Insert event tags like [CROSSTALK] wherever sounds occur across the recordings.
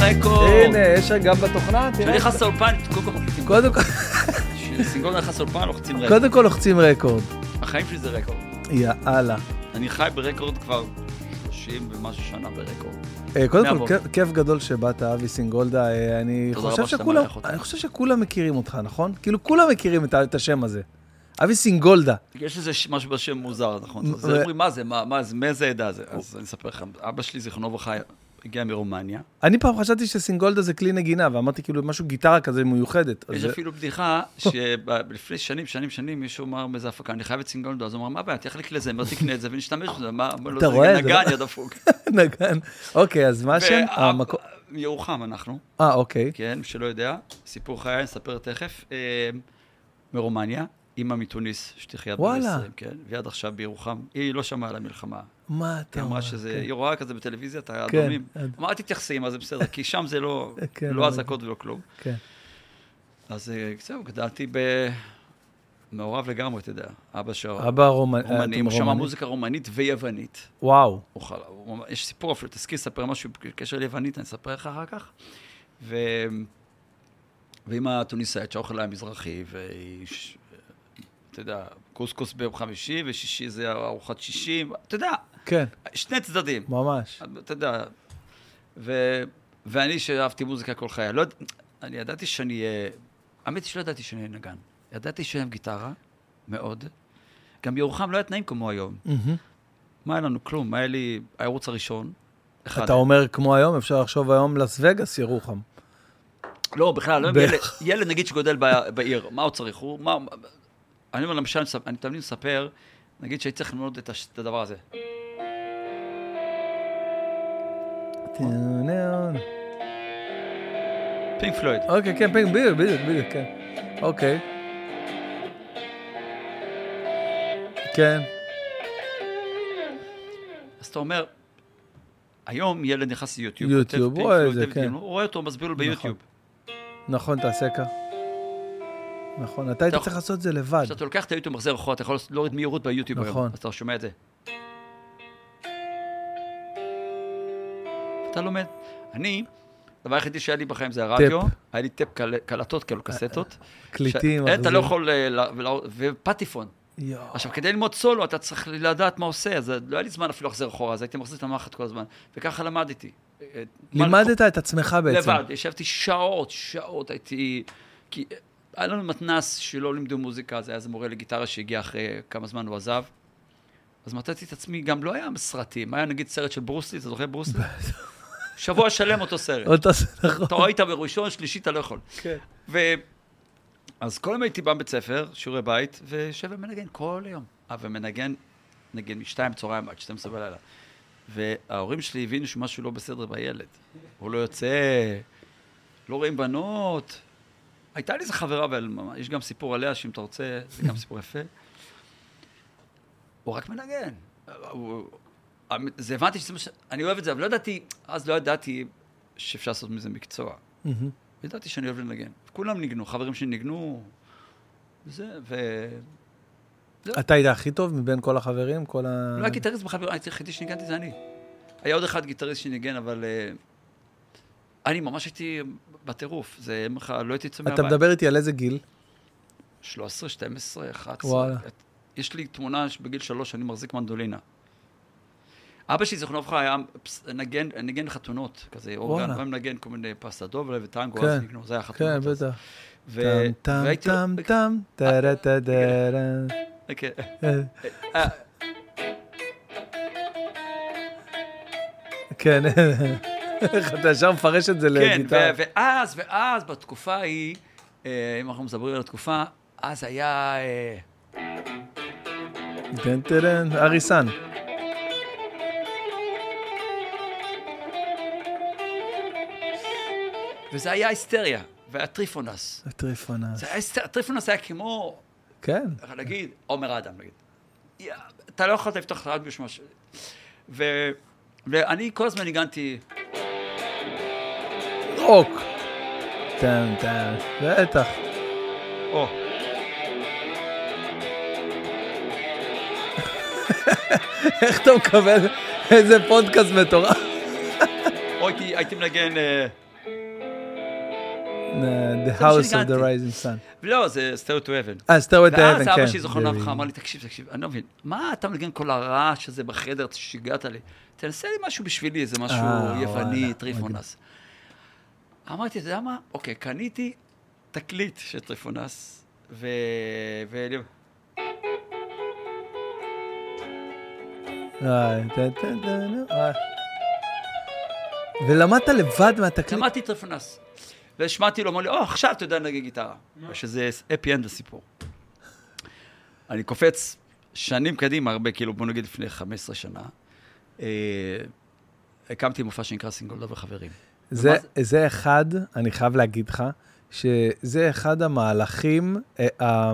רקורד. הנה, יש גם בתוכנה, כשאני תראה. נכנס לאולפן, קודם כל מחליטים. קודם כל- נכנס לאולפן, לוחצים רקורד. קודם כל לוחצים רקורד. החיים שלי זה רקורד. יאללה. אני חי ברקורד כבר 30 ומשהו שנה ברקורד. אה, קודם כל. כיף- גדול שבאת, אבי סינגולדה. אה, אני חושב שכולם, מכירים אותך, נכון? כאילו, כולם מכירים את השם הזה. אבי סינגולדה. יש ש- משהו בשם מוזר, נכון? אז אומרים, מה זה, מה, זה, מאיזה עדה זה? אז אני אספר לך, אבא שלי, זיכרונו לברכה, הגיע מרומניה. אני פעם חשבתי שסינגולדה זה כלי נגינה, ואמרתי כאילו משהו גיטרה כזה מיוחדת. יש זה- אפילו בדיחה, [LAUGHS] שלפני שנים, שנים, שנים, מישהו אמר באיזה הפקה, אני חייב את סינגולדה, אז הוא אמר, מה הבעיה, תחלק לזה, מה תקנה את זה ונשתמש בזה, לא, אתה רואה? זה נגן, לא- יא דפוק. נגן. אוקיי, אז מה השם? מירוחם אנחנו, אה, אוקיי. כן, מי שלא יודע, סיפור חיי, נספר תכף, אה, מרומניה, אימא מתוניס, שתחיה וואלה. 20, כן, והיא עד עכשיו בירוחם, היא לא שמעה על המלחמה. מה אתה היא אומר? אמרה שזה, כן. היא רואה כזה בטלוויזיה, את כן, האדומים. עד- אמרה, תתייחסי, מה זה בסדר, כי שם זה לא, [LAUGHS] כן, לא אבל- אזעקות ולא כלום. כן. אז אה, זהו, גדלתי במעורב לגמרי, אתה יודע. אבא שלו אבא רומני. רומנים, הוא שמע רומני? מוזיקה רומנית ויוונית. וואו. הוא חל- הוא ממש- יש סיפור אפילו, תסכים לספר משהו בקשר ליוונית, אני אספר לך אחר כך. ו... ואמא טוניסאית שהאוכל היה מזרחי, והיא, ש- אתה יודע, קוסקוס ביום חמישי, ושישי זה ארוחת שישים, אתה יודע, כן, שני צדדים. ממש. אתה יודע, ו... ואני שאהבתי מוזיקה כל חיי, לא, אני ידעתי שאני אהיה, האמת היא שלא ידעתי שאני אהיה נגן. ידעתי שאני אוהב גיטרה, מאוד. גם בירוחם לא היה תנאים כמו היום. מהמם. מה היה לנו? כלום. היה לי הערוץ הראשון. אחד. אתה אומר כמו היום, אפשר לחשוב היום לס וגאס, ירוחם. לא, בכלל, לא, ילד, ילד נגיד שגודל ב- בעיר, מה הוא צריך? הוא, מה, אני אומר, למשל, אני תמיד מספר, נגיד שהייתי צריך ללמוד את הדבר הזה. פינק פלויד. אוקיי, כן, פינק, בדיוק, בדיוק, בדיוק, כן. אוקיי. כן, אז אתה אומר, היום ילד נכנס ליוטיוב, יוטיוב, כותב רואה את זה, כן. הוא רואה אותו, מסביר לו ביוטיוב. נכון, תעשה כך. נכון, אתה היית. צריך לעשות את זה לבד. כשאתה לוקח את היוטיוב, מחזיר אחורה, אתה יכול להוריד מהירות ביוטיוב היום. נכון. אז אתה שומע את זה. אתה לומד. אני, הדבר היחידי שהיה לי בחיים זה הרדיו, היה לי טפ קל- קלטות, כאלו קסטות. קליטים, אתה לא. יכול, אה, ופטיפון. עכשיו, כדי ללמוד סולו, אתה צריך לדעת מה עושה, אז לא היה לי זמן אפילו לחזור אחורה, אז הייתי מחזיר את המחט כל הזמן. וככה למדתי. לימדת את עצמך בעצם. לבד, ישבתי שעות, שעות, הייתי... כי היה לנו מתנ"ס שלא לימדו מוזיקה, זה היה איזה מורה לגיטרה שהגיע אחרי כמה זמן הוא עזב. אז מצאתי את עצמי, גם לא היה סרטים, היה נגיד סרט של ברוסלי, אתה זוכר ברוסלי? שבוע שלם אותו סרט. אותו ס- נכון. אתה ראית בראשון, שלישי אתה לא יכול. כן. ו... אז כל היום הייתי בא מבית ספר, שיעורי בית, ויושב ומנגן כל היום. אה, ומנגן, נגיד, משתיים בצהריים עד 12 בלילה. וההורים שלי הבינו שמשהו לא בסדר בילד. הוא לא יוצא, לא רואים בנות. הייתה לי איזה חברה, אבל יש גם סיפור עליה, שאם אתה רוצה, זה גם סיפור יפה. הוא רק מנגן. הוא- זה הבנתי שזה מה ש... אני אוהב את זה, אבל לא ידעתי, אז לא ידעתי שאפשר לעשות מזה מקצוע. מהמם. ידעתי שאני אוהב לנגן. כולם ניגנו, חברים שלי ניגנו, וזה, ו... אתה היית הכי טוב מבין כל החברים? כל ה... לא היה גיטריסט בחבר, היחידי שניגנתי זה אני. היה עוד אחד גיטריסט שניגן, אבל... אה, אני ממש הייתי בטירוף, זה בכלל, לא הייתי יוצא אתה מהבית. מדבר איתי על איזה גיל? 13, 12, 11. וואלה. יש לי תמונה שבגיל שלוש אני מחזיק מנדולינה. אבא שלי, זיכרונו לברכה, היה נגן, ניגן חתונות, כזה אורגן. הוא היה מנגן כל מיני פסטה דובלה וטנגו, כן. אז ניגנו, זה היה כן, חתונות. אז. בטח. טם טם והייתי- טם טם, טרה טרה. אוקיי. אה, אה, כן, איך [LAUGHS] אתה ישר מפרש את זה כן, לגיטרה. ו- ואז, ואז, בתקופה ההיא, אה, אם אנחנו מדברים על התקופה, אז היה... אה, טן טרן, אריסן. וזה היה היסטריה, והיה טריפונס. טריפונס. זה היה היסטריה, טריפונס היה כמו, כן. איך נגיד, עומר אדם, נגיד. אתה לא יכולת לפתוח את הרדיו ש... ו- ואני כל הזמן ניגנתי, רוק. טם טם, בטח. או, [LAUGHS] איך אתה מקבל איזה פודקאסט מטורף? או הייתי, הייתי מנגן, אה, The זה מה House of the. Rising Sun. לא, זה Stairway to Heaven. אה, Stairway to Heaven, ואז כן. אבא שלי זה- לברכה אמר לי, תקשיב, תקשיב, אני לא מבין, מה אתה מנגן כל הרעש הזה בחדר, שיגעת לי? תנסה לי משהו בשבילי, איזה משהו אה, יווני, טריפונס. אמרתי, אתה יודע מה? אוקיי, קניתי תקליט של טריפונס, ו... ו... אה, אה. ולמדת לבד מהתקליט? למדתי טריפונס. והשמעתי לו, אמר לי, או, עכשיו אתה יודע לנגן גיטרה. שזה happy end הסיפור. אני קופץ שנים קדימה, הרבה, כאילו, בוא נגיד לפני 15 שנה. אה, הקמתי מופע שנקרא סינגולדה וחברים. זה, ומה זה- זה אחד, אני חייב להגיד לך, שזה אחד המהלכים, אה, אה,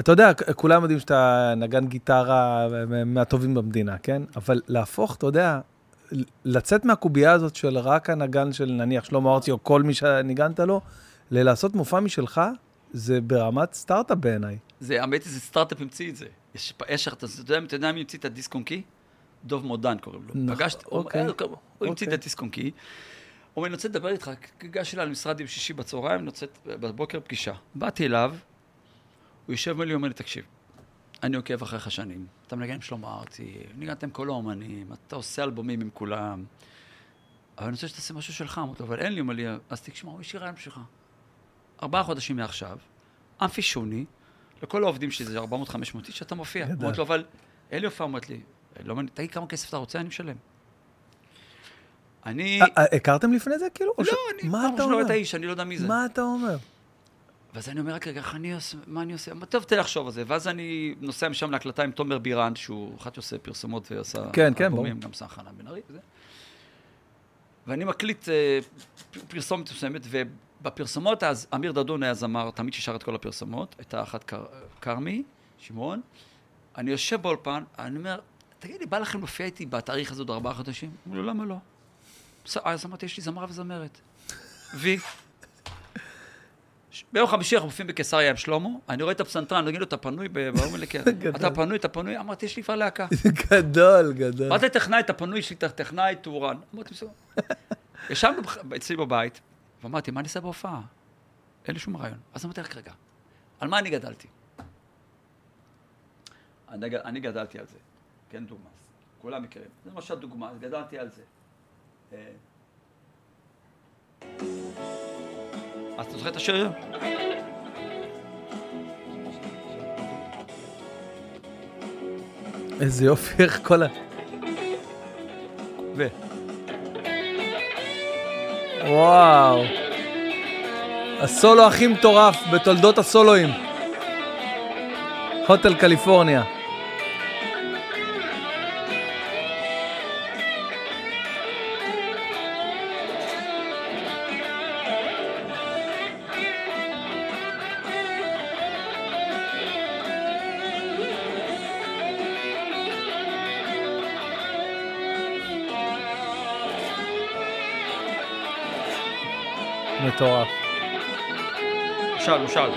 אתה יודע, כולם יודעים שאתה נגן גיטרה אה, מהטובים במדינה, כן? אבל להפוך, אתה יודע, לצאת מהקובייה הזאת של רק הנגן של נניח שלמה ארצי או כל מי שניגנת לו, ללעשות מופע משלך, זה ברמת סטארט-אפ בעיניי. זה, האמת היא, זה סטארט-אפ המציא את זה. יש, יש, אתה יודע, אתה יודע מי המציא את הדיסק און קי? דוב מודן קוראים לו. נכון, פגשתי, הוא- אוקיי. הוא הוא המציא את אוקיי. הדיסק און קי. הוא אומר, אני רוצה לדבר איתך, גש אליי למשרד ביום שישי בצהריים, אני רוצה בבוקר פגישה. באתי אליו, הוא יושב מולי, אומר לי, תקשיב, אני עוקב אחריך שנים, אתה מנגן עם שלמה ארצי, ניגנתם כל האומנים, אתה עושה אלבומים עם כולם, אבל אני רוצה שתעשה משהו שלך. אמרתי אבל אין לי, אומר לי, אז תשמע, יש לי רעיון בשבילך. ארבעה חודשים מעכשיו, אמפי שוני, לכל העובדים שלי זה 400-500 איש, שאתה מופיע. אמרתי לו, אבל אין לי הופעה, אמרת לי, לא מעניין, תגיד כמה כסף אתה רוצה, אני משלם. אני... אה, אה, הכרתם לפני זה כאילו? לא, אני מה פעם אתה ראשונה? את האיש, אני לא יודע מי זה. מה אתה אומר? ואז אני אומר, רק רגע, איך אני עושה, מה אני עושה? טוב, תן לחשוב על זה. ואז אני נוסע משם להקלטה עם תומר בירן, שהוא אחד שעושה פרסומות ועושה כן, כן, אלבומים, גם עשה חנה בן ארי וזה. ואני מקליט אה, פרסומת מסוימת, ובפרסומות אז אמיר דדון היה זמר, תמיד ששר את כל הפרסומות, הייתה אחת כר- כרמי, שמעון. אני יושב באולפן, אני אומר, תגיד לי, בא לכם להופיע איתי בתאריך הזה עוד ארבעה חודשים? אמרו לו, למה לא? אז אמרתי, יש לי זמר וזמרת. [LAUGHS] וי. ביום חמישי אנחנו מופיעים בקיסריה עם שלמה, אני רואה את הפסנתרן, אני אגיד לו, אתה פנוי? ב- והוא אומר לי, כן. גדול. אתה פנוי, אתה פנוי? אמרתי, יש לי כבר להקה. [LAUGHS] גדול, גדול. זה טכנאי? אתה פנוי? יש לי טכנאי טורן. אמרתי, בסדר. [LAUGHS] ישבנו אצלי בבית, ואמרתי, מה אני אעשה בהופעה? אין לי שום רעיון. אז אמרתי, רק רגע, על מה אני גדלתי? אני גדלתי על זה, כן דוגמה. כולם מכירים. זה למשל דוגמה, גדלתי על זה. אז אתה זוכר את השיר? איזה יופי, איך כל ה... ו... וואו. הסולו הכי מטורף בתולדות הסולואים. הוטל קליפורניה. מטורף. שאל, הוא שאל.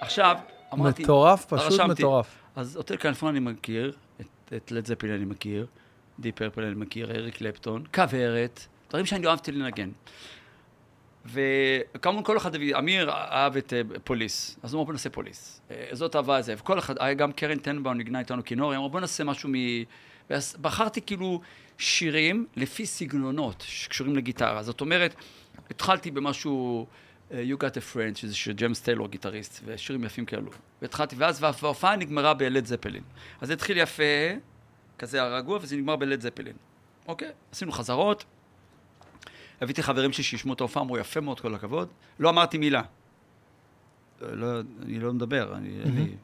עכשיו, אמרתי... מטורף, פשוט רשמתי. מטורף. אז Hotel California אני מכיר, את, את לד זפלין אני מכיר, דיפ פרפל אני מכיר, אריק קלפטון, כוורת, דברים שאני אהבתי לנגן. וכמובן כל אחד, אמיר אהב את אה, פוליס, אז הוא אמר בוא נעשה פוליס. אה, זאת אהבה זה, וכל אחד, היה גם קרן טנבאום ניגנה איתנו כינור, אמרה בוא נעשה משהו מ... בחרתי כאילו שירים לפי סגנונות שקשורים לגיטרה. זאת אומרת, התחלתי במשהו, אה, You Got a Friend, שזה של ג'יימס טיילור גיטריסט, ושירים יפים כאלו. והתחלתי, ואז וההופעה נגמרה בלד זפלין. אז זה התחיל יפה, כזה הרגוע, וזה נגמר בלד זפלין. אוקיי, עשינו חזרות. הבאתי חברים שלי שישמעו את ההופעה, אמרו יפה מאוד, כל הכבוד. לא אמרתי מילה. לא, אני לא מדבר, אני... לי...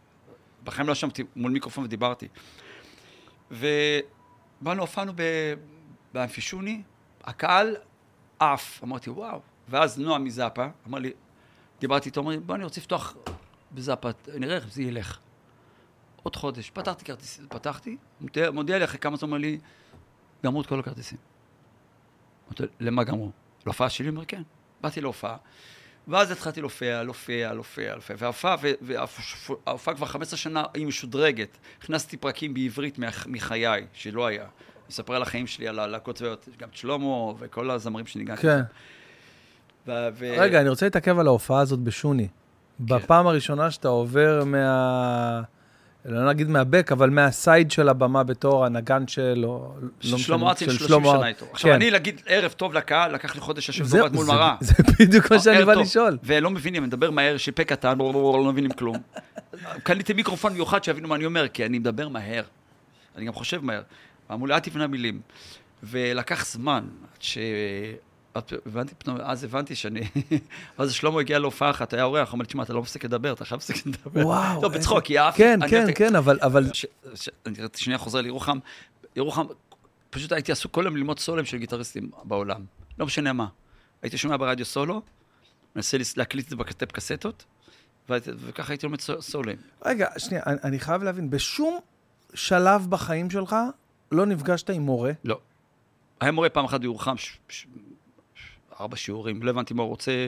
בחיים לא ישבתי מול מיקרופון ודיברתי. ובאנו, הופענו ב- באמפישוני, הקהל עף. אמרתי, וואו. ואז נועם מזאפה אמר לי, דיברתי איתו, אמר לי, בוא, אני רוצה לפתוח בזאפה, נראה איך זה ילך. עוד חודש. פתחתי כרטיסים, פתחתי, מודיע, מודיע לי אחרי כמה זמן, אומר לי, גמרו את כל הכרטיסים. אמרתי, לו, למה גמרו? להופעה שלי? הוא אומר, כן. באתי להופעה, ואז התחלתי להופיע, להופיע, להופיע, להופיע. וההופעה, כבר 15 שנה היא משודרגת. הכנסתי פרקים בעברית מח- מחיי, שלא היה. אני אספר על החיים שלי, על הלהקות גם את שלמה וכל הזמרים שניגנתי. כן. ו- רגע, אני רוצה להתעכב על ההופעה הזאת בשוני. בפעם הראשונה שאתה עובר מה... לא נגיד מהבק, אבל מהסייד של הבמה בתור הנגן של... לא של שלמה ארצי, של 30 שלמה שנה. איתו. עכשיו, כן. אני להגיד ערב טוב לקהל, לקח לי חודש לשבת בבית מול זה- מראה. זה בדיוק מה שאני ערב בא. לשאול. ולא מבינים, אני מדבר מהר, שיפה קטן, לא, מבינים כלום. קניתי מיקרופון מיוחד שיבינו מה אני אומר, כי אני מדבר מהר. אני גם חושב מהר. אמרו לי, אל תבנה מילים. ולקח זמן, עד ש... עד הבנתי פתאום, אז הבנתי שאני... [LAUGHS] אז שלמה הגיע להופעה אחת, היה אורח, אמר לי, תשמע, אתה לא מפסיק לדבר, אתה חייב להפסיק לדבר. וואו. לא, בצחוק, כי אהבתי. כן, כן, כן, אבל... אני שנייה חוזר לירוחם. ירוחם, פשוט הייתי עסוק כל היום ללמוד סולם של גיטריסטים בעולם. לא משנה מה. הייתי שומע ברדיו סולו, מנסה להקליט את זה בכתב קסטות, וככה הייתי לומד סו- סולים. רגע, שנייה, אני, חייב להבין, בשום שלב בחיים שלך לא נפגשת עם מורה? לא. היה מורה פעם אחת בירוחם, ארבע שיעורים, לא הבנתי מה הוא רוצה,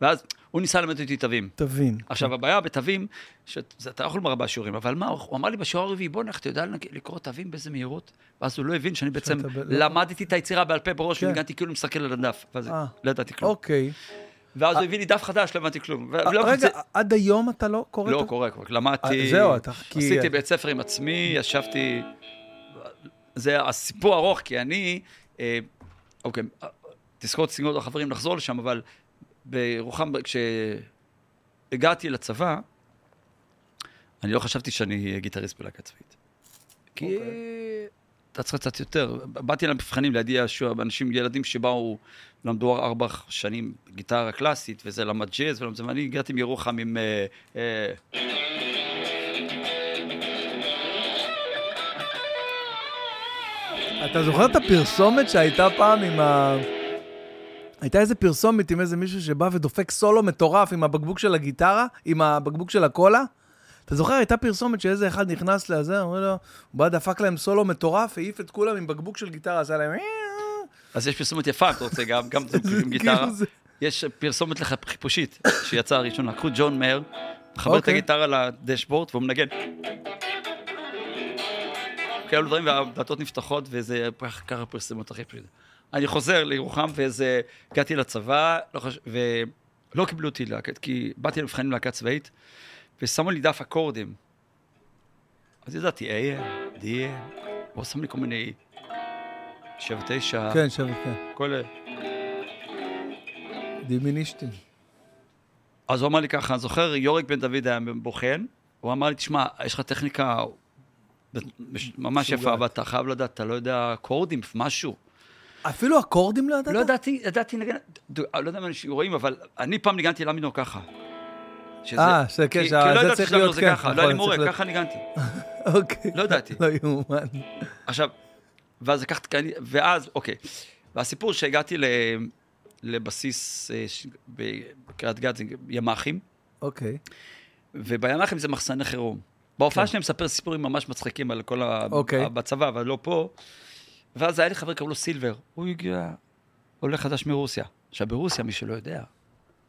ואז הוא ניסה ללמד אותי תווים. תבין. עכשיו, הבעיה בתווים, שאתה לא יכול לומר ארבעה שיעורים, אבל מה, הוא אמר לי בשיעור הרביעי, בוא נלך, אתה יודע לקרוא תווים באיזה מהירות? ואז הוא לא הבין שאני בעצם ב- למדתי את היצירה בעל פה בראש, כן. וניגנתי כאילו מסתכל על הדף. ואז אה. לא ידעתי כלום. אוקיי. ואז הוא הביא לי דף חדש, לא הבנתי כלום. אה, רגע, עד היום אתה לא קורא לא, קורה, קורה. למדתי, אה, עשיתי בית ספר עם עצמי, ישבתי... זה הסיפור ארוך, כי אני... אה, אוקיי, תזכור את סיגנות החברים, נחזור לשם, אבל בירוחם, כשהגעתי לצבא, אני לא חשבתי שאני אהיה גיטריסט בלהקה צבאית. כי אוקיי. אתה צריך קצת יותר. באתי למבחנים לידי אנשים, ילדים שבאו, למדו ארבע שנים גיטרה קלאסית, וזה למד ג'אז, ולמד זה, ואני הגעתי מירוחם עם... אה, אה, אתה זוכר את הפרסומת שהייתה פעם עם ה... הייתה איזה פרסומת עם איזה מישהו שבא ודופק סולו מטורף עם הבקבוק של הגיטרה, עם הבקבוק של הקולה? אתה זוכר, הייתה פרסומת שאיזה אחד נכנס לזה, אומר לו, הוא בא דפק להם סולו מטורף, העיף את כולם עם בקבוק של גיטרה, עשה להם... אז יש פרסומת יפה, אתה רוצה גם, גם [LAUGHS] עם גיטרה. כאילו זה- יש פרסומת חיפושית, שיצאה הראשונה. לקחו ג'ון מאיר, מחבר את אוקיי. הגיטרה לדשבורד, והוא מנגן. כאלו דברים, והדלתות נפתחות, וזה ככה פרסמו את הכי פשוט. אני חוזר לירוחם, וזה, הגעתי לצבא, לא חש... ולא קיבלו אותי להקת, כי באתי למבחנים להקה צבאית, ושמו לי דף אקורדים. אז ידעתי, AM, DM, הוא שם לי כל מיני שבע, תשע, כן, שבט, כן. כל... דימינישטים. אז הוא אמר לי ככה, אני זוכר, יורק בן דוד היה בוחן, הוא אמר לי, תשמע, יש לך טכניקה ממש. יפה, אבל אתה חייב לדעת, אתה לא יודע קורדים, משהו. אפילו אקורדים לא ידעת? לא ידעתי, ידעתי דו- אני לא יודע מה אנשים רואים, אבל אני פעם ניגנתי למינור ככה. אה, שזה כן, כי- לא ידעתי זה כן, ככה, לא נכון, היה לי מורה, ככה ניגנתי. [LAUGHS] אוקיי. לא ידעתי. לא יאומן. עכשיו, ואז לקחתי, ואז, אוקיי. והסיפור שהגעתי לבסיס אה, בקריית גת, זה ימ"חים, אוקיי. ובימ"חים זה מחסני חירום. בהופעה כן. שלי מספר סיפורים ממש מצחיקים על כל ה... אוקיי. בצבא, אבל לא פה. ואז היה לי חבר, קראו לו סילבר. הוא הגיע, עולה חדש מרוסיה. עכשיו, ברוסיה, מי שלא יודע,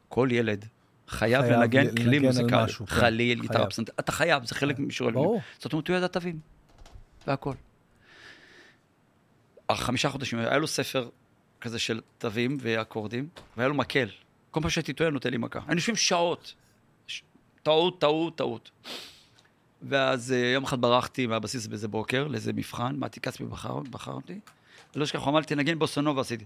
כל ילד חייב חייב לנגן כלי מוזיקלי. כן. חליל, גיטרה. פסנתר. אתה חייב, זה חלק משיעור. ברור. זאת אומרת, הוא ידע תווים. והכל. חמישה חודשים, היה לו ספר כזה של תווים ואקורדים, והיה לו מקל. כל פעם שהייתי טועה, נותן לי מכה. היינו יושבים שעות. טעות, טעות, טעות. ואז אה, יום אחד ברחתי מהבסיס באיזה בוקר, לאיזה מבחן, מתי כספי בחר, בחר אותי. לא אשכח, הוא אמר לי, תנגן בוסונובה, עשיתי.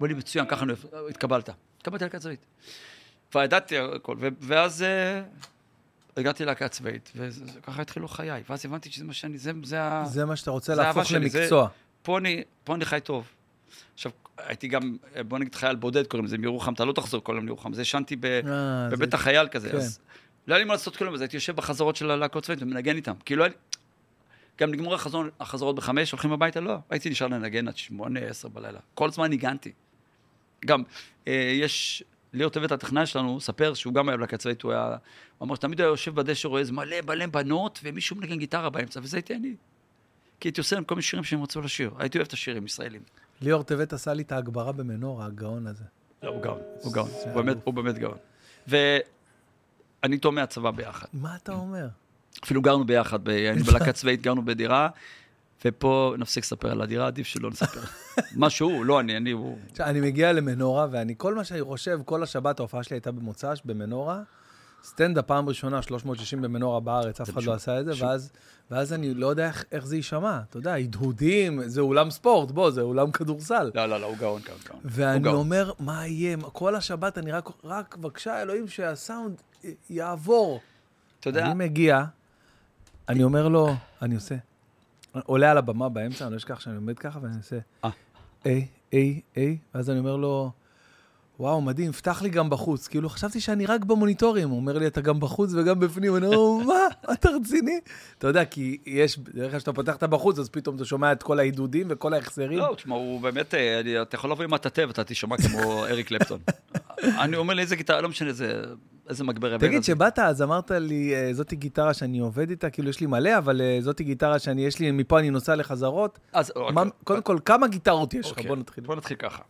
אמר לי, מצוין, ככה התקבלת. התקבלתי להקה צבאית. כבר ידעתי הכל, ואז אה, הגעתי להקה צבאית, וככה התחילו חיי. ואז הבנתי שזה מה שאני, זה, זה ה... זה מה שאתה רוצה להפוך למקצוע. פה אני חי טוב. עכשיו, הייתי גם, בוא נגיד חייל בודד קוראים לזה, מירוחם, אתה לא תחזור כל היום לירוחם, זה ישנתי אה, בבית זה- החייל כזה, כן. אז לא היה לי מה לעשות כלום, אז הייתי יושב בחזרות של הלהקות צבאית ומנגן איתם, כאילו היה לי... גם נגמרו החזור, החזרות בחמש, הולכים הביתה, לא, הייתי נשאר לנגן עד שמונה, עשר בלילה. כל הזמן ניגנתי. גם, אה, יש, ליאור טבת הטכנאי שלנו, ספר שהוא גם היה בלהקה צבאית, הוא היה, הוא אמר שתמיד היה יושב בדשא, רואה איזה מלא מלא בנות, ומישהו מנגן גיטרה באמצע, וזה הייתי אני. כי הייתי עושה להם כל מיני שירים שהם רצו לשיר. הייתי אוהב את השירים ישראלים. ליאור טבת עשה לי את ההגברה במנורה, הגאון הזה. לא, הוא גאון, הוא גאון, הוא באמת-. הוא באמת גאון. ואני איתו מהצבא ביחד. מה אתה אומר? אפילו גרנו ביחד, היינו [LAUGHS] בלהקה צבאית, גרנו בדירה, ופה נפסיק לספר על הדירה, עדיף שלא נספר. [LAUGHS] מה שהוא, לא אני, אני, הוא... אני מגיע למנורה, ואני, כל מה שאני חושב, כל השבת, ההופעה שלי הייתה במוצ"ש, במנורה. סטנדאפ פעם ראשונה, 360 במנורה בארץ, אף אחד לא עשה את זה, ואז, ואז אני לא יודע איך, איך זה יישמע. אתה יודע, הדהודים, זה אולם ספורט, בוא, זה אולם כדורסל. לא, לא, לא, הוא גאון, גאון, גאון. ואני גאון. אומר, מה יהיה? כל השבת אני רק, רק בבקשה, אלוהים, שהסאונד יעבור. אתה יודע, אני מגיע, אני אומר לו, אני עושה, עולה על הבמה באמצע, אני לא אשכח שאני עומד ככה ואני עושה, אה. איי, איי, איי, ואז אני אומר לו, וואו, מדהים, פתח לי גם בחוץ. כאילו, חשבתי שאני רק במוניטורים. הוא אומר לי, אתה גם בחוץ וגם בפנים. אני אומר, מה? אתה רציני? אתה יודע, כי יש, בדרך כלל כשאתה פותח את הבחוץ, אז פתאום אתה שומע את כל העידודים וכל ההחזרים. לא, תשמע, הוא באמת, אה, אתה יכול לבוא עם מטאטא ואתה תשמע כמו [LAUGHS] אריק קלפטון. אני אומר לי, איזה גיטרה, לא משנה, זה- איזה מגבר תגיד, הזה. שבאת, אז אמרת לי, אה, זאתי גיטרה שאני עובד איתה, כאילו, יש לי מלא, אבל אה, זאתי גיטרה שאני, יש לי, מפה אני נוסע לחזרות. אז אוקיי. קודם כל, כמה גיטרות יש לך? אוקיי, בוא נתחיל. בוא נתחיל ככה.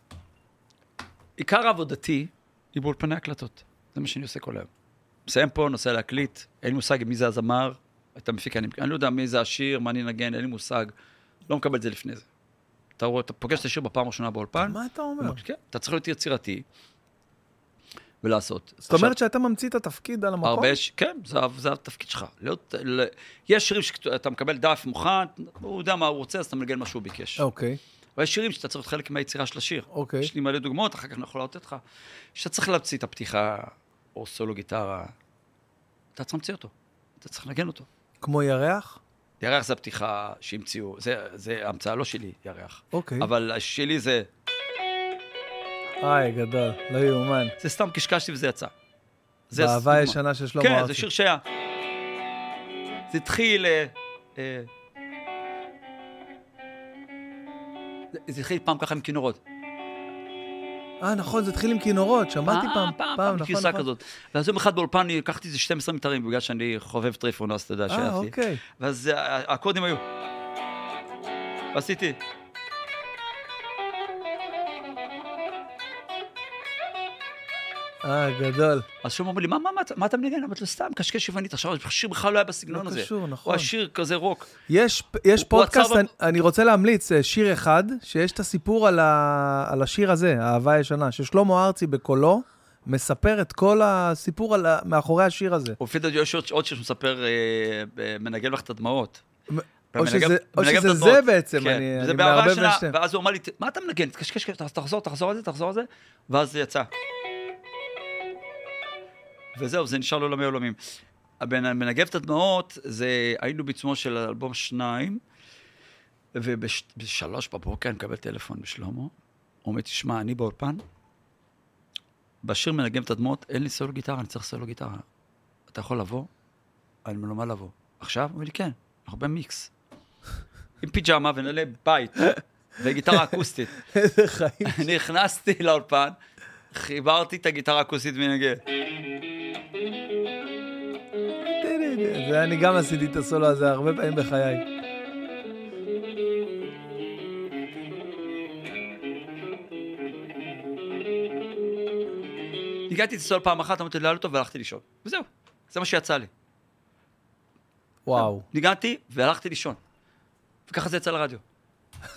עיקר עבודתי היא באולפני הקלטות. זה מה שאני עושה כל היום. מסיים פה, נוסע להקליט, אין לי מושג מי זה הזמר, את המפיק, אני, אני לא יודע מי זה השיר, מה אני אנגן, אין לי מושג. לא מקבל את זה לפני זה. אתה רואה, אתה פוגש את השיר בפעם הראשונה באולפן, מה אתה אומר? כן, אתה צריך להיות יצירתי ולעשות. זאת אומרת שאתה ממציא את התפקיד על המקום? הרבה, ש... כן, זה, זה התפקיד שלך. להיות, ל... יש שירים שאתה מקבל דף מוכן, הוא יודע מה הוא רוצה, אז אתה מנגן מה שהוא ביקש. אוקיי, אבל יש שירים שאתה צריך להיות חלק מהיצירה של השיר. אוקיי. יש לי מלא דוגמאות, אחר כך אני יכול לתת לך. שאתה צריך להמציא את הפתיחה, או סולו גיטרה, אתה צריך להמציא אותו. אתה צריך לנגן אותו. כמו ירח? ירח זה הפתיחה שהמציאו, זה, זה המצאה לא שלי, ירח. אוקיי. אבל שלי זה, איי, גדול, לא יאומן. זה סתם קשקשתי וזה יצא. זה באהבה. הישנה של שלמה כן, ארצי. זה שיר שהיה. זה התחיל... אה, אה, זה- התחיל פעם ככה עם כינורות. אה, נכון, זה התחיל עם כינורות, שמעתי אה, פעם, פעם, פעם, פעם, נכון, גרסה נכון. כזאת. ואז יום אחד באולפן אני לקחתי איזה 12 מיתרים, בגלל שאני חובב טריפון, אז אתה יודע אה, שהיה לי. אוקיי. ואז אה, הקודים היו. ועשיתי. אה, גדול. אז שום אומר לי, מה, מה, מה, מה אתה מנגן? אמרתי לו, סתם, קשקש יוונית. עכשיו, השיר בכלל לא היה בסגנון לא הזה. קשור, הוא נכון. השיר כזה רוק. יש, יש הוא פודקאסט, עצר אני, אני רוצה להמליץ, אה, שיר אחד, שיש את הסיפור על, ה, על השיר הזה, האהבה הישנה, ששלמה ארצי בקולו מספר את כל הסיפור על, מאחורי השיר הזה. לפי דעתי יש עוד- שיר שמספר, אה, מנגן לך את הדמעות. או שזה, או שזה. זה בעצם, כן, אני, אני מערבב בין שניהם. ואז הוא אמר לי, מה אתה מנגן? תקשקש, תחזור, תחזור על זה, תחזור על זה, ואז זה יצא. וזהו, זה נשאר לעולמי עולמים. מנגב את הדמעות, זה, היינו בעיצומו של אלבום שניים, ובשלוש בבוקר אני מקבל טלפון משלמה, הוא אומר, תשמע, אני באולפן, בשיר מנגב את הדמעות, אין לי סולו גיטרה, אני צריך סולו גיטרה. אתה יכול לבוא? אני אומר לו, מה לבוא? עכשיו? הוא אומר לי, כן, אנחנו במיקס. [LAUGHS] עם פיג'מה ונעלי בית, וגיטרה אקוסטית. [LAUGHS] איזה חיים. נכנסתי לאולפן, חיברתי את הגיטרה האקוסטית מנגן. זה אני גם עשיתי את הסולו הזה הרבה פעמים בחיי. הגעתי לצלול פעם אחת, אמרתי לו, אותו והלכתי לישון. וזהו, זה מה שיצא לי. וואו. ניגנתי והלכתי לישון. וככה זה יצא לרדיו.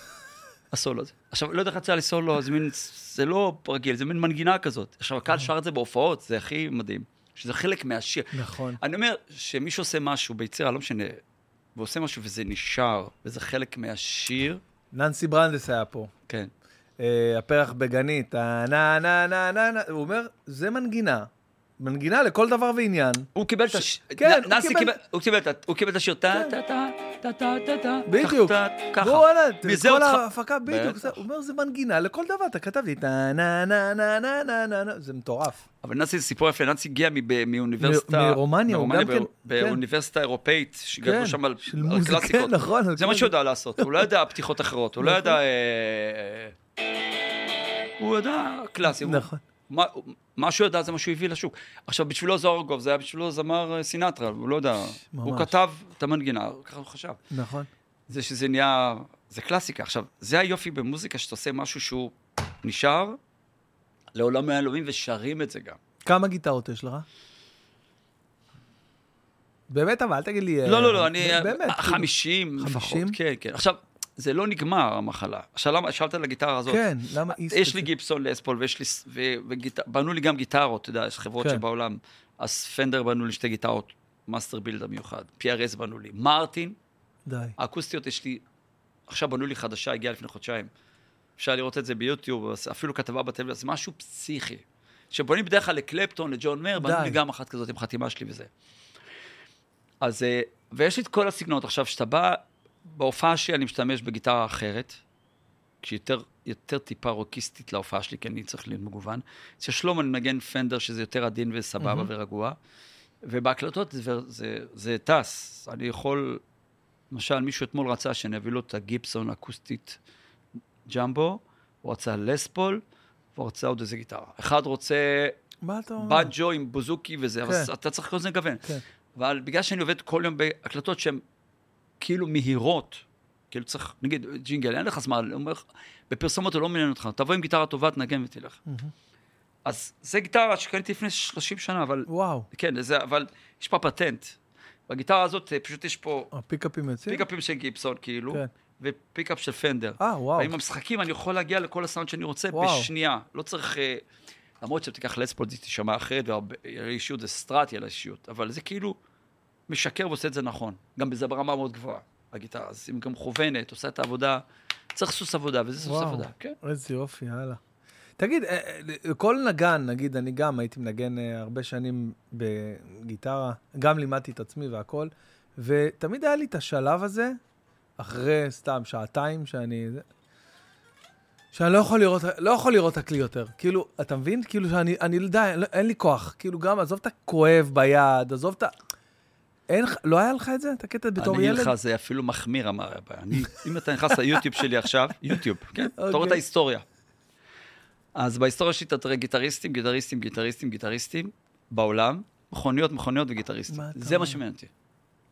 [LAUGHS] הסולו הזה. עכשיו, לא יודע איך יצא לי סולו, זה מין, זה לא רגיל, זה מין מנגינה כזאת. עכשיו, הקהל שר את זה בהופעות, זה הכי מדהים. שזה חלק מהשיר. נכון. אני אומר, שמישהו עושה משהו ביצירה, לא משנה, ועושה משהו וזה נשאר, וזה חלק מהשיר, ננסי ברנדס היה פה. כן. אה, הפרח בגנית, ה- נה נה נה נה נה, הוא אומר, זה מנגינה. מנגינה לכל דבר ועניין. הוא קיבל את הש... כן, הוא קיבל- הוא קיבל את ה- הוא קיבל את השיר טה טה טה טה טה טה טה בדיוק. ככה. הוא כל ההפקה, בדיוק. הוא אומר, זה מנגינה לכל דבר. אתה כתב לי, טה נה נה נה נה נה נה נה, זה מטורף. אבל ננסי זה סיפור יפה, ננסי הגיע מאוניברסיטה... מרומניה, הוא גם ב- כן, באוניברסיטה אירופאית, שגדלו כן, שם על קלאסיקות. כן, נכון, זה מה שהוא יודע לעשות, הוא לא ידע פתיחות אחרות, הוא לא נכון. ידע... אה, הוא ידע קלאסי. נכון. מה- מה שהוא ידע זה מה שהוא הביא לשוק. עכשיו, בשבילו זה אורגוב, זה היה בשבילו זמר אה, סינטרה, הוא לא יודע. הוא ממש. כתב את המנגינה, ככה הוא חשב. נכון. זה שזה נהיה, זה קלאסיקה. עכשיו, זה היופי במוזיקה, שאתה עושה משהו שהוא נשאר לעולם העלומים ושרים את זה גם. כמה גיטרות יש לך? באמת, אבל אל תגיד לי... לא, אה, לא, לא, אני... באמת, כאילו, 50 לפחות. 50? כן, כן. עכשיו, זה לא נגמר, המחלה. עכשיו, למה, שאלת על הגיטרה הזאת. כן, למה היא יש לי? גיפסון לאספול, ויש לי... ס- ו- וגיט- בנו לי גם גיטרות, אתה יודע, יש חברות כן. שבעולם. אז פנדר בנו לי שתי גיטרות, master builder מיוחד. PRS בנו לי. מרטין, די. האקוסטיות יש לי... עכשיו בנו לי חדשה, הגיעה לפני חודשיים. אפשר לראות את זה ביוטיוב, אפילו כתבה בטלוויזיה, זה משהו פסיכי. שבונים בדרך כלל לקלפטון, לג'ון מאיר, בנו. לי גם אחת כזאת עם חתימה שלי וזה. אז, אה, ויש לי את כל הסגנונות. עכשיו, כשאתה בא, בהופעה שלי אני משתמש בגיטרה אחרת, שהיא יותר, יותר טיפה רוקיסטית להופעה שלי, כי אני צריך להיות מגוון. אצל שלמה אני מנגן פנדר, שזה יותר עדין וסבבה מהמם. ורגוע. ובהקלטות זה, זה, זה טס. אני יכול, למשל, מישהו אתמול רצה שאני אביא לו את הגיפסון אקוסטית ג'מבו, הוא רצה לספול, והוא רצה עוד איזה גיטרה. אחד רוצה מה אתה אומר? בנג'ו עם בוזוקי וזה, אבל כן. אתה צריך כל הזמן לגוון. כן. אבל בגלל שאני עובד כל יום בהקלטות שהן כאילו מהירות, כאילו צריך, נגיד, ג'ינגל, אין לך זמן, הוא אומר לך, בפרסומות זה לא מעניין אותך, תבוא עם גיטרה טובה, תנגן ותלך. אז זה גיטרה שקניתי לפני 30 שנה, אבל, וואו, כן, זה, אבל יש פה פטנט. בגיטרה הזאת, אה, פשוט יש פה הפיקאפים יוצאים? פיקאפים של גיפסון, כאילו, כן. ופיקאפ של פנדר. אה, וואו. ועם המשחקים אני יכול להגיע לכל הסאונד שאני רוצה וואו. בשנייה. לא צריך... אה, למרות שתיקח לספול זה תישמע אחרת, והאישיות זה סטרטי על האישיות, אבל זה כאילו משקר ועושה את זה נכון. גם בזה ברמה מאוד גבוהה, הגיטרה. אז אם גם מכוונת, עושה את העבודה, צריך סוס עבודה, וזה סוס וואו. עבודה. כן. איזה יופי, יאללה. תגיד, אה, אה, כל נגן, נגיד, אני גם הייתי מנגן אה, הרבה שנים בגיטרה, גם לימדתי את עצמי והכל, ותמיד היה לי את השלב הזה, אחרי סתם שעתיים שאני... שאני לא יכול לראות, לא יכול לראות הכלי יותר. כאילו, אתה מבין? כאילו שאני, אני, די, לא- אין לי כוח. כאילו גם, עזוב את הכואב ביד, עזוב את ה... אין לא היה לך את זה? את הקטע בתור אני ילד? אגיד לך, זה אפילו מחמיר, אמר הבעיה. אני- אם אתה נכנס ליוטיוב שלי עכשיו, יוטיוב, כן? אתה רואה את. ההיסטוריה. אז בהיסטוריה שלי אתה תראה גיטריסטים, גיטריסטים, גיטריסטים, גיטריסטים, בעולם, מכוניות, מכוניות וגיטריסטים. מה זה? מה שמעניין אותי.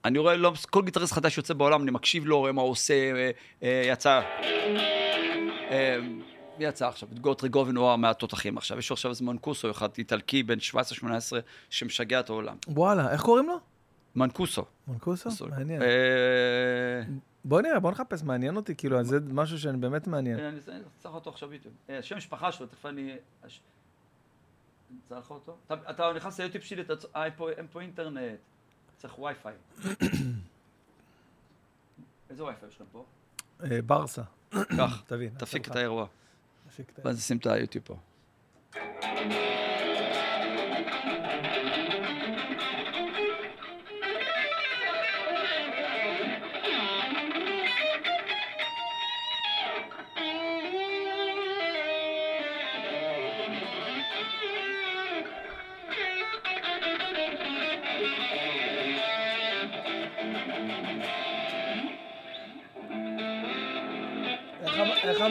אני רואה, לא, כל גיטריסט חדש שיוצא בעולם, אני מקשיב לו, רואה מה הוא עושה, אה, אה, יצא... אה, מי יצא עכשיו? את גוטרי גובן הוא מהתותחים עכשיו. יש לו עכשיו איזה מנקוסו אחד, איטלקי, בן 17-18, שמשגע את העולם. וואלה, איך קוראים לו? מנקוסו. מונקוסו? אסור. מעניין. אה, בוא נראה, בוא נחפש, מעניין אותי, כאילו, זה משהו שאני באמת מעניין. אני צריך אותו עכשיו ביוטיוב. אה, שם משפחה שלו, תכף אני... צריך אותו? אתה- נכנס ליוטיוב שלי, אה, אין פה- אינטרנט. צריך וי-פיי. [COUGHS] איזה וי-פיי יש לכם פה? אה, ברסה. קח, תבין. תפיק את האירוע. תפיק את ה... ואז נשים את היוטיוב פה.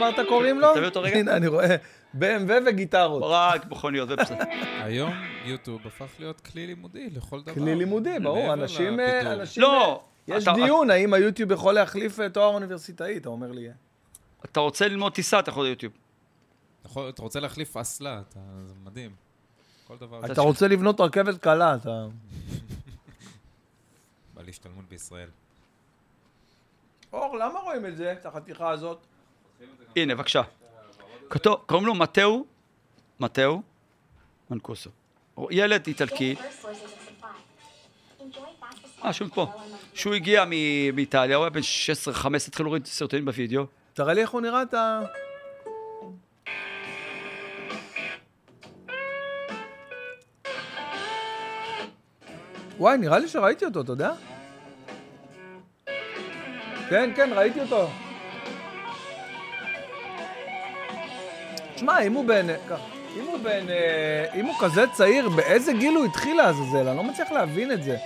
אמרת קוראים לו? תביא אותו רגע. הנה, אני רואה. BMW וגיטרות. רק מכוניות ובסדר. היום יוטיוב הפך להיות כלי לימודי לכל דבר. כלי לימודי, ברור. אנשים... אה. אנשים לא! יש אתה- דיון האם היוטיוב יכול להחליף אה, תואר אוניברסיטאי, אתה אומר לי. אתה רוצה ללמוד טיסה, אתה יכול ליוטיוב. אתה רוצה להחליף אסלה, אתה- זה מדהים. כל דבר. אתה רוצה לבנות רכבת קלה, אתה... בא להשתלמות בישראל. אור, למה רואים את זה, את החתיכה הזאת? הנה, בבקשה. קוראים לו מתאו, מתאו מנקוסו. ילד איטלקי, אה, שהוא פה. שהוא הגיע מאיטליה, הוא היה בן 16-15, התחיל להוריד סרטונים בווידאו. תראה לי איך הוא נראה, אתה... וואי, נראה לי שראיתי אותו, אתה יודע? כן, כן, ראיתי אותו. תשמע, אם הוא בן... אם הוא בן... אם הוא כזה צעיר, באיזה גיל הוא התחיל לעזאזל? אני לא מצליח להבין את זה.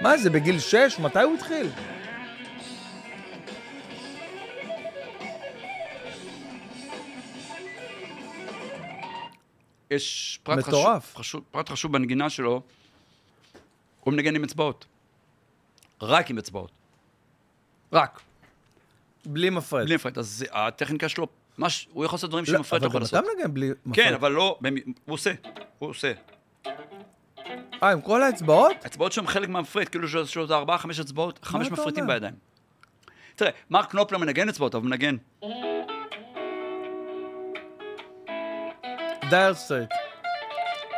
מה זה, בגיל 6? מתי הוא התחיל? יש פרט מטורף. חשוב, חשוב, פרט חשוב בנגינה שלו, הוא מנגן עם אצבעות. רק עם אצבעות. רק. בלי מפרט. בלי מפרט. אז זה- הטכניקה שלו, מש- הוא יכול לעשות דברים לא, שמפרט לא אבל יכול גם אתה לעשות. מנגן בלי מפרט. כן, אבל לא, במ- הוא עושה, הוא עושה. אה, עם כל האצבעות? האצבעות שם חלק מהמפרט, כאילו שיש לו ארבעה, חמש אצבעות, חמש מפרטים? בידיים. תראה, מרק נופלר מנגן אצבעות, אבל מנגן. דייר סטרייטס.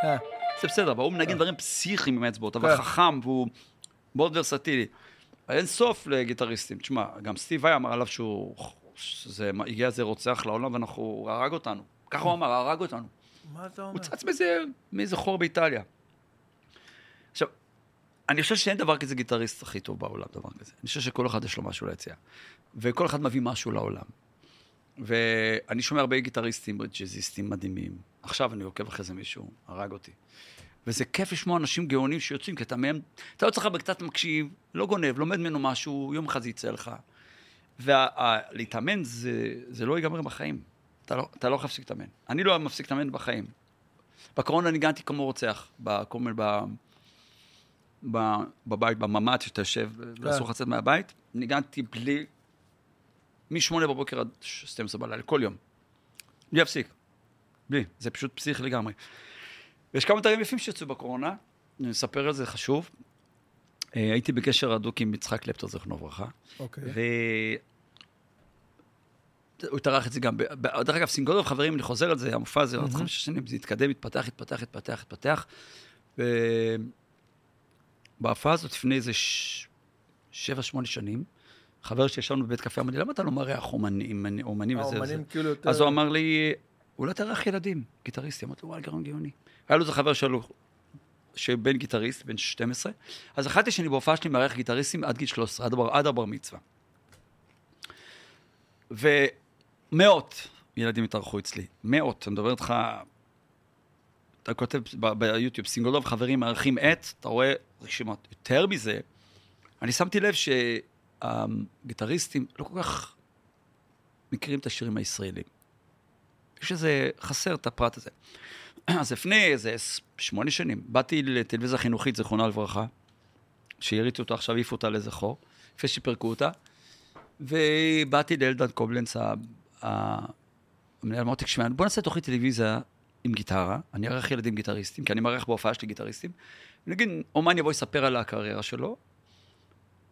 אה, זה בסדר, אבל הוא מנגן דברים פסיכיים עם האצבעות, אבל כן. חכם והוא מאוד ורסטילי. אין סוף לגיטריסטים. תשמע, גם סטיב וואי אמר עליו שהוא... שזה, הגיע איזה רוצח לעולם ואנחנו... הרג אותנו. ככה הוא אמר, הרג אותנו. מה אתה אומר? הוא צץ מאיזה, מאיזה חור באיטליה. עכשיו, אני חושב שאין דבר כזה גיטריסט הכי טוב בעולם, דבר כזה. אני חושב שכל אחד יש לו משהו להציע. וכל אחד מביא משהו לעולם. ואני שומע הרבה גיטריסטים, ג'אזיסטים מדהימים. עכשיו אני עוקב אחרי זה מישהו, הרג אותי. וזה כיף לשמוע אנשים גאונים שיוצאים, כי אתה מהם, אתה לא צריך הרבה קצת מקשיב, לא גונב, לומד ממנו משהו, יום אחד זה יצא לך. ולהתאמן זה, זה לא ייגמר בחיים. אתה לא, אתה לא יכול להפסיק להתאמן. אני לא מפסיק להתאמן בחיים. בקורונה ניגנתי כמו רוצח, בקומל, ב, ב, בבית, בממ"ד, שאתה יושב, ואסור לך לצאת מהבית, ניגנתי בלי, מ-8 בבוקר עד 12 בלילה, כל יום. בלי להפסיק. בלי, זה פשוט פסיכי לגמרי. ויש כמה דברים יפים שיצאו בקורונה, אני אספר על זה, חשוב. אה, הייתי בקשר הדוק עם יצחק קלפטר, זכרונו לברכה. אוקיי. והוא טרח את זה גם, דרך אגב, סינגודוב, חברים, אני חוזר על זה, המופע הזה, עוד חמש שנים, זה התקדם, התפתח, התפתח, התפתח, התפתח. ובהופעה הזאת, לפני איזה שבע, שמונה שנים, חבר שישבנו בבית קפה, אמר לי, למה אתה לא מארח אומנים, אומנים וזה וזה? האומנים כאילו יותר... אז הוא אמר לי, אולי תארח ילדים, גיטריסטים. אמרתי לו, וואי, גרון גאוני. היה לו איזה חבר שלו, שבן גיטריסט, בן 12, אז החלטתי שאני בהופעה שלי מארח גיטריסטים עד גיל 13, עד הבר, עד הבר מצווה. ומאות ילדים התארחו אצלי, מאות, אני מדבר איתך, אתה כותב ביוטיוב, סינגולוב חברים מארחים את, אתה רואה רשימות. יותר מזה, אני שמתי לב שהגיטריסטים לא כל כך מכירים את השירים הישראלים. יש איזה, חסר את הפרט הזה. אז לפני איזה שמונה שנים, באתי לטלוויזיה חינוכית, זיכרונה לברכה, שהריצו אותה, עכשיו העיפו אותה לאיזה חור, לפני שפירקו אותה, ובאתי לאלדד קובלנץ, המנהל, אמרתי, תשמע, בוא נעשה תוכנית טלוויזיה עם גיטרה, אני אארח ילדים גיטריסטים, כי אני מארח בהופעה שלי גיטריסטים, ונגיד, אומן יבוא יספר על הקריירה שלו,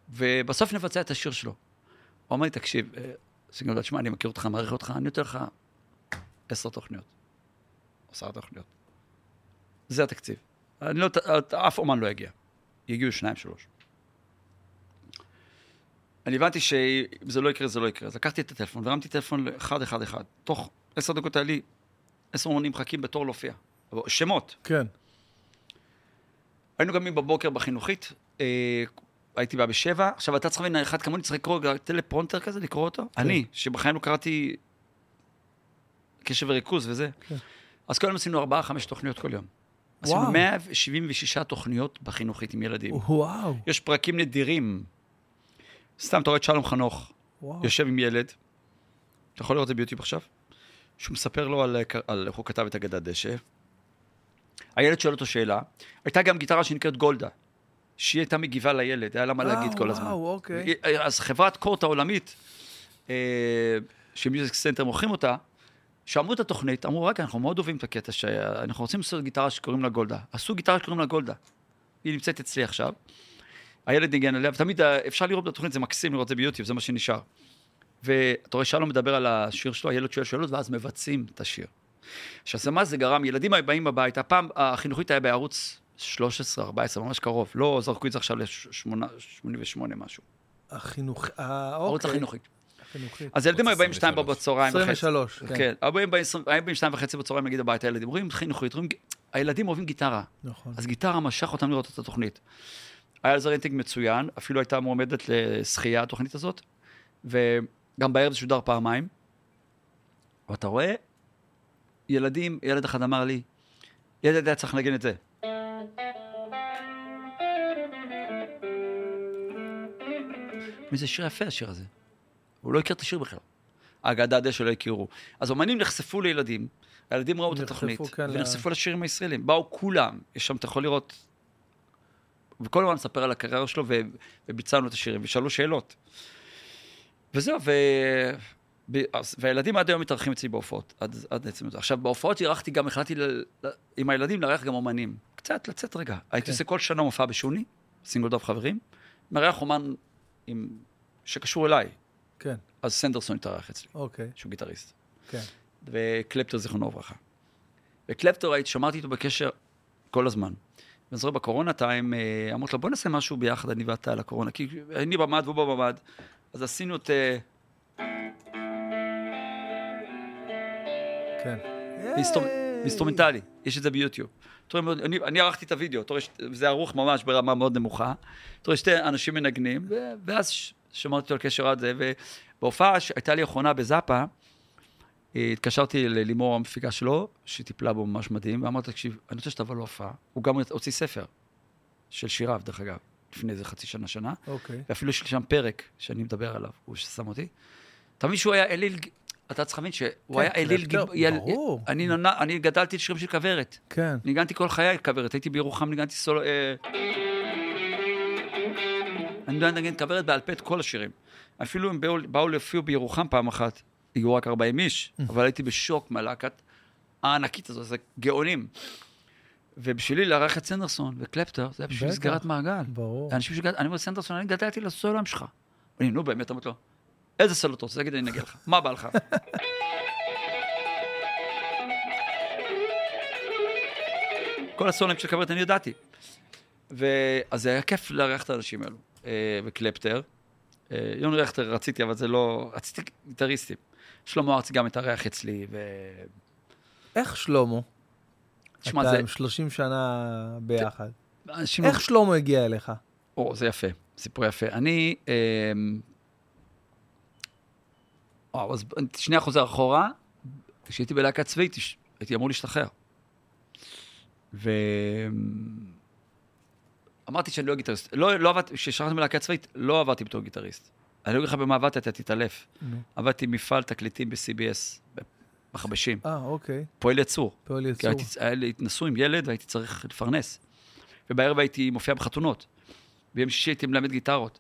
ובסוף נבצע את השיר שלו. הוא אמר לי, תקשיב, אה, סגנון, תשמע, אני מכיר אותך, מעריך אותך, אני נותן לך עשר תוכניות. עשר תוכניות. זה התקציב. אני לא, אף אומן לא יגיע. יגיעו שניים, שלוש. אני הבנתי שאם זה לא יקרה, זה לא יקרה. אז לקחתי את הטלפון והרמתי טלפון לאחד, אחד, אחד. תוך עשר דקות היה לי עשר אומנים מחכים בתור להופיע. שמות. כן. היינו קמים בבוקר בחינוכית, אה, הייתי בא בשבע, עכשיו אתה צריך להבין, אחד כמוני צריך לקרוא טלפרומפטר כזה, לקרוא אותו? כן. אני, שבחיים לא קראתי קשב וריכוז וזה. כן. אז כל יום עשינו ארבעה, חמש תוכניות כל יום. עשינו וואו. 176 תוכניות בחינוכית עם ילדים. וואו. יש פרקים נדירים. סתם, אתה רואה את שלום חנוך, וואו. יושב עם ילד, אתה יכול לראות את זה ביוטיוב עכשיו, שהוא מספר לו על, על איך הוא כתב את אגדת דשא. הילד שואל אותו שאלה, הייתה גם גיטרה שנקראת גולדה, שהיא הייתה מגיבה לילד, היה לה מה להגיד כל הזמן. וואו, אוקיי. אז חברת Cort העולמית, אה, ש Music Center מוכרים אותה, שמעו את התוכנית, אמרו, רגע, אנחנו מאוד אוהבים את הקטע שאנחנו רוצים לעשות גיטרה שקוראים לה גולדה. עשו גיטרה שקוראים לה גולדה. היא נמצאת אצלי עכשיו. הילד ניגן עליה, ותמיד אה, אפשר לראות בתוכנית, זה מקסים לראות את זה ביוטיוב, זה מה שנשאר. ואתה רואה שלום מדבר על השיר שלו, הילד שואל שאלות, ואז מבצעים את השיר. עכשיו, מה זה גרם? ילדים באים הביתה, פעם החינוכית היה בערוץ 13, 14, ממש קרוב. לא זרקו את זה עכשיו ל-88 משהו. החינוך... אה, ערוץ אוקיי. החינוכי. החינוכי. אז ילדים היו באים 2 23. בצהריים. וחצי. 23, כן. כן. היו באים 2 וחצי בצהריים נגיד הביתה, הילדים רואים חינוכית, רואים... הילדים אוהבים גיטרה. נכון. אז גיטרה משך אותם לראות את התוכנית. היה לזה רייטינג מצוין, אפילו הייתה מועמדת לשחייה, התוכנית הזאת, וגם בערב זה שודר פעמיים. ואתה רואה, ילדים, ילד אחד אמר לי, ילד היה צריך לנגן את זה. וזה שיר יפה, השיר הזה. הוא לא הכיר את השיר בכלל. האגדה די שלא הכירו. אז אומנים נחשפו לילדים, הילדים ראו את התוכנית, כאן ל- ונחשפו לשירים הישראלים. באו כולם, יש שם, אתה יכול לראות, וכל הזמן מספר על הקריירה שלו, ו- וביצענו את השירים, ושאלו שאלות. וזהו, ו... והילדים עד היום מתארחים אצלי בהופעות, עד, עד עצם זה. עכשיו, בהופעות אירחתי גם, החלטתי ל... ל- עם הילדים לארח גם אומנים. קצת, לצאת רגע. הייתי כן. עושה כל שנה מופע בשוני, סינגל דוב חברים, מארח אומן עם... שקשור אליי. כן, אז סנדרסון התארח אצלי, אוקיי, שהוא גיטריסט. כן. וקלפטור, זיכרונו לברכה. וקלפטור, הייתי, שמרתי איתו בקשר כל הזמן. ואני זוכר בקורונה time, אה, אמרתי לו, בוא נעשה משהו ביחד, אני ואתה, על הקורונה. כי אני בממ"ד והוא בממ"ד. אז עשינו את... אה, כן. אינסטרומנטלי, יש את זה ביוטיוב. אני, אני ערכתי את הוידאו, זה ערוך ממש ברמה מאוד נמוכה. אתה רואה שתי אנשים מנגנים, ואז שמרתי אותו על קשר עד זה, ובהופעה שהייתה לי אחרונה בזאפה, התקשרתי ללימור המפיקה שלו, שטיפלה בו ממש מדהים, ואמרתי, תקשיב, אני רוצה שתבוא להופעה. הוא גם הוציא ספר של שיריו, דרך אגב, לפני איזה חצי שנה, שנה. אוקיי. ואפילו יש לי שם פרק שאני מדבר עליו, הוא ששם אותי. אתה מבין שהוא היה אליל, אתה צריך להבין שהוא כן, היה אליל, קלפטר, גיב- יל- ברור. אני נונה- אני גדלתי על שירים של כוורת. כן. ניגנתי כל חיי כוורת, הייתי בירוחם, ניגנתי סולו... אה, אני יודע לנגן כוורת בעל פה את כל השירים. אפילו הם באו, באו להופיע בירוחם פעם אחת, הגיעו רק 40 איש, אבל הייתי בשוק מהלהקת הענקית הזו, זה גאונים. ובשבילי לארח את סנדרסון וקלפטר, זה היה בשביל. סגירת מעגל. ברור. אנשים שגד... אני אומר, סנדרסון, אני גדלתי לסולם שלך. אני, נו, באמת, אמרתי לו, איזה סולו אתה רוצה? תגיד, אני אנגן לך. מה בא לך? [LAUGHS] כל הסולוים של כוורת אני ידעתי. ואז זה היה כיף לארח את האנשים האלו. אה, וקלפטר. אה, יוני רכטר רציתי, אבל זה לא... רציתי גיטריסטים. שלמה ארצי גם התארח אצלי, ו... איך שלמה? תשמע, אתה זה... עם 30 שנה ביחד. אנשים... איך שלמה הגיע אליך? או, זה יפה, סיפור יפה. אני... אמ, וואו, אז שנייה חוזר אחורה, כשהייתי בלהקה צבאית, הייתי אמור להשתחרר. ו... אמרתי שאני לא גיטריסט. לא, לא עבדתי, כששכחתי בלהקה צבאית, לא עבדתי בתור גיטריסט. אני אגיד לך במה עבדתי, אתה תתעלף. עבדתי במפעל תקליטים ב-CBS, בחבשים. אה, אוקיי. פועל יצור. פועל כי יצור. לי נשוי עם ילד והייתי צריך לפרנס. ובערב הייתי מופיע בחתונות. ביום שישי הייתי מלמד גיטרות.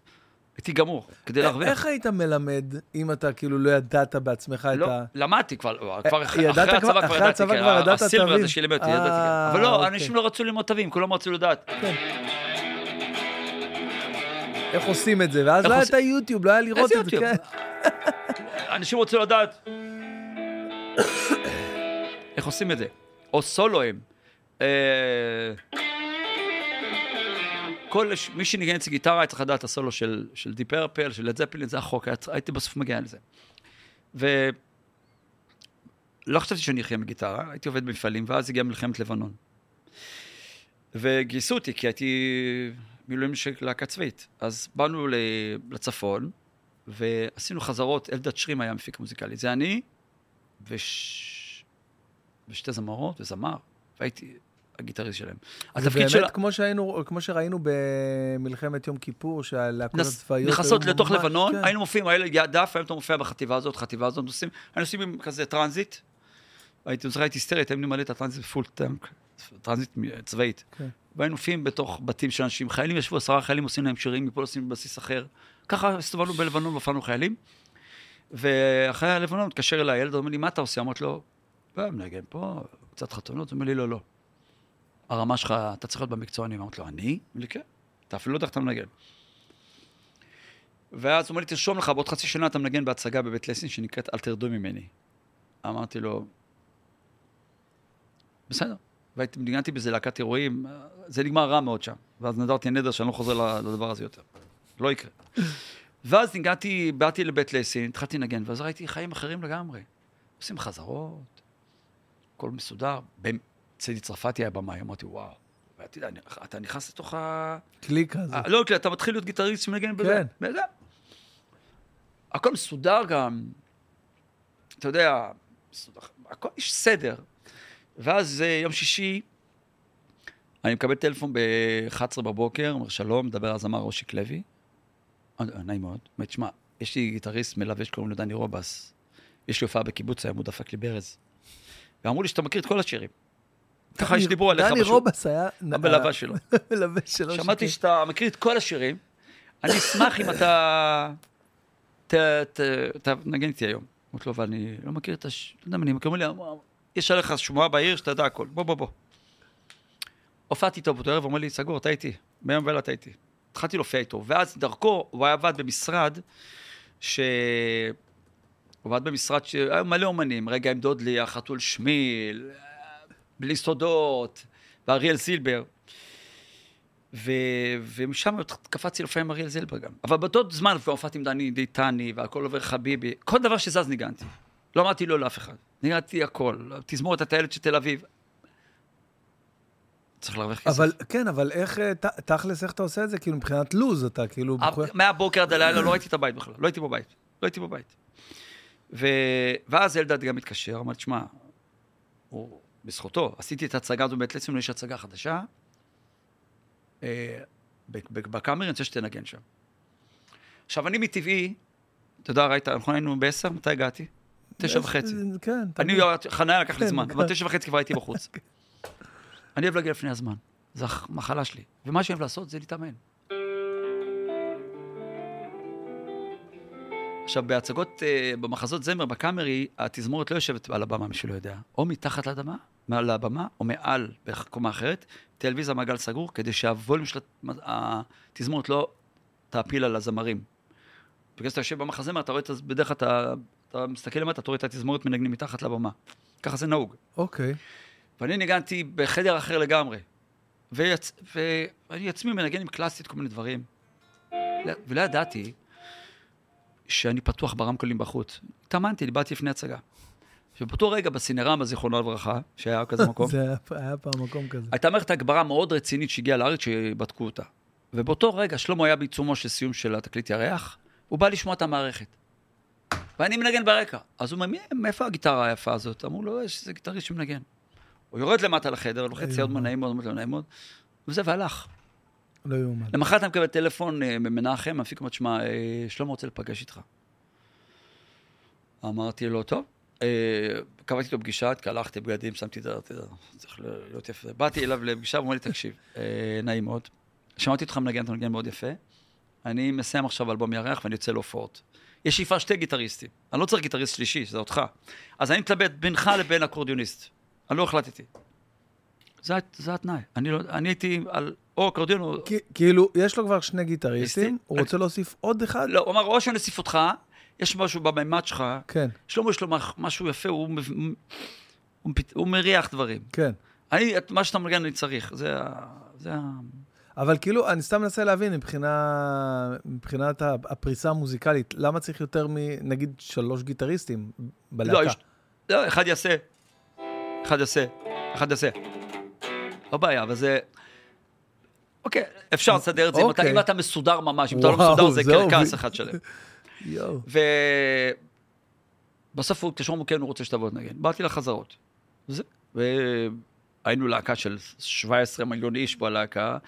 הייתי גמור, כדי להרוויח. איך היית מלמד אם אתה כאילו לא ידעת בעצמך את לא, ה... למדתי כבר, כבר אחרי כבר- הצבא כבר אחרי ידעתי, הצבא כן, כבר ידעת הסילבר? הזה שלימד אותי, אה, ידעתי, כן. אבל לא, אוקיי. אנשים לא רצו ללמוד תווים, כולם רצו לדעת. כן. איך עושים את זה? ואז לא היה את היוטיוב, לא היה לראות איזה את זה, יוטיוב? כן. אנשים רצו לדעת איך עושים את זה. או סולואים. אה, כל, מי שניגן אצלי גיטרה היה צריך לדעת את הסולו של, של די פרפל, של לד זפלין, זה החוק, הייתי בסוף מגיע לזה. ולא חשבתי שאני אחיה מגיטרה, הייתי עובד במפעלים, ואז הגיעה מלחמת לבנון. וגייסו אותי, כי הייתי מילואים של להקה צבאית. אז באנו לצפון, ועשינו חזרות, אלדד שרים היה מפיק מוזיקלי. זה אני וש... ושתי זמרות וזמר, והייתי הגיטריסט שלהם. התפקיד ובאמת, של... כמו שהיינו, כמו שראינו במלחמת יום כיפור, שהלהקות הצבאיות... נכנסות לתוך ממש- לבנון, כן. היינו מופיעים, הילד דף, היום אתה מופיע בחטיבה הזאת, חטיבה הזאת, נוסעים, היינו עושים עם כזה טרנזיט, הייתי הייתי היסטרית, היינו ממלא את הטרנזיט בפול טנק, טרנזיט צבאית. כן. והיינו מופיעים בתוך בתים של אנשים, חיילים ישבו, עשרה חיילים עושים להם שירים, מפה עושים בבסיס אחר. ככה הסתובבנו בלבנון והופענו חיילים. ואחרי הלבנון התקשר אליי, ילד אומר לי, מה אתה עושה? אמרתי לו, "אה, מנגן פה, קצת חתונות. הוא אומר לי, לא, לא. הרמה שלך, אתה צריך להיות במקצועני. אמרתי לו, אני? לי, כן. אתה אפילו לא יודע איך אתה מנגן. ואז הוא אומר לי, תרשום לך, בעוד חצי שנה אתה מנגן בהצגה בבית לסין שנקראת אל תרדו ממני. אמרתי לו, בסדר. והייתי, ניגנתי בזה להקת אירועים, זה נגמר רע מאוד שם. ואז נדרתי נדר שאני לא חוזר לדבר הזה יותר. לא יקרה. ואז ניגנתי, באתי לבית לסין, התחלתי לנגן, ואז ראיתי חיים אחרים לגמרי. עושים חזרות, הכל מסודר. צידי צרפתי היה במאי, אמרתי, וואו. ואתה יודע, אתה נכנס לתוך ה... קליק כזה. אה, לא, כי אתה מתחיל להיות גיטריסט שמנגן בזה. כן. הכל מסודר גם. אתה יודע, מסודר, הכל יש סדר. ואז אה, יום שישי, אני מקבל טלפון ב-11 בבוקר, אומר שלום, מדבר הזמר אושיק לוי. אה, נעים מאוד. אומר, תשמע, יש לי גיטריסט מלווה שקוראים לו דני רובס. יש לי הופעה בקיבוץ, היום הוא דפק לי ברז. ואמרו לי שאתה מכיר את כל השירים. ככה שדיברו עליך דני. רובס היה... המלווה שלו. [LAUGHS] המלווה שלו. שמעתי. שאתה מכיר את כל השירים, אני אשמח אם אתה תנגן איתי היום. אמרתי לו, אבל אני לא מכיר את הש... לא יודע אני מכיר, לי, יש עליך שמועה בעיר שאתה יודע הכל, בוא, בוא, בוא. הופעתי איתו באותו ערב, הוא אומר לי, סגור, אתה איתי. ביום ולילה אתה איתי. התחלתי להופיע איתו, ואז דרכו, הוא היה עבד במשרד, ש... הוא עבד במשרד שהיו מלא אומנים, רגע עם דודלי, החתול שמיל, בלי סודות, ואריאל זילבר. ו... ומשם קפצתי להופיע עם אריאל זילבר גם. אבל באותו זמן כבר הופעתי עם דני דיטני, והכל עובר חביבי, כל דבר שזז ניגנתי. לא אמרתי לא לאף אחד. ניגנתי הכל, תזמורת הטיילת של תל אביב. צריך להרוויח כסף. אבל, כן, אבל איך, אה, תכלס, איך אתה עושה את זה? כאילו, מבחינת לוז, אתה כאילו... מחויב- מהבוקר עד הלילה לא ראיתי את הבית בכלל, לא הייתי בבית, לא הייתי בבית. ו... ואז אלדד גם התקשר, אמר, תשמע, הוא, בזכותו, עשיתי את ההצגה הזו בית לצים, יש הצגה חדשה, אה, בקאמרי, אני רוצה שתנגן שם. עכשיו, אני מטבעי, אתה יודע, ראית, אנחנו היינו בעשר, מתי הגעתי? תשע וחצי. כן, אני. חניה לקח לי כן, זמן. אבל תשע וחצי כבר הייתי [LAUGHS] בחוץ. אני אוהב להגיע לפני הזמן, זו המחלה שלי. ומה שאני אוהב לעשות זה להתאמן. עכשיו, בהצגות, אה, במחזות זמר, בקאמרי, התזמורת לא יושבת על הבמה, מי שלא יודע. או מתחת לאדמה, מעל הבמה, או מעל, בקומה אחרת, טלוויזיה מעגל סגור, כדי שהווליום של הת- התזמורת לא תעפיל על הזמרים. בגלל שאתה יושב במחזמר, אתה רואה את, בדרך כלל אתה, מסתכל למטה, אתה רואה את התזמורת מנגנים מתחת לבמה. ככה זה נהוג. אוקיי. ואני ניגנתי בחדר אחר לגמרי. ויצ... ואני עצמי מנגן עם קלאסית כל מיני דברים. לא- ולא ידעתי שאני פתוח ברמקולים בחוץ. התאמנתי, לי, באתי לפני הצגה. שבאותו רגע בסינרמה, זיכרונו לברכה, שהיה כזה מקום, [LAUGHS] זה היה פעם מקום כזה. הייתה מערכת הגברה מאוד רצינית שהגיעה לארץ, שבדקו אותה. ובאותו רגע שלמה היה בעיצומו של סיום של התקליט ירח, הוא בא לשמוע את המערכת. ואני מנגן ברקע. אז הוא אומר, "מי- מאיפה הגיטרה היפה הזאת? אמרו לו, יש איזה גיטריסט שמנגן. הוא יורד למטה לחדר, לוחץ יד איום. נעים מאוד, אמרתי לו, נעים מאוד, וזה, והלך. לא יאומן. למחרת אני מקבל טלפון אה, ממנחם, המפיק אומר, תשמע, אה, שלמה רוצה לפגש איתך. אמרתי לו, טוב. אה, קבעתי איתו פגישה, התקלחתי בגדים, שמתי את יודע, צריך להיות יפה. באתי אליו לפגישה, הוא אומר לי, תקשיב, נעים מאוד. שמעתי אותך מנגן, אתה מנגן מאוד יפה. אני מסיים עכשיו אלבום ירח ואני יוצא להופעות. יש שאיפה שתי גיטריסטים. אני לא צריך גיטריסט שלישי, שזה אותך. אז אני מתלבט בינך לבין אקורדיוניסט. אני לא החלטתי. זה, זה התנאי. אני, לא, אני הייתי על או אקורדיון או... כאילו, יש לו כבר שני גיטריסטים? הוא רוצה להוסיף עוד אחד? לא, הוא אמר, או שאני אוסיף אותך, יש משהו בממד שלך, כן, שלמה יש לו משהו יפה, הוא, הוא, פת- הוא מריח דברים. כן. אני, את מה שאתה מנגן אני צריך, זה ה... זה. אבל כאילו, אני סתם מנסה להבין מבחינה, מבחינת הפריסה המוזיקלית, למה צריך יותר מנגיד שלוש גיטריסטים בלהקה? לא, יש, לא, אחד יעשה, אחד יעשה, אחד יעשה. לא בעיה, אבל זה... אוקיי, אפשר לסדר את זה אם אתה, אוקיי. אם אתה מסודר ממש, אם אתה לא וואו, מסודר זה קרקס אחד שלם. יואו. ובסוף הוא התקשר, כן, הוא רוצה שתבוא לנגן. באתי לחזרות. וזה. והיינו להקה של 17 מיליון איש בלהקה,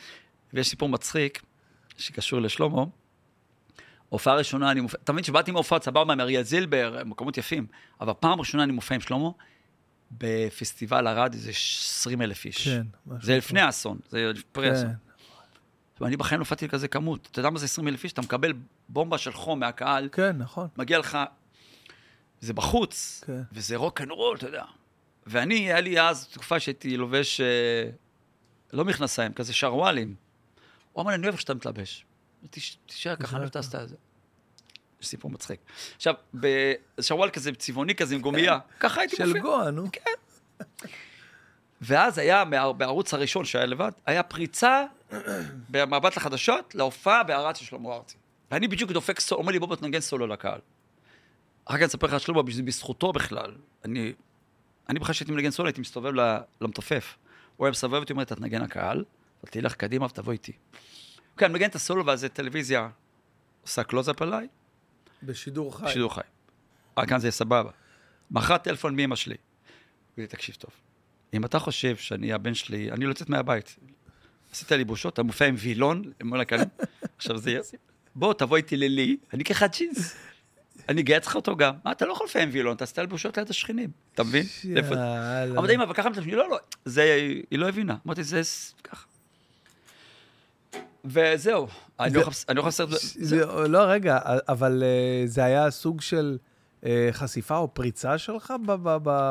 ויש סיפור מצחיק שקשור לשלמה. הופעה ראשונה, אני מופיע, אתה מבין שבאתי מהופעה סבבה, עם אריאל זילבר, מקומות יפים, אבל פעם ראשונה אני מופיע עם שלמה בפסטיבל ערד, איזה 20 אלף איש. כן. משהו זה לפני האסון, זה פרי כן. האסון. ואני בחיים לא הופעתי לכזה כמות. אתה יודע מה זה 20 אלף איש? אתה מקבל בומבה של חום מהקהל, כן, נכון. מגיע לך, זה בחוץ, כן. וזה rock and roll, אתה יודע. ואני, היה לי אז תקופה שהייתי לובש, אה, לא מכנסיים, כזה שרוואלים. הוא אמר לי, אני אוהב איך שאתה מתלבש. תש- תישאר ככה, אני אוהב את. יש סיפור מצחיק. עכשיו, בשרוואל כזה צבעוני כזה עם גומייה, ככה הייתי של מופיע. גואה, נו. ואז היה, בערוץ הראשון שהיה לבד, היה פריצה במבט לחדשות להופעה בערד של שלמה ארצי. ואני בדיוק דופק סולו, אומר לי, בוא תנגן סולו לקהל. אחר כך אני אספר לך על שלמה, זה בזכותו בכלל. אני, אני בכלל כשהייתי מנגן סולו, הייתי מסתובב למתופף. הוא היה מסובב אותי, אומר, אתה תנגן לקהל, אתה תלך קדימה ותבוא איתי. אוקיי, אני מנגן את הסולו, ואז טלוויזיה עושה קלוזאפ עליי, בשידור חי. בשידור חי. אה, כאן זה יהיה סבבה. מחרת טלפון מאמא שלי. לי, תקשיב טוב, אם אתה חושב שאני הבן שלי, אני לא יוצאת מהבית. עשית לי בושות, אתה מופיע עם וילון, מול הקהלים, [LAUGHS] עכשיו זה יהיה... בוא, תבוא איתי ללי, אני אקח לך ג'ינס. אני אגייס לך אותו גם. מה, אתה לא יכול עם וילון, אתה עשית בושות ליד השכנים, אתה מבין? יאללה. אמרתי, אמא, אבל ככה לא, לא, זה, היא לא הבינה. אמרתי, זה ככה. וזהו, אני לא אני לא לא, רגע, אבל אה, זה היה סוג של אה, חשיפה או פריצה שלך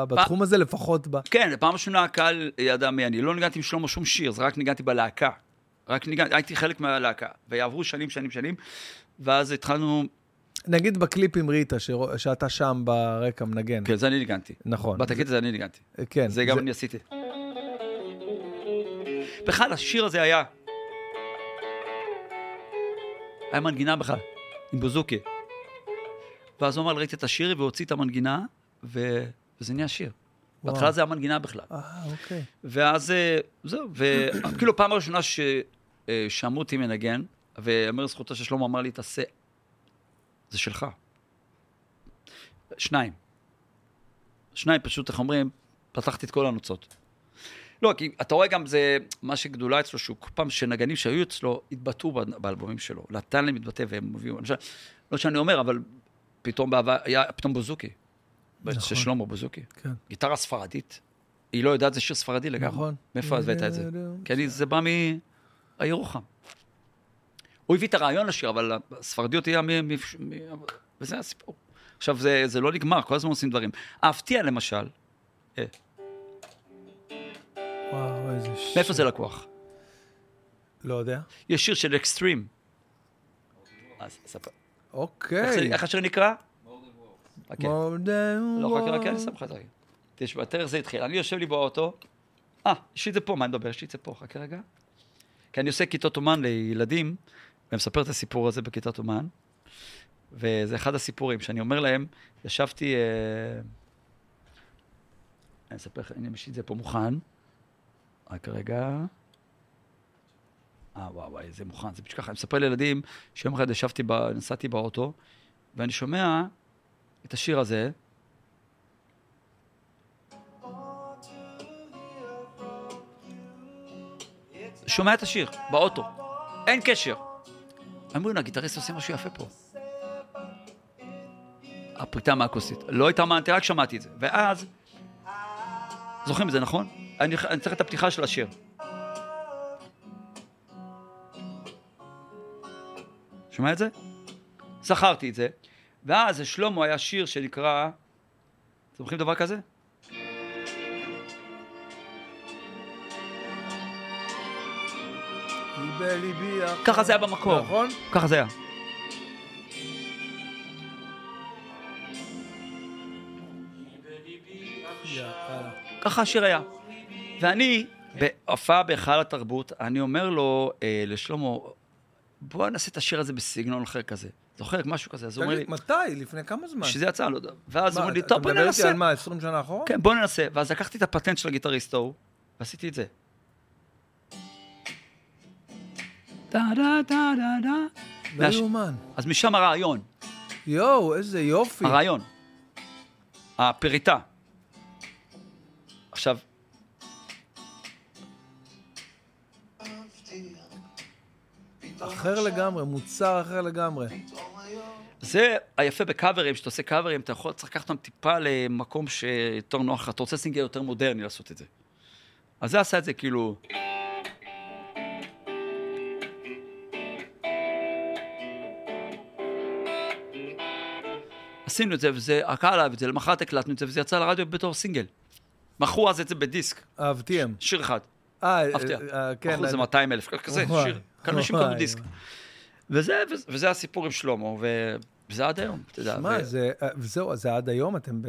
בתחום הזה, לפחות ב... כן, פעם ראשונה הקהל ידע מי אני. לא ניגנתי עם שלמה שום שיר, זה רק ניגנתי בלהקה. רק ניגנתי, הייתי חלק מהלהקה. ויעברו שנים, שנים, שנים, ואז התחלנו... נגיד בקליפ עם ריטה, שאתה שם ברקע מנגן. כן, זה אני ניגנתי. נכון. בתקליט הזה אני ניגנתי. כן. זה גם אני עשיתי. בכלל, השיר הזה היה... היה מנגינה בכלל, עם בוזוקי. ואז הוא אמר, ראיתי את השיר והוציא את המנגינה, ו... וזה נהיה שיר. בהתחלה זה היה מנגינה בכלל. אה, אוקיי. ואז אה, זהו, וכאילו [CLEARS THROAT] פעם ראשונה ששמעו אותי מנגן, ואומר לזכותו ששלמה אמר לי, תעשה, זה שלך. שניים. שניים פשוט, איך אומרים, פתחתי את כל הנוצות. לא, כי אתה רואה גם זה, מה שגדולה אצלו, שהוא כל פעם שנגנים שהיו אצלו, התבטאו באלבומים שלו. נתן להם להתבטא והם הביאו, למשל, לא שאני אומר, אבל פתאום בעבר, היה פתאום בוזוקי. נכון. של שלמה בוזוקי. כן. גיטרה ספרדית. היא לא יודעת, זה שיר ספרדי לגמרי. נכון. מאיפה הבאת את זה? כי אני, זה בא מירוחם. הוא הביא את הרעיון לשיר, אבל הספרדיות. מ... וזה הסיפור. עכשיו, זה, זה לא נגמר, כל הזמן עושים דברים. אהבתיה, למשל, אה, וואו, איזה ש... מאיפה זה לקוח? לא יודע. יש שיר של אקסטרים. זה- אוקיי. איך השיר נקרא? חכה. More than לא, חכה, חכה, אני. שם לך את הרגע. תשמע, תראה איך זה התחיל. אני יושב לי באוטו, אה, יש לי את זה פה, מה אני מדבר? יש לי את זה פה, חכה רגע. כי אני עושה כיתות אומן לילדים, ומספר את הסיפור הזה בכיתת אומן, וזה אחד הסיפורים שאני אומר להם, ישבתי, אה... אני אספר לך, יש לי את זה פה מוכן. רק רגע. אה, וואו, וואי, זה מוכן, זה פשוט ככה. אני מספר לילדים שיום אחד ישבתי, ב... נסעתי באוטו, ואני שומע את השיר הזה, שומע את השיר, באוטו, אין קשר. אמרו, הגיטריסט עושה משהו יפה פה. הפריטה מהכוסית. לא התאמנתי, רק שמעתי את זה. ואז, זוכרים את זה, נכון? אני, אני צריך את הפתיחה של השיר. שומע את זה? זכרתי את זה. ואז לשלמה היה שיר שנקרא... אתם זוכרים דבר כזה? ככה זה היה במקור. נכון? ככה זה היה. ככה השיר היה. ואני, בהופעה בהיכל התרבות, אני אומר לו, אה, לשלמה, בוא נעשה את השיר הזה בסגנון אחר כזה. זוכר משהו כזה? אז הוא אומר לי, מתי? לפני כמה זמן? שזה יצא, לא יודע. ואז הוא אומר לי, אתה טוב, בוא מדבר איתי ננסה. על מה, 20 שנה אחורה? כן, בוא ננסה. ואז לקחתי את הפטנט של הגיטריסט ההוא, ועשיתי את זה. דה דה דה דה דה. לא יאומן. אז משם הרעיון, יואו, איזה יופי. הרעיון. הפריטה. עכשיו, אחר לגמרי, מוצר אחר לגמרי. זה היפה בקאברים, שאתה עושה קאברים, אתה יכול, צריך לקחת אותם טיפה למקום שיותר נוח לך, אתה רוצה singer יותר מודרני לעשות את זה. אז זה עשה את זה כאילו... עשינו את זה, וזה, הקהל אהב את זה, למחרת הקלטנו את זה, וזה יצא לרדיו בתור סינגל. מכרו אז את זה בדיסק, אהבתיהם. שיר אחד. אה, אהבתי. אה, כן. מכרו איזה אני- 200 אלף, כזה, שיר. כמה אנשים קנו דיסק. וזה, וזה, הסיפור עם שלמה, וזה עד היום, אתה יודע. שמע, ו- זה, אה, וזהו, זה עד היום אתם ב...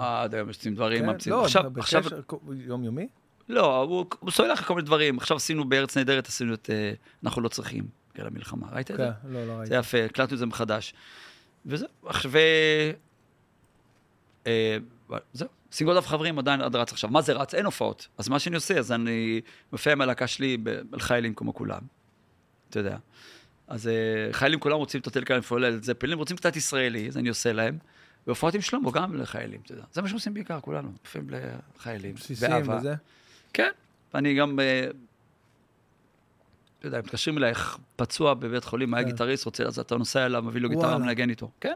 אה, עד היום עושים דברים, כן? ממציאים. לא, עכשיו, בקשר עכשיו, יומיומי? לא, הוא, הוא סולל לך כל מיני דברים. עכשיו עשינו בארץ נהדרת, עשינו את אה, אנחנו לא צריכים, בגלל המלחמה. ראית את זה? כן, לא, לא ראיתי. זה יפה, הקלטנו את זה מחדש. וזהו, עכשיו, אה, זהו. סינגול דף חברים עדיין עד רץ עכשיו. מה זה רץ? אין הופעות. אז מה שאני עושה, אז אני מופיע עם הלהקה שלי ב- על חיילים כמו כולם. אתה יודע. אז אה, חיילים כולם רוצים את הטלקה מפועל זפלין, רוצים קצת ישראלי, אז אני עושה להם. והופעות עם שלמה גם לחיילים, אתה יודע. זה מה שעושים בעיקר, כולנו. מופיעים לחיילים. בסיסים. וזה? כן, ואני גם, אה, אתה יודע, מתקשרים אליי, פצוע בבית חולים, היה כן. גיטריסט, רוצה, אז אתה נוסע אליו, מביא לו גיטרה. מנגן איתו. כן.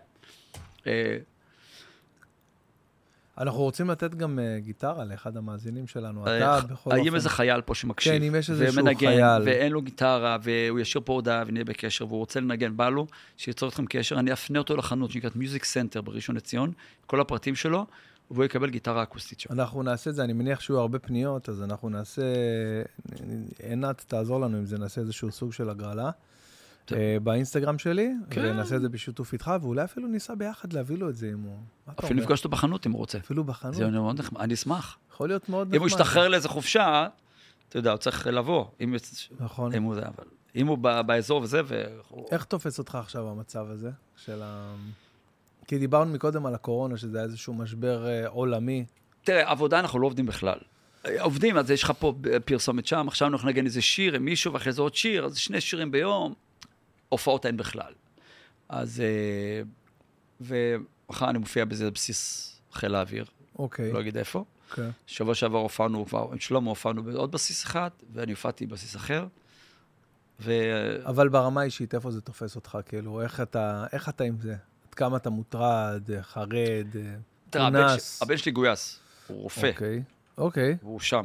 אנחנו רוצים לתת גם אה, גיטרה לאחד המאזינים שלנו. אה, אתה בכל האם אופן... איזה חייל פה שמקשיב, כן, אם יש איזשהו ומנגן, חייל. ואין לו גיטרה, והוא ישאיר פה הודעה ונהיה בקשר, והוא רוצה לנגן, בא לו, שיצור איתכם קשר, אני אפנה אותו לחנות שנקראת Music Center בראשון לציון, כל הפרטים שלו, והוא יקבל גיטרה אקוסטית שם. אנחנו נעשה את זה, אני מניח שיהיו הרבה פניות, אז אנחנו נעשה... עינת, תעזור לנו עם זה, נעשה איזשהו סוג של הגרלה. אה, באינסטגרם שלי, כן. ונעשה את זה בשיתוף איתך, ואולי אפילו ניסע ביחד להביא לו את זה אם הוא... אפילו? נפגש אותו בחנות אם הוא רוצה. אפילו בחנות. זה מאוד נחמד, אני אשמח. יכול להיות מאוד נחמד. אם הוא ישתחרר לאיזה חופשה, אתה יודע, הוא צריך לבוא. אם נכון. אם הוא זה, אבל... אם הוא ב- באזור וזה, ו... איך תופס אותך עכשיו המצב הזה של ה... כי דיברנו מקודם על הקורונה, שזה היה איזשהו משבר אה, עולמי. תראה, עבודה אנחנו לא עובדים בכלל. עובדים, אז יש לך פה פרסומת שם, עכשיו אנחנו נגן איזה שיר עם מישהו, ואחרי זה עוד שיר, אז שני שירים ביום, הופעות אין בכלל. אז... אה, ומחר אני מופיע באיזה בסיס חיל האוויר, אוקיי, לא אגיד איפה. אוקיי. שבוע שעבר הופענו עם שלמה הופענו בעוד בסיס אחד, ואני הופעתי בבסיס אחר. ו... אבל ברמה האישית, איפה זה תופס אותך? כאילו, איך אתה, איך אתה עם זה? עד כמה אתה מוטרד, אה, חרד, אה, תראה, הבן. הבן שלי גויס, הוא רופא, אוקיי, אוקיי, והוא שם.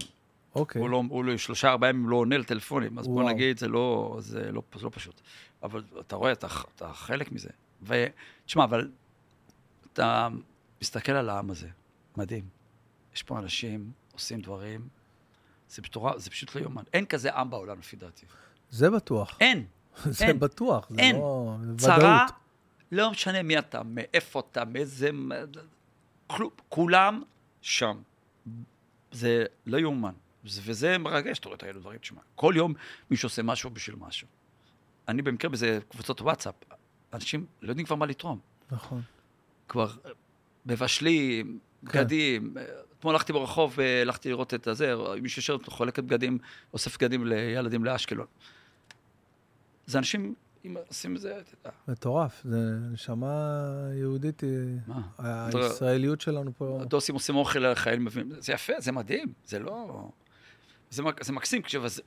אוקיי. הוא, לא, הוא לא, שלושה, ארבעה ימים לא עונה לטלפונים, אז בוא וואו. נגיד, זה לא, זה לא, זה לא פשוט. אבל אתה רואה, אתה, אתה חלק מזה. ותשמע, אבל אתה מסתכל על העם הזה, מדהים. יש פה אנשים, עושים דברים, זה, פתורה, זה פשוט לא יאומן. אין כזה עם בעולם, לפי דעתי. זה בטוח. אין. [LAUGHS] זה אין. בטוח, זה אין. לא... צרה. לא משנה מי אתה, מאיפה אתה, מאיזה... כלום, כולם שם. זה לא יאומן. זה- וזה מרגש, אתה רואה את האלו דברים, תשמע. כל יום מישהו עושה משהו בשביל משהו. אני במקרה באיזה קבוצות וואטסאפ, אנשים לא יודעים כבר מה לתרום. נכון. כבר אה, מבשלים, כן. בגדים. אה, אתמול הלכתי ברחוב, אה, הלכתי לראות את הזה, מישהו יושב, חולקת בגדים, אוסף בגדים לילדים לאשקלון. זה אנשים אם עושים את זה, אתה יודע. מטורף, זה נשמה יהודית, מה? הישראליות שלנו פה. הדוסים עושים אוכל לחיילים מביאים, זה יפה, זה מדהים, זה לא... זה, זה מקסים,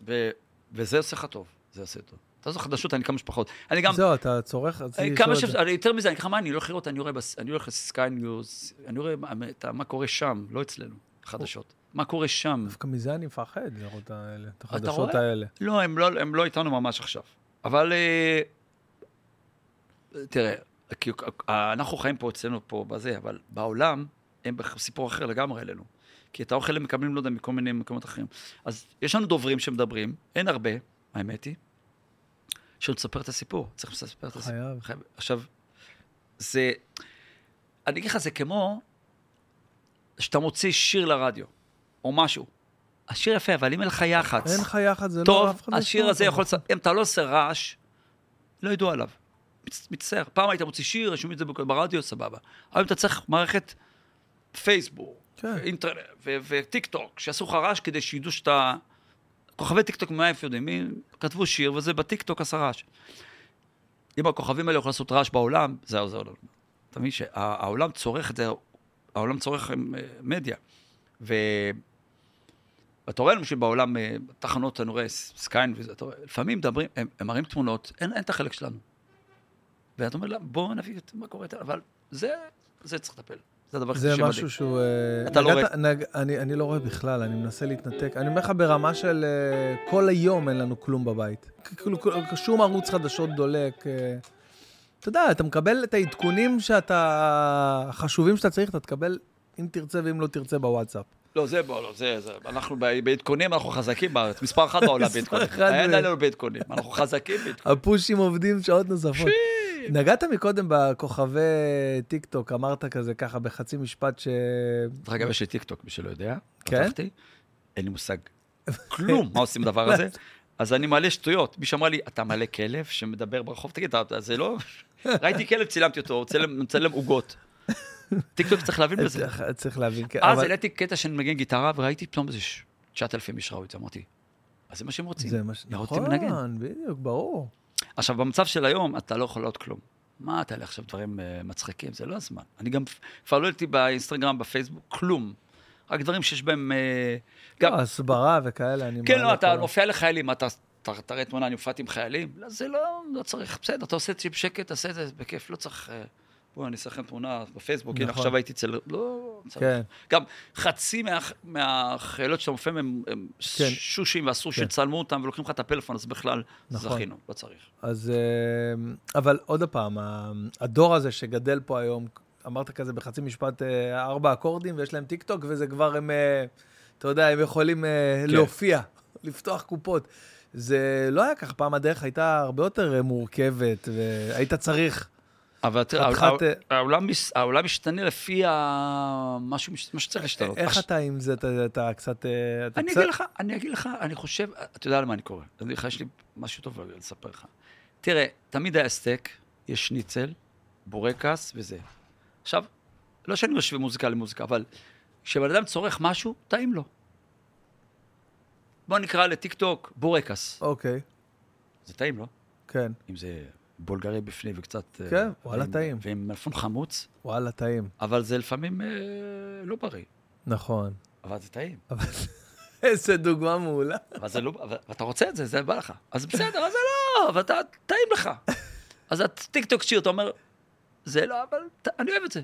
ו, וזה עושה לך טוב, זה עושה טוב. אתה זוכר חדשות, אני כמה משפחות. אני גם, זהו, אתה צורך, רציתי אני לשאול כמה את ש... זה. יותר מזה, אני אגיד לך מה, אני הולך לראות, אני הולך לסקיי ניוז, אני רואה מה- את ה- מה קורה שם, לא אצלנו, חדשות. מה קורה שם. דווקא מזה אני מפחד לראות את האלה, את החדשות? האלה. לא, הם לא, הם לא איתנו ממש עכשיו. אבל אה, תראה, אה, אנחנו חיים פה אצלנו פה בזה, אבל בעולם הם בסיפור אחר לגמרי אלינו. כי את האוכל הם מקבלים, לא יודע, מכל מיני מקומות אחרים. אז יש לנו דוברים שמדברים, אין הרבה, האמת היא, שנספר את הסיפור. צריך לספר את הסיפור. חייב. חייב. עכשיו, זה, אני אגיד לך, זה כמו שאתה מוציא שיר לרדיו, או משהו. השיר יפה, אבל אם אין לך יח"צ, אין לך יחד, זה לא... טוב, לא השיר הזה. יכול. אם אתה לא עושה רעש, לא ידעו עליו. מצ- מצטער. פעם היית מוציא שיר, שומעים את זה ברדיו, סבבה. היום אתה צריך מערכת פייסבוק, כן. אינטרנט וטיק טוק, שיעשו לך רעש כדי שידעו שאתה... כוכבי טיק טוק, מה איפה יודעים? מי כתבו שיר וזה בטיק טוק עשה רעש. אם הכוכבים האלה יכולים לעשות רעש בעולם, זה עוזר לנו. אתה מבין שהעולם צורך את זה, העולם צורך אה, מדיה. ואתה רואה למשל בעולם, אה, תחנות, אני רואה סקיין וזה, אתה רואה, לפעמים מדברים, הם, הם מראים תמונות, אין, אין את החלק שלנו. ואתה אומר להם, בואו נביא את מה קורה, אבל זה, זה צריך לטפל. זה הדבר הכי זה שמדאיג. משהו שהוא... אה, אתה לא נג- אני לא רואה בכלל, אני מנסה להתנתק. אני אומר לך ברמה של אה, כל היום אין לנו כלום בבית. כאילו, שום ערוץ חדשות דולק. אה. אתה יודע, אתה מקבל את העדכונים שאתה... החשובים שאתה צריך, אתה תקבל אם תרצה ואם לא תרצה בוואטסאפ. לא, זה בוא, לא, זה, זה, אנחנו בעדכונים, אנחנו חזקים בארץ, מספר אחת בעולם [LAUGHS] בעדכונים. אין עלינו בעדכונים, אנחנו חזקים בעדכונים. הפושים עובדים שעות נוספות. נגעת מקודם בכוכבי טיק טוק, אמרת כזה ככה בחצי משפט ש... דרך אגב, יש לי טיקטוק, מי שלא יודע. כן? פתחתי, אין לי מושג [LAUGHS] כלום מה עושים בדבר הזה. [LAUGHS] אז אני מעלה שטויות. מישהו אמר לי, אתה מעלה כלב שמדבר ברחוב? תגיד, זה לא... [LAUGHS] ראיתי כלב, צילמתי אותו, מצלם עוגות. טיקטוק צריך להבין בזה. צריך- צריך להבין. כן, אז העליתי קטע שאני מנגן גיטרה, וראיתי פתאום איזה 9,000 איש ראו את זה, אמרתי, אז זה מה שהם רוצים. זה מה ש... נכון, בדיוק, ברור. עכשיו, במצב של היום, אתה לא יכול לעוד כלום. מה אתה עכשיו דברים אה, מצחיקים? זה לא הזמן. אני גם כבר לא העליתי באינסטגרם, בפייסבוק, כלום. רק דברים שיש בהם... אה, גם, גם הסברה וכאלה, אני כן, לא, אתה מופיע לחיילים, אתה אתה תראה תמונה, אני הופעתי עם חיילים? לא, זה לא, לא צריך, בסדר, אתה עושה את זה בשקט, תעשה את זה בכיף, לא צריך... אה, בואו, אני אעשה לכם תמונה בפייסבוק, הנה נכון. עכשיו הייתי אצל... לא, צריך. כן. גם חצי מה- מהחיילות שאתה מופיע הם הם כן. שושים, ואסור כן. שיצלמו אותם ולוקחים לך את הפלאפון, אז בכלל נכון. זכינו, לא צריך. אז, אה, אבל עוד פעם, הדור הזה שגדל פה היום, אמרת כזה בחצי משפט, אה, ארבע אקורדים, ויש להם טיק טוק, וזה כבר הם, אה, אתה יודע, הם יכולים אה, כן. להופיע, לפתוח קופות. זה לא היה ככה, פעם הדרך הייתה הרבה יותר מורכבת, והיית צריך אבל תראה, אה, העולם מש- העולם משתנה לפי מה שצריך להשתנות. איך אתה עם זה, אתה, קצת... אה, אני אגיד לך, אני אגיד לך, אני חושב, אתה יודע למה אני קורא. יש לי משהו טוב לספר לך. תראה, תמיד היה סטייק, יש שניצל, בורקס וזה. עכשיו, לא שאני משווה מוזיקה למוזיקה, אבל כשבן אדם צורך משהו, טעים לו. בוא נקרא לטיק טוק בורקס. אוקיי, זה טעים, לא? כן, אם זה בולגרי בפנים וקצת... אה, כן, וואלה, טעים. ועם מלפון חמוץ, וואלה, טעים. אבל זה לפעמים אה, לא בריא. נכון. אבל זה טעים. [LAUGHS] איזה דוגמה מעולה. אבל זה לא, אבל אתה רוצה את זה, זה בא לך. אז בסדר, אז זה לא, אבל אתה, טעים לך. [LAUGHS] אז הטיקטוק שיר, אתה אומר, זה לא, אבל אני אוהב את זה.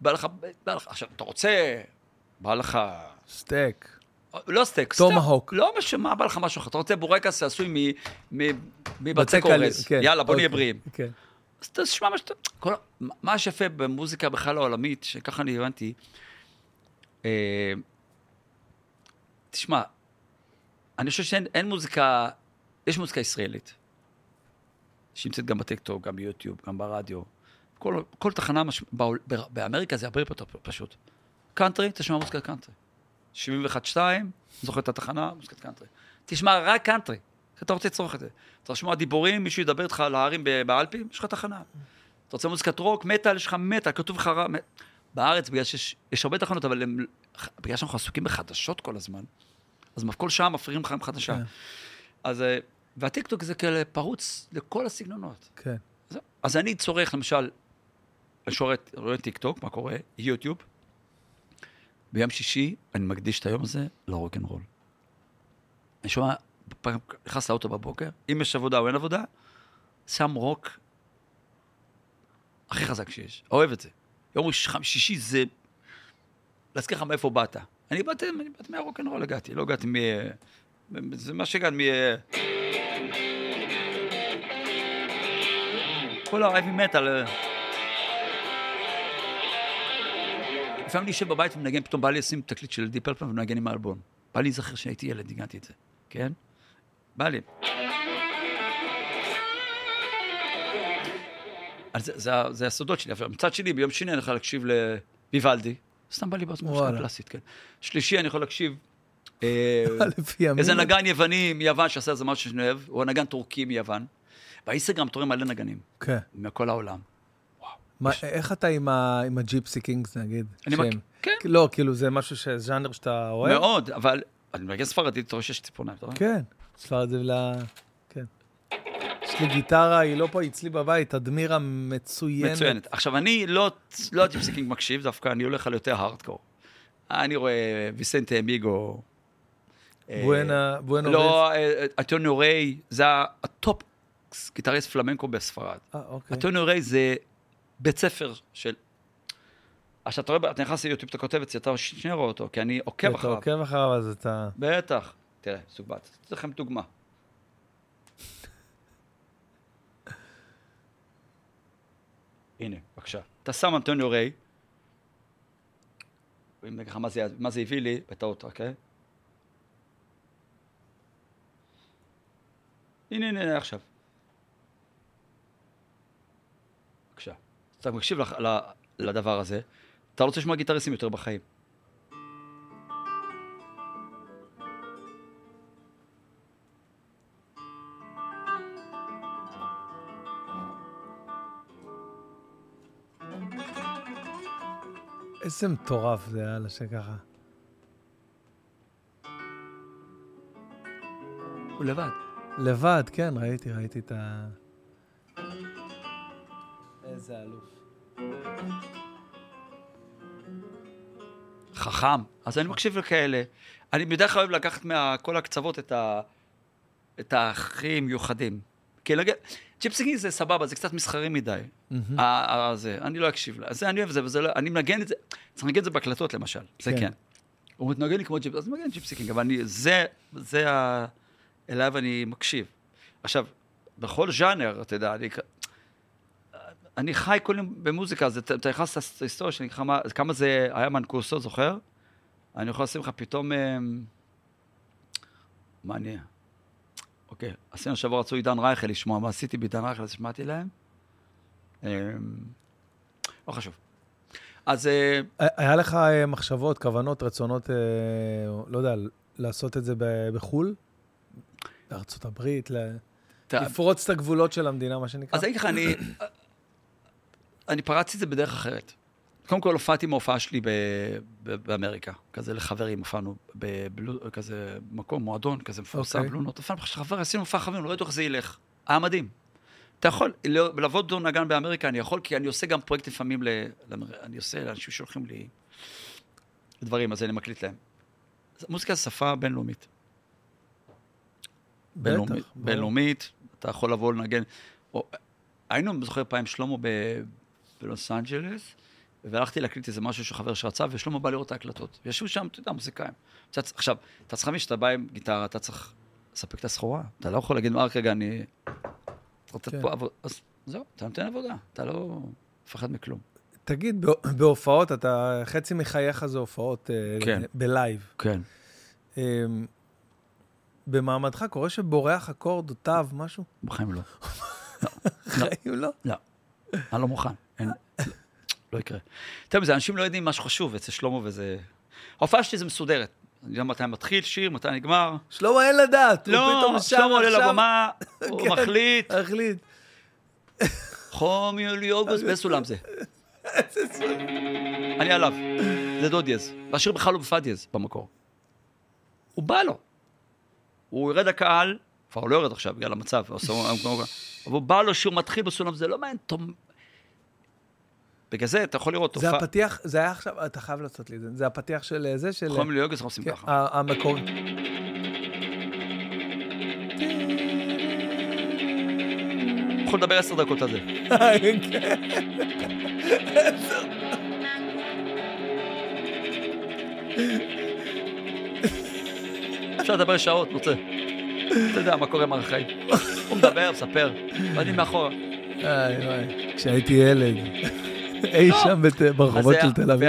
בא לך, בא לך, עכשיו, אתה רוצה, בא לך, סטייק. לא סטייק, סתם. טומהוק. לא משנה, מה בא לך משהו אחר. אתה רוצה בורקס שעשוי מבצק אורז. כן, יאללה, בוא נהיה אוקיי, בריאים. כן. אז תשמע מה שאתה... כל... מה שיפה במוזיקה בכלל העולמית, שככה אני הבנתי, אה, תשמע, אני חושב שאין אין מוזיקה, יש מוזיקה ישראלית, שנמצאת גם בטיקטוק, גם ביוטיוב, גם ברדיו. כל, כל תחנה, מש... באמריקה זה הרבה יותר פשוט. קאנטרי, תשמע מוזיקת קאנטרי. 71-2, זוכר את התחנה, מוזיקת קאנטרי. תשמע רק קאנטרי, אתה רוצה לצרוך את זה. אתה רוצה לשמוע דיבורים, מישהו ידבר איתך על ההרים באלפים, יש לך תחנה. אתה רוצה מוזיקת רוק, מטאל, יש לך מטאל, כתוב לך בארץ, בגלל שיש יש הרבה תחנות, אבל הם, בגלל שאנחנו עסוקים בחדשות כל הזמן, אז כל שעה מפריעים לך עם חדשה. כן. אז, אה, והטיקטוק זה כאלה פרוץ לכל הסגנונות. כן. זהו. אז אני צורך, למשל, אני רואה, רואה טיקטוק, מה קורה? יוטיוב. ביום שישי אני מקדיש את היום הזה לרוקנרול. אני שומע, פעם נכנס לאוטו בבוקר, אם יש עבודה או אין עבודה, שם רוק הכי חזק שיש. אוהב את זה. יום שישי זה... להזכיר לך מאיפה באת. אני באתי, אני באתי מהרוקנרול הגעתי, לא הגעתי מ... זה מה שהגעתי מ... כל האבי מטאל. לפעמים אני יושב בבית ומנגן, פתאום בא לי לשים תקליט של דיפ פרפל ומנגן עם האלבום. בא לי להיזכר שהייתי ילד, ניגנתי את זה, כן? בא לי. אז זה, זה, זה הסודות שלי, אבל מצד שני, ביום שני אני יכול להקשיב לויוולדי, סתם בא לי לשמוע מוזיקה. קלאסית, כן. שלישי אני יכול להקשיב... אה, ימים. איזה נגן יווני מיוון שעשה איזה משהו שאני אוהב, הוא הנגן טורקי מיוון. באינסטגרם אתה רואה מלא נגנים, כן. מכל העולם. מה, איך אתה עם ה- עם הג'יפסי קינגס, נגיד? אני שהם- מכיר, כן, לא, כאילו, זה משהו, ש- ז'אנר שאתה אוהב? מאוד, אבל אני מנגן ספרדית, אתה רואה שיש ציפורניים, אתה רואה? כן. ספרד זה ל... כן. יש לי גיטרה, היא לא פה, היא אצלי בבית, אדמירה מצוינת. מצוינת. עכשיו, אני לא, לא ה Gipsy Kings מקשיב, דווקא אני הולך על יותר הארדקור. אני רואה ויסנטה אמיגו. אה, בואנה, בואנה. לא, אה, אנטוניו ריי, זה הטופ גיטריסט פלמנקו בספרד. אה, אוקיי. אנטוניו ריי זה בית ספר של... עכשיו, אתה רואה, אתה נכנס ליוטיוב, אתה כותב את זה, אתה שנייה רואה אותו, כי אני עוקב כן, אתה אחריו. עוקב אחריו, אז אתה... בטח. תראה, סוג בת. אתן לכם דוגמה. הנה, בבקשה. אתה שם אנטוניו ריי, אם נגיד לך מה זה, הביא לי, בטעות, אוקיי? הנה, הנה, עכשיו. בבקשה. אתה מקשיב לדבר הזה, אתה רוצה לשמוע גיטריסטים יותר בחיים. איזה מטורף זה, יאללה, שככה. הוא לבד. לבד, כן, ראיתי, ראיתי את ה... איזה אלוף. חכם. אז אני מקשיב לכאלה. אני בדרך כלל אוהב לקחת מכל הקצוות את, ה... את הכי מיוחדים. כי לג... ג'יפסינג זה סבבה, זה קצת מסחרי מדי. מהמם. ה- ה- זה, אני לא אקשיב לה. זה אני אוהב את זה, וזה לא... אני מנגן את זה. צריך להגיד את זה בהקלטות למשל, זה כן. כן. הוא מתנגן לי כמו ג'יפ, אז הוא מנגן ג'יפסי קינג, אבל אני, זה, זה ה... אליו אני מקשיב. עכשיו, בכל ז'אנר, אתה יודע, אני, אני חי כל יום במוזיקה, אז אתה נכנס להיסטוריה שלי, כמה, כמה זה היה מנקוסו, זוכר? אני יכול לשים לך פתאום... מה אני... אוקיי, עשינו שבוע רצו עידן רייכל לשמוע, מה עשיתי בעידן רייכל, אז שמעתי להם. אמ, לא חשוב. אז אה, היה לך אה, מחשבות, כוונות, רצונות, אה, לא יודע, לעשות את זה בחו"ל? בארצות הברית, לפרוץ את הגבולות של המדינה, מה שנקרא? אז אני אגיד לך, אני, אני פרצתי את זה בדרך אחרת. קודם כל, הופעתי מההופעה שלי ב, ב, באמריקה, כזה לחברים, הופענו בבלו, כזה מקום, מועדון, כזה מפורסם, אוקיי. בלונות, הופענו חבר, עשינו מופע חברים, לא ידעו איך זה ילך. היה מדהים. אתה יכול, לא- לעבוד דור נגן באמריקה, אני יכול, כי אני עושה גם פרויקט לפעמים, ל, אני עושה לאנשים שולחים לי דברים, אז אני מקליט להם. מוזיקה זה שפה בינלאומית. בינלאומית. בינלאומית, אתה יכול לבוא לנגן. או, היינו, זוכר פעם, שלמה בלוס אנג'לס, והלכתי להקליט איזה משהו שחבר שרצה, ושלמה בא לראות את ההקלטות. וישבו שם, אתה יודע, מוזיקאים. עכשיו, אתה צריך להבין שאתה בא עם גיטרה, אתה צריך לספק את הסחורה. אתה לא יכול להגיד, מה, רגע, אני... כן. פה. אז זהו, אתה נותן עבודה, אתה לא מפחד מכלום. תגיד, בהופעות, אתה, חצי מחייך זה הופעות אה, כן. בלייב. כן. אה, במעמדך קורה שבורח אקורד או תו, משהו? בחיים לא. [LAUGHS] חיים לא? לא. אני לא מוכן. אין, לא, לא יקרה. יותר מזה, אנשים לא יודעים משהו חשוב אצל שלמה וזה... ההופעה שלי זה מסודרת. אני יודע מתי מתחיל שיר, מתי נגמר. שלמה אין לדעת, הוא לא, פתאום שר שלמה עולה עכשיו. לבמה, [LAUGHS] הוא כן. מחליט, החליט. חום יולי אוגוסט, באיזה סולם זה? אני עליו, זה דו דיאז. והשיר בכלל לא בפא דיאז במקור. הוא בא לו. הוא ירד לקהל, כבר הוא לא יורד עכשיו בגלל המצב, הוא [LAUGHS] אבל הוא בא לו שהוא מתחיל בסולם, זה לא מעניין, בגלל זה אתה יכול לראות זה תופעה, הפתיח, זה היה עכשיו, אתה חייב לעשות לי את זה. זה הפתיח של אה, זה, של... חום יולי אוגוסט אנחנו עושים כן, ככה. ה- המקורי. יכול לדבר עשר דקות על זה. [LAUGHS] כן. אפשר לדבר שעות, רוצה. אתה יודע מה קורה עם החיים. הוא מדבר, מספר, ואני מאחורה. איי, וואי. כשהייתי ילד, אי שם בת- ברחובות של תל אביב.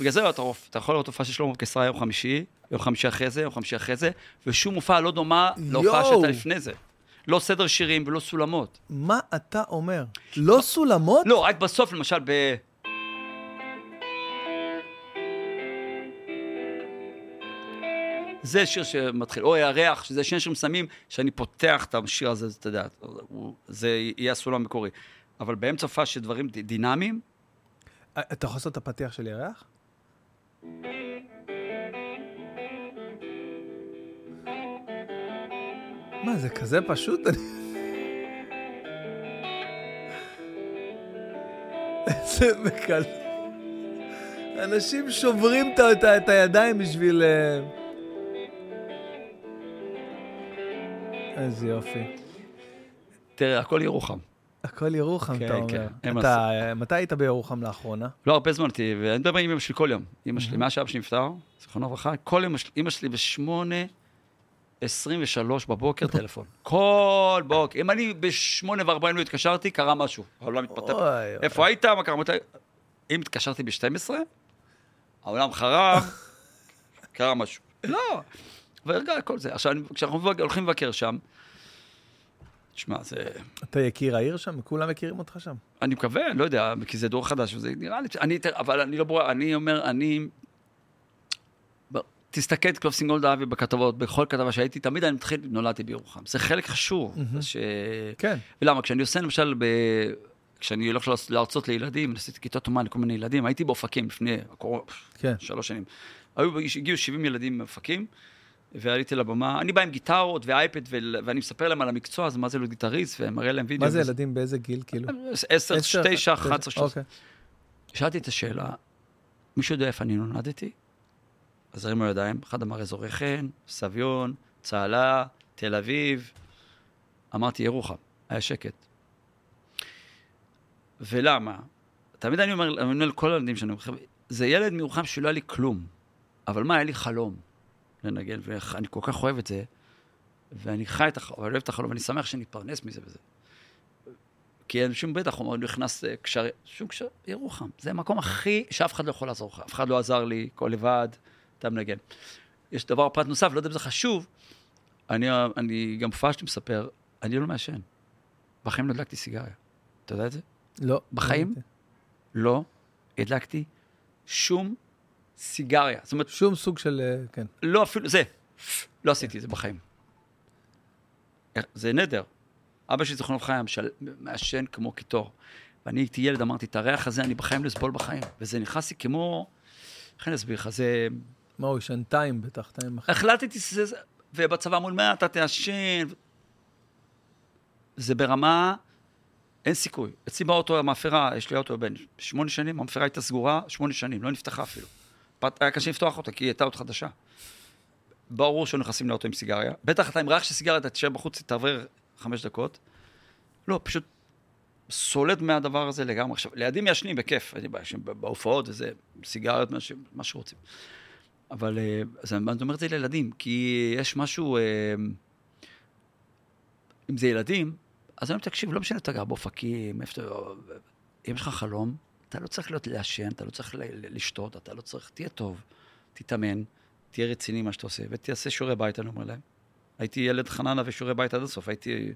בגלל זה אתה יכול לראות הופעה של שלמה קיסר יום חמישי, יום חמישי אחרי זה, יום חמישי אחרי זה, ושום הופעה לא דומה להופעה. שהייתה לפני זה. לא סדר שירים ולא סולמות. מה אתה אומר? לא סולמות? לא, רק בסוף, למשל, ב... זה שיר שמתחיל, או הירח, שזה שני שירים מסיימים, שאני פותח את השיר הזה, אתה יודע, זה יהיה הסולם המקורי. אבל באמצע הופעה של דברים ד- דינמיים, אתה יכול לעשות את הפתיח של ירח? מה, זה כזה פשוט? איזה בקל... אנשים שוברים את הידיים בשביל... אה, איזה יופי. תראה, הכל ירוחם. הכל ירוחם, כן, אתה אומר. כן, אתה, אה, מתי היית בירוחם לאחרונה? לא הרבה זמן אותי, ואני מדבר עם אמא שלי כל יום. אמא שלי, מאז שאבא שלי נפטר, זיכרונו לברכה, כל יום אמא שלי- בשמונה, 23 בבוקר טלפון. כל בוקר. אם אני בשמונה וארבעים לא התקשרתי, קרה משהו. העולם התפתח. איפה היית? מה קרה? מתי? אם התקשרתי ב-12, העולם חרב, [LAUGHS] קרה משהו. לא, והרגע כל זה. עכשיו, כשאנחנו הולכים לבקר שם, תשמע, זה... אתה יקיר העיר שם? כולם מכירים אותך שם. אני מקווה, לא יודע, כי זה דור חדש, וזה נראה לי, אני, אבל אני לא ברור, אני אומר, אני... תסתכל, תקליד סינגולדה אבי בכתבות, בכל כתבה שהייתי, תמיד אני מתחיל, נולדתי בירוחם. זה חלק חשוב. מהמם. ש... כן. ולמה? כשאני עושה למשל, ב... כשאני הולך להרצ- להרצות לילדים, עשיתי כיתות אומן לכל מיני ילדים, הייתי באופקים לפני הקורונה, כן. שלוש שנים. היו, הגיעו 70 ילדים מאופקים, ועליתי לבמה, אני בא עם גיטרות ואייפד. ואני מספר להם על המקצוע, אז מה זה להיות גיטריסט, ומראה להם וידאו. מה זה ילדים? באיזה גיל, כאילו? עשר, עשר, תשע, תשע, 11, 13. אוקיי. שאלתי את השאלה, מישהו יודע איפה אני נולדתי? אז הרימו ידיים, אחד אמר אזורי חן, סביון, צהלה, תל אביב. אמרתי ירוחם, היה שקט. ולמה? תמיד אני אומר, אני אומר לכל הילדים שאני אומר, זה ילד מירוחם שלא היה לי כלום, אבל מה, היה לי חלום לנגן, ואני כל כך אוהב את זה, ואני חי את החלום, אוהב את החלום, ואני שמח שאני אתפרנס מזה וזה. כי אין שום בטח, הוא נכנס אה, קשר, שום קשר, ירוחם. זה המקום הכי, שאף אחד לא יכול לעזור לך. אף אחד לא עזר לי, כל לבד, אתה מנגן. יש דבר, פרט נוסף, לא יודע אם זה חשוב, אני, אני גם שאתה מספר, אני לא מעשן. בחיים לא הדלקתי סיגריה. אתה יודע את זה? לא. בחיים? לא הדלקתי שום סיגריה. זאת אומרת, שום סוג של, אה, כן. לא אפילו, זה, לא עשיתי את זה בחיים. זה נדר. אבא שלי, זיכרונו לברכה, מעשן כמו קיטור. ואני הייתי ילד, אמרתי, את הריח הזה אני בחיים לא אסבול בחיים. וזה נכנס לי כמו... איך אני אסביר לך? זה... מה, הוא ישן טיים בטח, טיים אחר. החלטתי שזה... זה- ובצבא מול מה אתה תעשן. זה ברמה... אין סיכוי. אצלי באוטו, המאפרה, יש לי אוטו בן שמונה שנים, המאפרה הייתה סגורה שמונה שנים, לא נפתחה אפילו. היה קשה לפתוח אותה, כי היא הייתה עוד חדשה. ברור שלא נכנסים לאוטו עם סיגריה. בטח אתה עם ריח של סיגריה, אתה תשב בחוץ, תעבר חמש דקות. לא, פשוט סולד מהדבר הזה לגמרי. עכשיו, לידי מעשנים בכיף, אין לי בעיה, בהופעות וזה, סיגריות, מה ש- מה שרוצים. אבל אה, אז אני אני אומר את זה לילדים, כי יש משהו, אה, אם זה ילדים, אז היום תקשיב, לא משנה, אתה גר באופקים, איפה אתה... אם יש לך חלום, אתה לא צריך להיות לעשן, אתה לא צריך לשתות, אתה לא צריך, תהיה טוב, תתאמן, תהיה רציני מה שאתה עושה, ותעשה שיעורי בית, אני אומר להם. הייתי ילד חננה ושיעורי בית עד הסוף, הייתי...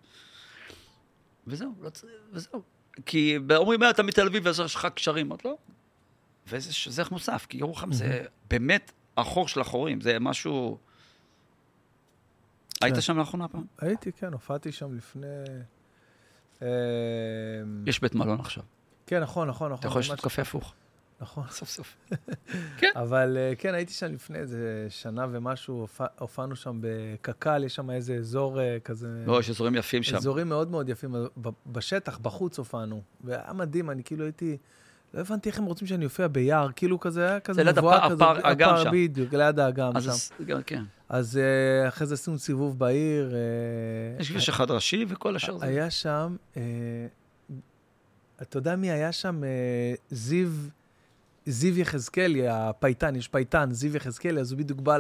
וזהו, לא צריך, וזהו. כי אומרים, "אה, אתה מתל אביב ויש לך קשרים, אמרתי, לא. וזה זה מוסף, כי ירוחם זה באמת החור של החורים, זה משהו... היית כן. שם לאחרונה פעם? הייתי, כן, הופעתי שם לפני... אה, יש בית מלון עכשיו. כן, נכון, נכון, נכון. אתה יכול לשתות קפה הפוך. נכון. [LAUGHS] סוף סוף. אבל אה, כן, הייתי שם לפני איזה שנה ומשהו, הופע- הופענו שם בקק"ל, יש שם איזה אזור אה, כזה... לא, יש אזורים יפים שם. אזורים מאוד מאוד יפים, ב- בשטח, בחוץ הופענו. והיה מדהים, אני כאילו הייתי... לא הבנתי איך הם רוצים שאני אופיע ביער, כאילו כזה, היה כזה זה ליד מבואה הפאר- כזה. הפאר- האגם שם. בדיוק, ליד האגם אז שם. כן. אז אה, אחרי זה עשינו סיבוב בעיר. אה, יש כביש אחד ראשי וכל השאר זה. היה שם, אה, אתה יודע מי היה שם? אה, זיו, זיו יחזקאלי, הפייטן, יש פייטן, זיו יחזקאלי, אז הוא בדיוק בא,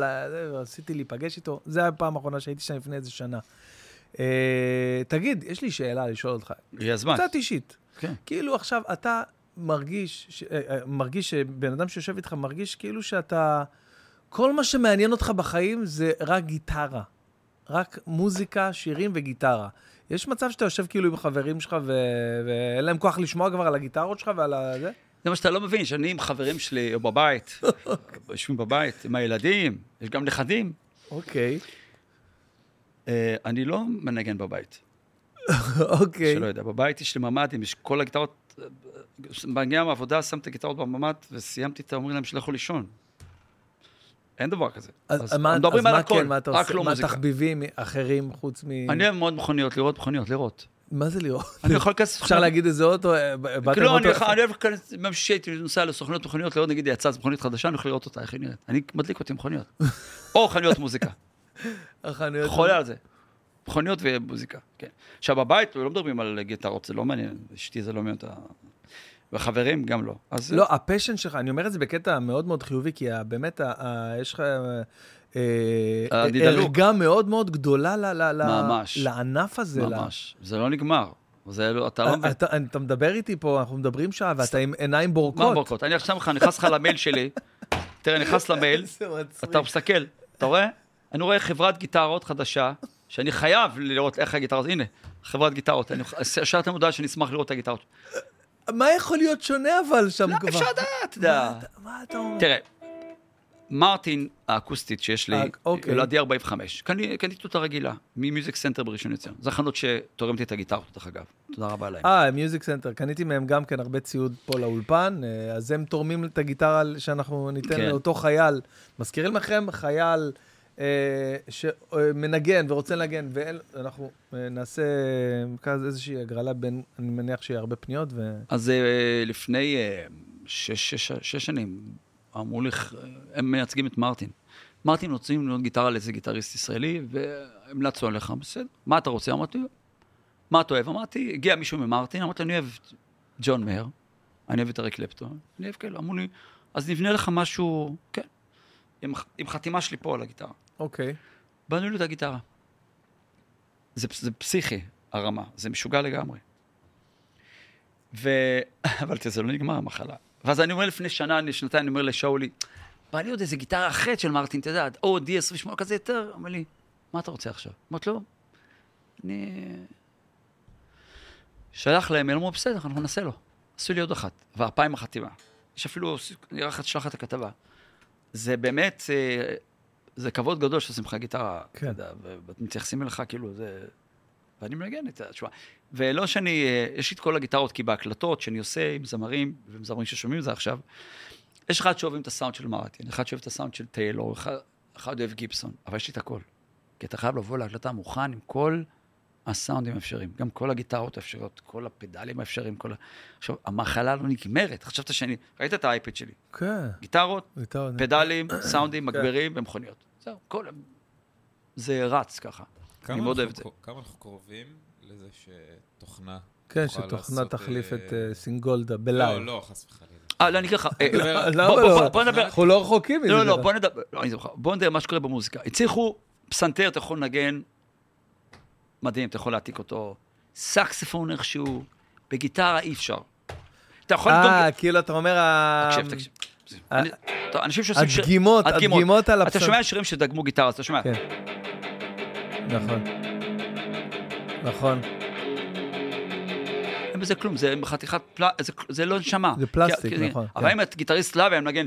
רציתי להיפגש איתו. זה היה הפעם האחרונה שהייתי שם לפני איזה שנה. אה, תגיד, יש לי שאלה לשאול אותך, יהיה זמן. קצת אישית. כן. כאילו עכשיו אתה מרגיש, ש- אה, מרגיש שבן אדם שיושב איתך מרגיש כאילו שאתה, כל מה שמעניין אותך בחיים זה רק גיטרה. רק מוזיקה, שירים וגיטרה. יש מצב שאתה יושב כאילו עם חברים שלך ו- ואין להם כוח לשמוע כבר על הגיטרות שלך ועל ה... זה? זה מה שאתה לא מבין, שאני עם חברים שלי, או בבית, [LAUGHS] יושבים בבית, עם הילדים, יש גם נכדים. אוקיי, אה, אני לא מנגן בבית, [LAUGHS] אוקיי. שלא יודע. בבית יש לי ממ"דים, יש כל הגיטרות, אה, מגיע מהעבודה, שם את הגיטרות בממ"ד, וסיימתי את אומרים להם שלכו לישון. אין דבר כזה. אז מה מדברים אז על מה הכל, כן, מה אתה עושה? לא מה. תחביבים אחרים חוץ מ... אני אוהב מאוד מכוניות, לראות מכוניות, לראות. מה זה לראות? אני יכול להיכנס... אפשר להגיד איזה אוטו? אה, לא, אני אוהב להיכנס, ממש שהייתי נוסע לסוכניות מכוניות, לראות נגיד יצאה מכונית חדשה, אני יכול לראות אותה, איך היא נראית. אני מדליק אותי מכוניות. [LAUGHS] או חנויות מוזיקה. החנויות- חולה על זה. מכוניות ומוזיקה, כן. עכשיו, בבית לא מדברים על גיטרות, זה לא מעניין, אשתי זה לא מעניין אותה. וחברים גם לא. אז לא, הפשן שלך, אני אומר את זה בקטע מאוד מאוד חיובי, כי באמת, יש לך אה, הדידנות. ערגה מאוד מאוד גדולה. לענף הזה. ממש. זה לא נגמר. זה לא, אתה לא מבין. אתה אתה מדבר איתי פה, אנחנו מדברים שעה, ואתה עם עיניים מה בורקות. בורקות? אני עכשיו נכנס לך למייל שלי, [LAUGHS] תראה, נכנס למייל. אתה מסתכל, אתה רואה? אני רואה חברת גיטרות חדשה, שאני חייב לראות איך הגיטרות, הנה, חברת גיטרות, אני השארתם הודעה שאני אשמח לראות את הגיטרות. מה יכול להיות שונה אבל שם לא, כבר? אפשר לדעת, אתה יודע. מה אתה- אומר? תראה, מרטין האקוסטית שיש לי, אה, אוקיי. לא, D45, קני- קניתי אותה רגילה, מ Music Center בראשון לציון. זו החנות שתורמת לי את הגיטרות, דרך אגב. תודה רבה להם. אה, Music Center, קניתי מהם גם כן הרבה ציוד פה לאולפן, אה, אז הם תורמים את הגיטרה שאנחנו ניתן כן. לאותו חייל. מזכירים לכם, חייל שמנגן ורוצה לנגן, ואנחנו אה, נעשה כזה איזושהי הגרלה בין, אני מניח שיהיה הרבה פניות, ו... אז אה, לפני אה, שש, שש, שש שנים, אמרו לי, הם מייצגים את מרטין. מרטין רוצים ללמוד גיטרה לאיזה גיטריסט ישראלי, והמלצנו עליך, בסדר. מה אתה רוצה? אמרתי, מה אתה אוהב? אמרתי, הגיע מישהו ממרטין, אמרתי, אני אוהב ג'ון מאיר, אני אוהב את אריק קלפטון, אני אוהב כאלה. אמרו לי, אז נבנה לך משהו, כן, עם, עם חתימה שלי פה על הגיטרה. אוקיי. בנו לי את הגיטרה. זה, זה פסיכי, הרמה, זה משוגע לגמרי. ו... [LAUGHS] אבל זה לא נגמר המחלה. ואז אני אומר לפני שנה, אני שנתיים, אני אומר לשאולי, בא לי עוד איזה גיטרה אחרת של מרטין, אתה יודע, או D28 כזה יותר, אומר לי, מה אתה רוצה עכשיו? אמרתי לו, אני... שלח להם, הם אמרו, בסדר, אנחנו נעשה לו. עשו לי עוד אחת, והפעם החתימה. יש אפילו, נראה לך תשלח את הכתבה. זה באמת, אה, זה כבוד גדול שעושים לך גיטרה, כן. אתה יודע, ומתייחסים אליך כאילו, זה... ואני מנגן את זה, תשמע. ולא שאני, אה, יש לי את כל הגיטרות, כי בהקלטות שאני עושה עם זמרים, ועם זמרים ששומעים את זה עכשיו, יש אחד שאוהבים את הסאונד של מרטין, אחד שאוהב את הסאונד של טיילור, אחד, אחד אוהב גיבסון, אבל יש לי את הכל. כי אתה חייב לבוא להקלטה מוכן עם כל הסאונדים האפשריים, גם כל הגיטרות האפשריות, כל הפדלים האפשריים, כל ה... עכשיו, המחלה לא נגמרת. חשבת שאני... ראית את האייפד שלי? כן. גיטרות, גיטרה- פדלים, סאונדים, מגברים ומכוניות. זהו, כל... זה רץ ככה. אני מאוד אוהב את זה. כמה אנחנו קרובים לזה שתוכנה... כן, שתוכנה תחליף אה, את אה, סינגולדה ב live. לא, לא, חס וחלילה. אה, לא, אני אגיד לך... אה, [LAUGHS] בוא- בוא- לא? בוא נדבר... אנחנו לא רחוקים מזה. לא, לא, בוא נדבר... לא, אני זוכר. בוא נדבר מה שקורה במוזיקה. הצליחו, פסנתר, אתה יכול לנגן מדהים, אתה יכול להעתיק אותו. סקספון איכשהו, בגיטרה אי אפשר. אתה יכול... אה, כאילו אתה אומר, תקשיב, תקשיב. ה- אני- טוב, אנשים שעושים שיר... הדגימות, הדגימות על אתה הפסנתר. שומע שירים שדגמו גיטרה, אז אתה שומע. כן. נכון. נכון. אין בזה כלום, זה חתיכת פל... זה, לא נשמה. זה פלסטיק, נכון, אבל כן. אם את גיטריסט לאבי, אני מנגן...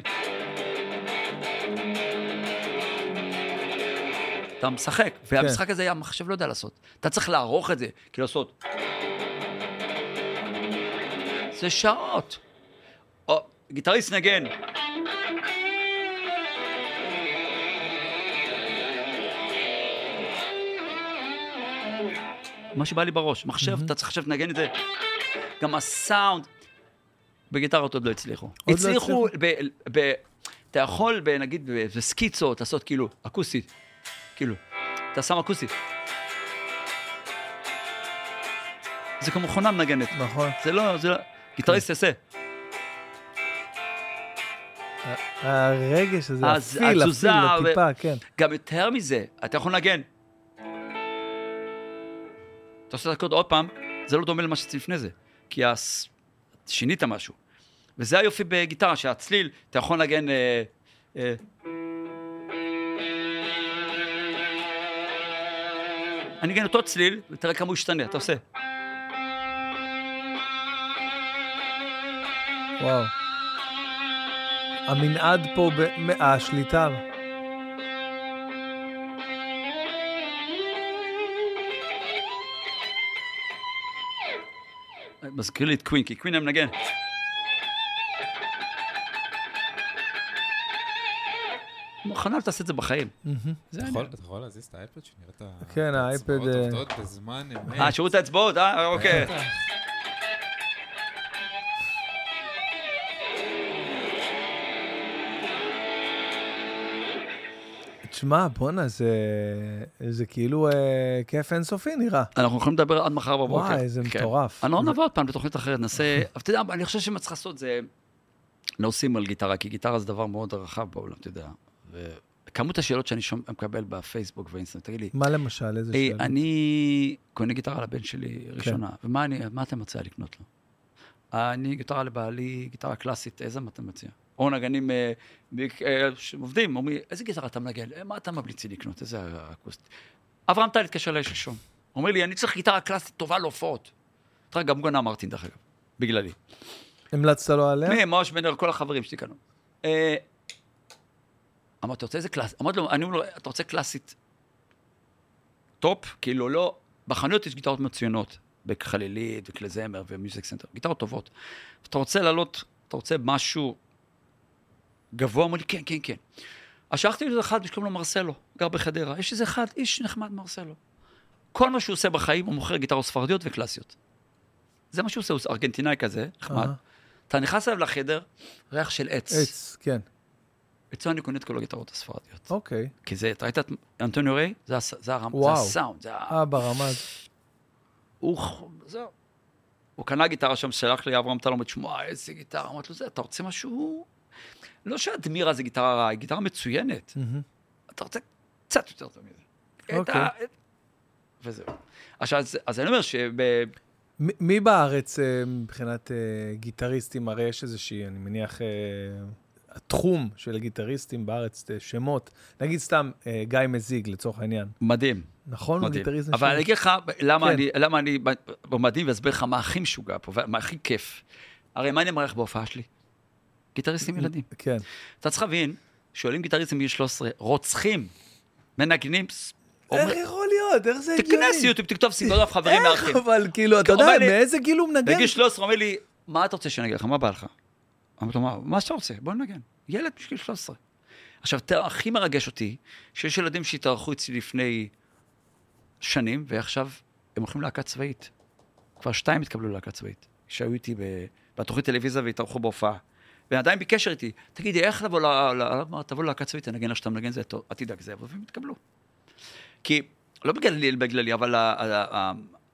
אתה משחק, כן. והמשחק הזה המחשב לא יודע לעשות. אתה צריך לערוך את זה, כאילו לעשות... זה שעות. או, גיטריסט נגן. מה שבא לי בראש. מחשב, אתה צריך עכשיו לנגן את זה. גם הסאונד, בגיטרות עוד לא הצליחו. לא הצליחו, ב, ב, אתה יכול, ב, נגיד, בסקיצות, לעשות כאילו, אקוסטית. כאילו, אתה שם אקוסטית. זה כמו מכונה מנגנת. נכון. זה לא, זה לא, גיטריסט כן. יעשה. הרגש הזה, אז הפיל, הפיל, הטיפה, כן. גם יותר מזה, אתה יכול לנגן. אתה עושה את הקוד עוד פעם, זה לא דומה למה שעשיתי לפני זה, כי הס... שינית משהו. וזה היופי בגיטרה, שהצליל, אתה יכול לנגן... אני אגן אותו צליל, ותראה כמה הוא ישתנה, אתה עושה. וואו. המנעד פה, ב- השליטה. מזכיר לי את קווין, כי קווין היה מנגן. מוכנה תעשה את זה בחיים. אתה. יכול- להזיז את האייפד? שנראה את ה- כן, האייפד, האצבעות אה, עובדות בזמן אמת. אה, שירות האצבעות, אה? אוקיי. תשמע, בואנה, זה, זה כאילו אה, כיף אינסופי נראה. אנחנו יכולים לדבר עד מחר בבוקר. וואי, זה כן. מטורף. אני לא נבוא עוד פעם בתוכנית אחרת, נעשה... אבל אתה יודע, אני חושב שמה צריך לעשות זה... נושאים על גיטרה, כי גיטרה זה דבר מאוד רחב בעולם, אתה יודע. וכמות השאלות שאני שומע, מקבל בפייסבוק ואינסטנט, תגיד לי, מה למשל, איזה היי, שאלה? אני קונה גיטרה לבן שלי כן. ראשונה, ומה אני, אתה מציע לקנות לו? אני גיטרה לבעלי, גיטרה קלאסית, איזה מה אתה מציע? או נגנים אה, אה, שעובדים, אומרים, איזה גיטרה אתה מנגן? אה, מה אתה ממליץ לי לקנות? איזה אקוסטי? אברהם טל התקשר אליי שלשום. אומר לי, אני צריך גיטרה קלאסית טובה להופעות. תראה, גם קונה מרטין, דרך אגב, בגללי. המלצת לו עליה? מי, מוש בן ארי, כל החברים שלי קנו. אמרתי, אתה רוצה איזה קלאסית? אמרתי לו, אני אומר לו, אתה רוצה קלאסית top? כאילו, לא... בחנויות יש גיטרות מצוינות, בחלילית וכלי זמר ו Music Center, גיטרות טובות. אתה רוצה לעלות, אתה רוצה משהו גבוה? אמר לי, כן, כן, כן. אז שלחתי לי אחד שקוראים לו מרסלו, גר בחדרה. יש איזה אחד, איש נחמד מרסלו. כל מה שהוא עושה בחיים, הוא מוכר גיטרות ספרדיות וקלאסיות. זה מה שהוא עושה, הוא ארגנטינאי כזה, נחמד. אתה נכנס אליו לחדר, ריח של עץ. עץ, כן. אצלו אני קונה את כל הגיטרות הספרדיות. אוקיי. כי זה, אתה ראית את אנטוניו ריי? זה, הס- זה, הרם, זה. הסאונד, זה. אה, ברמה הזאת. הוא, זהו. הוא קנה גיטרה שם, שלח לי אברהם טל, אומר, תשמע, איזה גיטרה. אמרתי לו, זה, אתה רוצה משהו לא שאדמירה זה גיטרה רעה, היא גיטרה מצוינת. אתה רוצה קצת יותר טוב מזה. אוקיי. וזהו. עכשיו, אז- אני אומר שב... מי בארץ אה, מבחינת אה, גיטריסטים, הרי יש איזושהי, אני מניח, אה, התחום של גיטריסטים בארץ, אה, שמות, נגיד סתם אה, גיא מזיג לצורך העניין, מדהים, נכון? הוא מדהים. גיטריסט אבל משוגע? אני אגיד לך למה כן. אני, למה אני במדהים ואסביר לך מה הכי משוגע פה, ומה הכי כיף. הרי מה אני מערך בהופעה שלי? גיטריסטים ילדים. כן. אתה צריך להבין, שואלים גיטריסטים בגיל 13, רוצחים, מנגנים, איך יכול להיות? איך זה הגיוני? תיכנס יוטיוב, תכתוב סיגוריה [LAUGHS] חברים איך מארחים. אבל, כאילו, אתה הוא יודע, מאיזה גיל הוא מנגן? בגיל 13 הוא אומר לי, מה אתה רוצה שאני אגיד לך? מה בא לך? אמרתי לו, "מה- שאתה רוצה, בוא ננגן. ילד בשביל 13. עכשיו, הכי מרגש אותי, שיש ילדים שהתארחו אצלי לפני שנים, ועכשיו הם הולכים להקה צבאית. כבר שתיים התקבלו ללהקה צבאית, שהיו איתי בתוכנית טלוויזיה והתארחו בהופעה. ועדיין בקשר איתי, תגידי, איך לבוא ל... תבוא ללהקה צבאית, תנגן איך שאתה מנגן, זה טוב, אל תדאג, זה יבוא, והם התקבלו. כי, לא בגללי, בגללי, אבל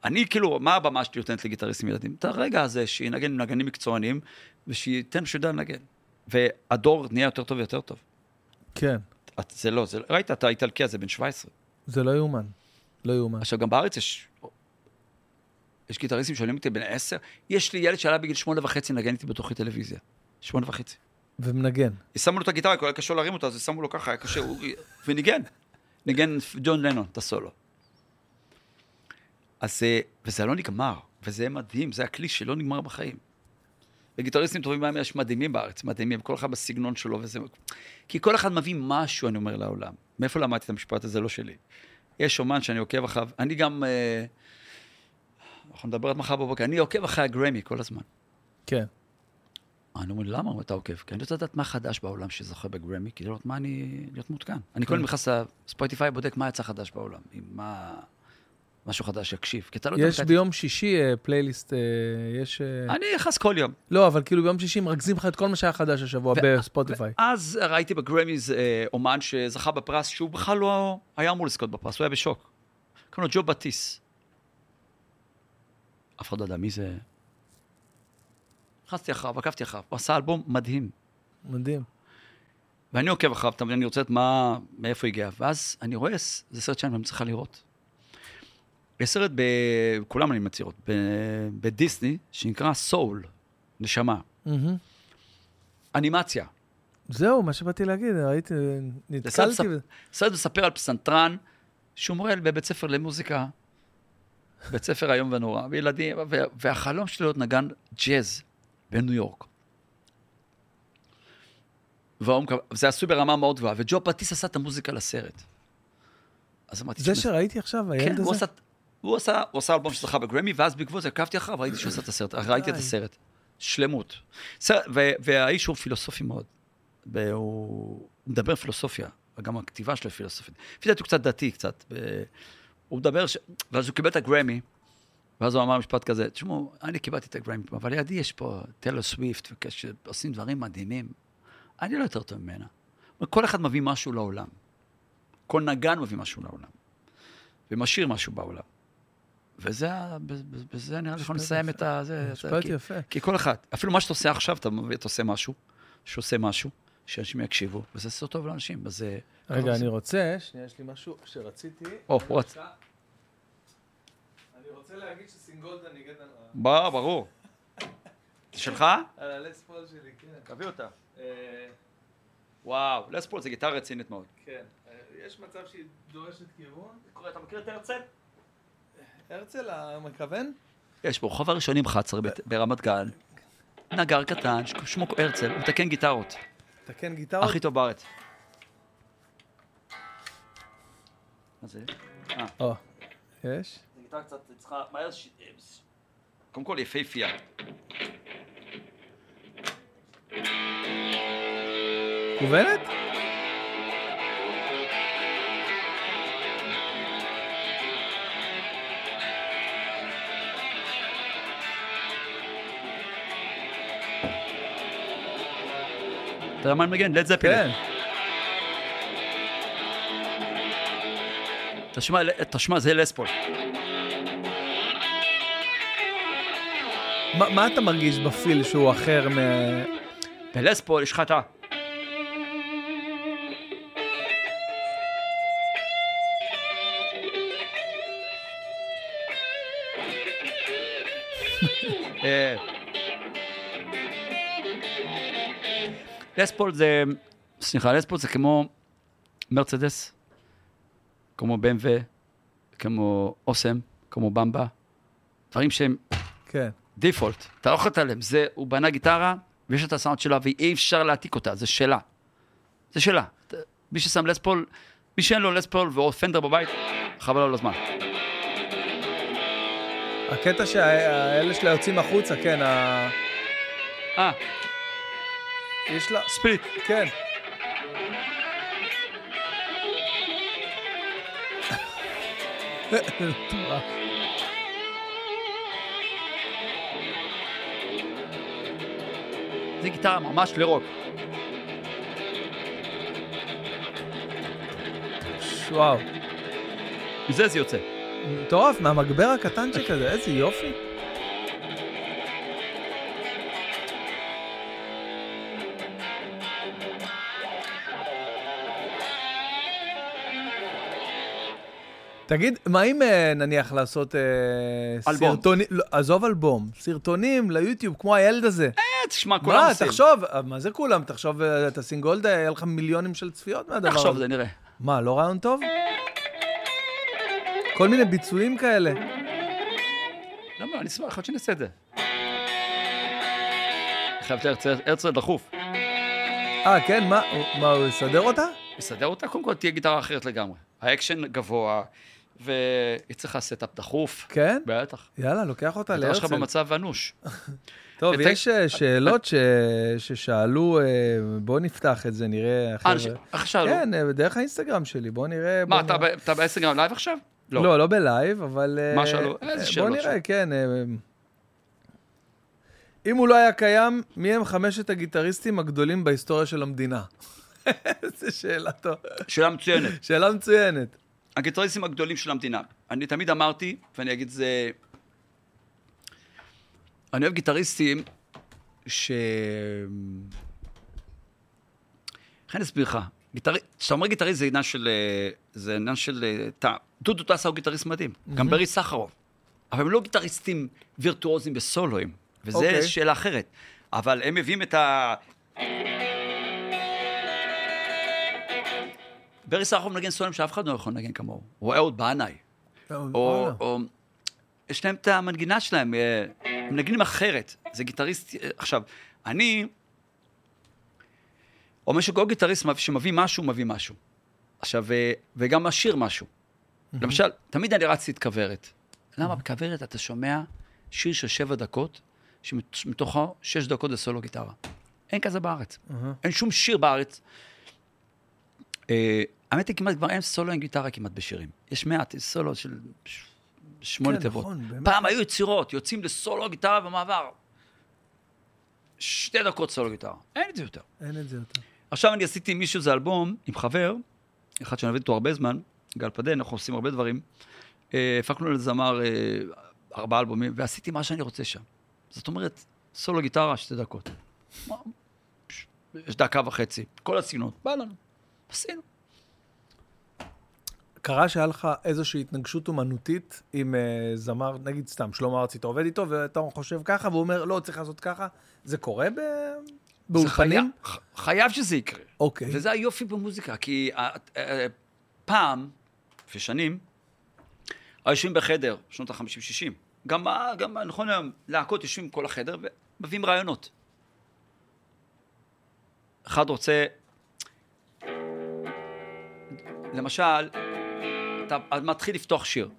אני, כאילו, מה הבמה שלי נותנת לגיטריסטים ילדים? את הרגע הזה, שינגן עם נגנים מקצוענים, ושייתן שיודע לנגן. והדור נהיה יותר טוב ויותר טוב. כן, את, זה לא, זה, ראית, אתה איטלקי, אז זה בן 17. זה לא יאומן. לא יאומן. עכשיו, גם בארץ יש, יש גיטריסטים שעולים איתי בן 10. יש לי ילד שעלה בגיל שמונה וחצי לנגן איתי בתוכנית טלוויזיה. שמונה וחצי. ומנגן. שמו לו את הגיטרה, כי היה קשה להרים אותה, אז שמו לו ככה, היה קשה, הוא... וניגן. ניגן ג'ון לנון, את הסולו. אז זה, וזה לא נגמר, וזה מדהים, זה הכלי שלא נגמר בחיים. וגיטריסטים טובים בהם יש מדהימים בארץ, מדהימים, כל אחד בסגנון שלו וזה... כי כל אחד מביא משהו, אני אומר, לעולם. מאיפה למדתי את המשפט הזה? לא שלי. יש אומן שאני עוקב אחריו, אני גם... אה, אנחנו נדבר עד מחר בבוקר, אני עוקב אחרי הגרמי כל הזמן. כן. אני אומר, למה אתה עוקב? כי אני רוצה לדעת מה חדש בעולם שזוכה בגרמי, כדי לראות מה אני... להיות מעודכן. אני כל הזמן נכנס לספוטיפיי, בודק מה יצא חדש בעולם, מה... משהו חדש יקשיב, כי אתה לא יודע יש ביום שישי אה, פלייליסט, אה, יש... אה, אני נכנס כל יום. לא, אבל כאילו ביום שישי מרכזים לך את כל מה שהיה חדש השבוע בספוטיפיי. אז ראיתי בגרמיז אומן שזכה בפרס, שהוא בכלל לא היה אמור לזכות בפרס, הוא היה בשוק. קוראים לו ג'ו בטיס. אף אחד לא יודע מי זה. נכנסתי אחריו, עקבתי אחריו, הוא עשה אלבום מדהים. מדהים. ואני עוקב אחריו, תמיד אני רוצה לדעת מה, מאיפה הגיע. ואז אני רואה, זה סרט שאני צריכה לראות. יש סרט. כולם אני מצהירות, ב... בדיסני, שנקרא סול, נשמה. מהמם. אנימציה. זהו, מה שבאתי להגיד, ראיתי, זה נתקלתי סרט, מספר על פסנתרן, שהוא מורה בבית ספר למוזיקה, בית ספר איום ונורא, וילדים. והחלום שלו להיות נגן ג'אז בניו יורק. זה עשוי ברמה מאוד גבוהה, וג'ו פטיס עשה את המוזיקה לסרט. אז אמרתי, זה "תשמע, שראיתי עכשיו, הילד כן, הוא הזה? עשה, הוא, עשה, הוא עשה אלבום שזכה בגרמי, ואז בעקבות זה עקבתי אחריו, ראיתי שהוא עשה את הסרט, ראיתי את די. הסרט. שלמות. סרט, ו, והאיש הוא פילוסופי מאוד. והוא מדבר פילוסופיה, וגם הכתיבה שלו היא פילוסופית. לפי דעתי הוא קצת דתי, קצת. הוא מדבר, ש... ואז הוא קיבל את הגרמי, ואז הוא אמר משפט כזה, תשמעו, אני קיבלתי את הגרמי, אבל לידי יש פה טלר סוויפט, שעושים דברים מדהימים. אני לא יותר טוב ממנה. כל אחד מביא משהו לעולם. כל נגן מביא משהו לעולם. ומשאיר משהו בעולם. וזה, ה- ב- ב- בזה נראה לי לסיים יפה. את ה... זה- משפט כי- יפה. כי כל אחד, אפילו מה שאתה עושה עכשיו, אתה, מביא- אתה עושה משהו, שעושה משהו, שאנשים יקשיבו, וזה עושה טוב לאנשים, אז זה... רגע, אני רוצה, שנייה, יש לי משהו שרציתי. או, הוא רצ- אני רוצה להגיד שסינגולדה ניגן על ברור. זה שלך? [LAUGHS] על הלספול שלי, כן. תביא אותה. אה, וואו, לספול זה גיטרה רצינית מאוד. כן. אה, יש מצב שהיא דורשת כיוון? אתה מכיר את הרצל? הרצל המכוון? יש ברחוב הראשונים 11 בת- ברמת גן, נגר קטן, שמו הרצל, הוא מתקן גיטרות, תקן גיטרות? הכי טוב בארץ. מה זה? אה. או, יש? זה גיטרה קצת צריכה, מהר ש... קודם כל יפהפייה. מכוונת? אתה יודע מה אני מגן? לד זפילין. כן. תשמע, תשמע, זה לספול. מה מה אתה מרגיש בפיל שהוא אחר מ... בלספול יש לך את ה... אה, לספול זה, סליחה, לספול זה כמו מרצדס, כמו BMW, כמו אוסם, כמו במבה, דברים שהם כן. דיפולט, אתה לא יכול להתעלם, זה, הוא בנה גיטרה, ויש את הסאונד שלה, ואי אפשר להעתיק אותה, זה שלה. זה שלה. ת- מי ששם לספול, מי שאין לו לספול או פנדר בבית, חבל על הזמן. הקטע שהאלה שלה יוצאים החוצה, כן, ה... אה, יש לה... ספיליט. כן. זה גיטרה ממש לרוק. וואו. מזה זה יוצא. מטורף, מהמגבר הקטנצ'יק הזה, איזה יופי. תגיד, מה אם אה, נניח לעשות אה, אלבום. סרטונים, לא, עזוב אלבום, סרטונים ליוטיוב, כמו הילד הזה. אה, תשמע, כולם מה, עושים. תחשוב, אה, מה זה כולם? תחשוב, אה, תשים גולדה, יהיה לך מיליונים של צפיות מהדבר תחשוב, הזה. זה נראה. מה, לא רעיון טוב? כל מיני ביצועים כאלה. למה, אני אשמח, יכול להיות שנעשה את זה. חייב את הרצל, הרצל דחוף. אה, כן? מה, מה, הוא יסדר אותה? יסדר אותה, קודם כל תהיה גיטרה אחרת לגמרי. האקשן גבוה, ויצא לך setup דחוף. כן? בטח. יאללה, לוקח אותה הגיטרה שלך להרצל. במצב אנוש. טוב, יש אה, שאלות ש- ששאלו, אה, בואו נפתח את זה, נראה, אה, חבר'ה. אנשים- עכשיו, כן, אה, דרך האינסטגרם שלי, בואו נראה. מה, אתה אתה באינסטגרם live עכשיו? לא, לא ב live, אבל... אה, מה שאלו? איזה אה, שאלות בואו נראה? כן. אה, אם הוא לא היה קיים, מי הם חמשת הגיטריסטים הגדולים בהיסטוריה של המדינה? [LAUGHS] איזה שאלה טובה. שאלה מצוינת. שאלה מצוינת. הגיטריסטים הגדולים של המדינה. אני תמיד אמרתי, ואני אגיד זה... אני אוהב גיטריסטים ש... איך אני אסביר לך? כשאתה אומר גיטריסט זה עניין של... זה עניין של... דודו טסה הוא גיטריסט מדהים. גם ברי סחרוב. אבל הם לא גיטריסטים וירטואוזים בסולואים. וזה אוקיי. שאלה אחרת. אבל הם מביאים את ה... ברי סחרוב מנגן סולואים שאף אחד לא יכול לנגן כמוהו. הוא אהוד בנאי. או, וואלה. או... יש להם את המנגינה שלהם, אה, הם מנגנים אחרת. זה גיטריסט... אה, עכשיו, אני אומר שכל גיטריסט שמביא משהו, מביא משהו. עכשיו, אה, וגם משאיר משהו. למשל, תמיד אני רצתי את כוורת. למה בכוורת אתה שומע שיר של שבע דקות, שמתוכו שש דקות זה סולו גיטרה. אין כזה בארץ. אין שום שיר בארץ. האמת היא, כמעט כבר אין סולו עם גיטרה כמעט בשירים. יש מעט, יש סולו של שמונה כן, תיבות. נכון, באמת. פעם היו יצירות, יוצאים לסולו גיטרה במעבר. שתי דקות סולו גיטרה. אין את זה יותר. אין את זה יותר. עכשיו אני עשיתי עם מישהו זה אלבום עם חבר, אחד שאני עובד איתו הרבה זמן, גל פדן, אנחנו עושים הרבה דברים. אה, הפקנו לזמר אה, ארבעה אלבומים, ועשיתי מה שאני רוצה שם. זאת אומרת, סולו גיטרה, שתי דקות. יש דקה וחצי, כל הסגנון, בא לנו, עשינו. קרה שהיה לך איזושהי התנגשות אומנותית עם אה, זמר, נגיד סתם, שלמה ארצי, אתה עובד איתו ואתה חושב ככה, והוא אומר, לא, צריך לעשות ככה. זה קורה ב... באולפנים? חייב- ח- חייב שזה יקרה. אוקיי. וזה היופי במוזיקה, כי אה, אה, פעם, לפני שנים, היו יושבים בחדר, שנות ה-50-60. גם, גם, נכון היום, להקות יושבים כל החדר ומביאים רעיונות. אחד רוצה, למשל, אתה מתחיל לפתוח שיר.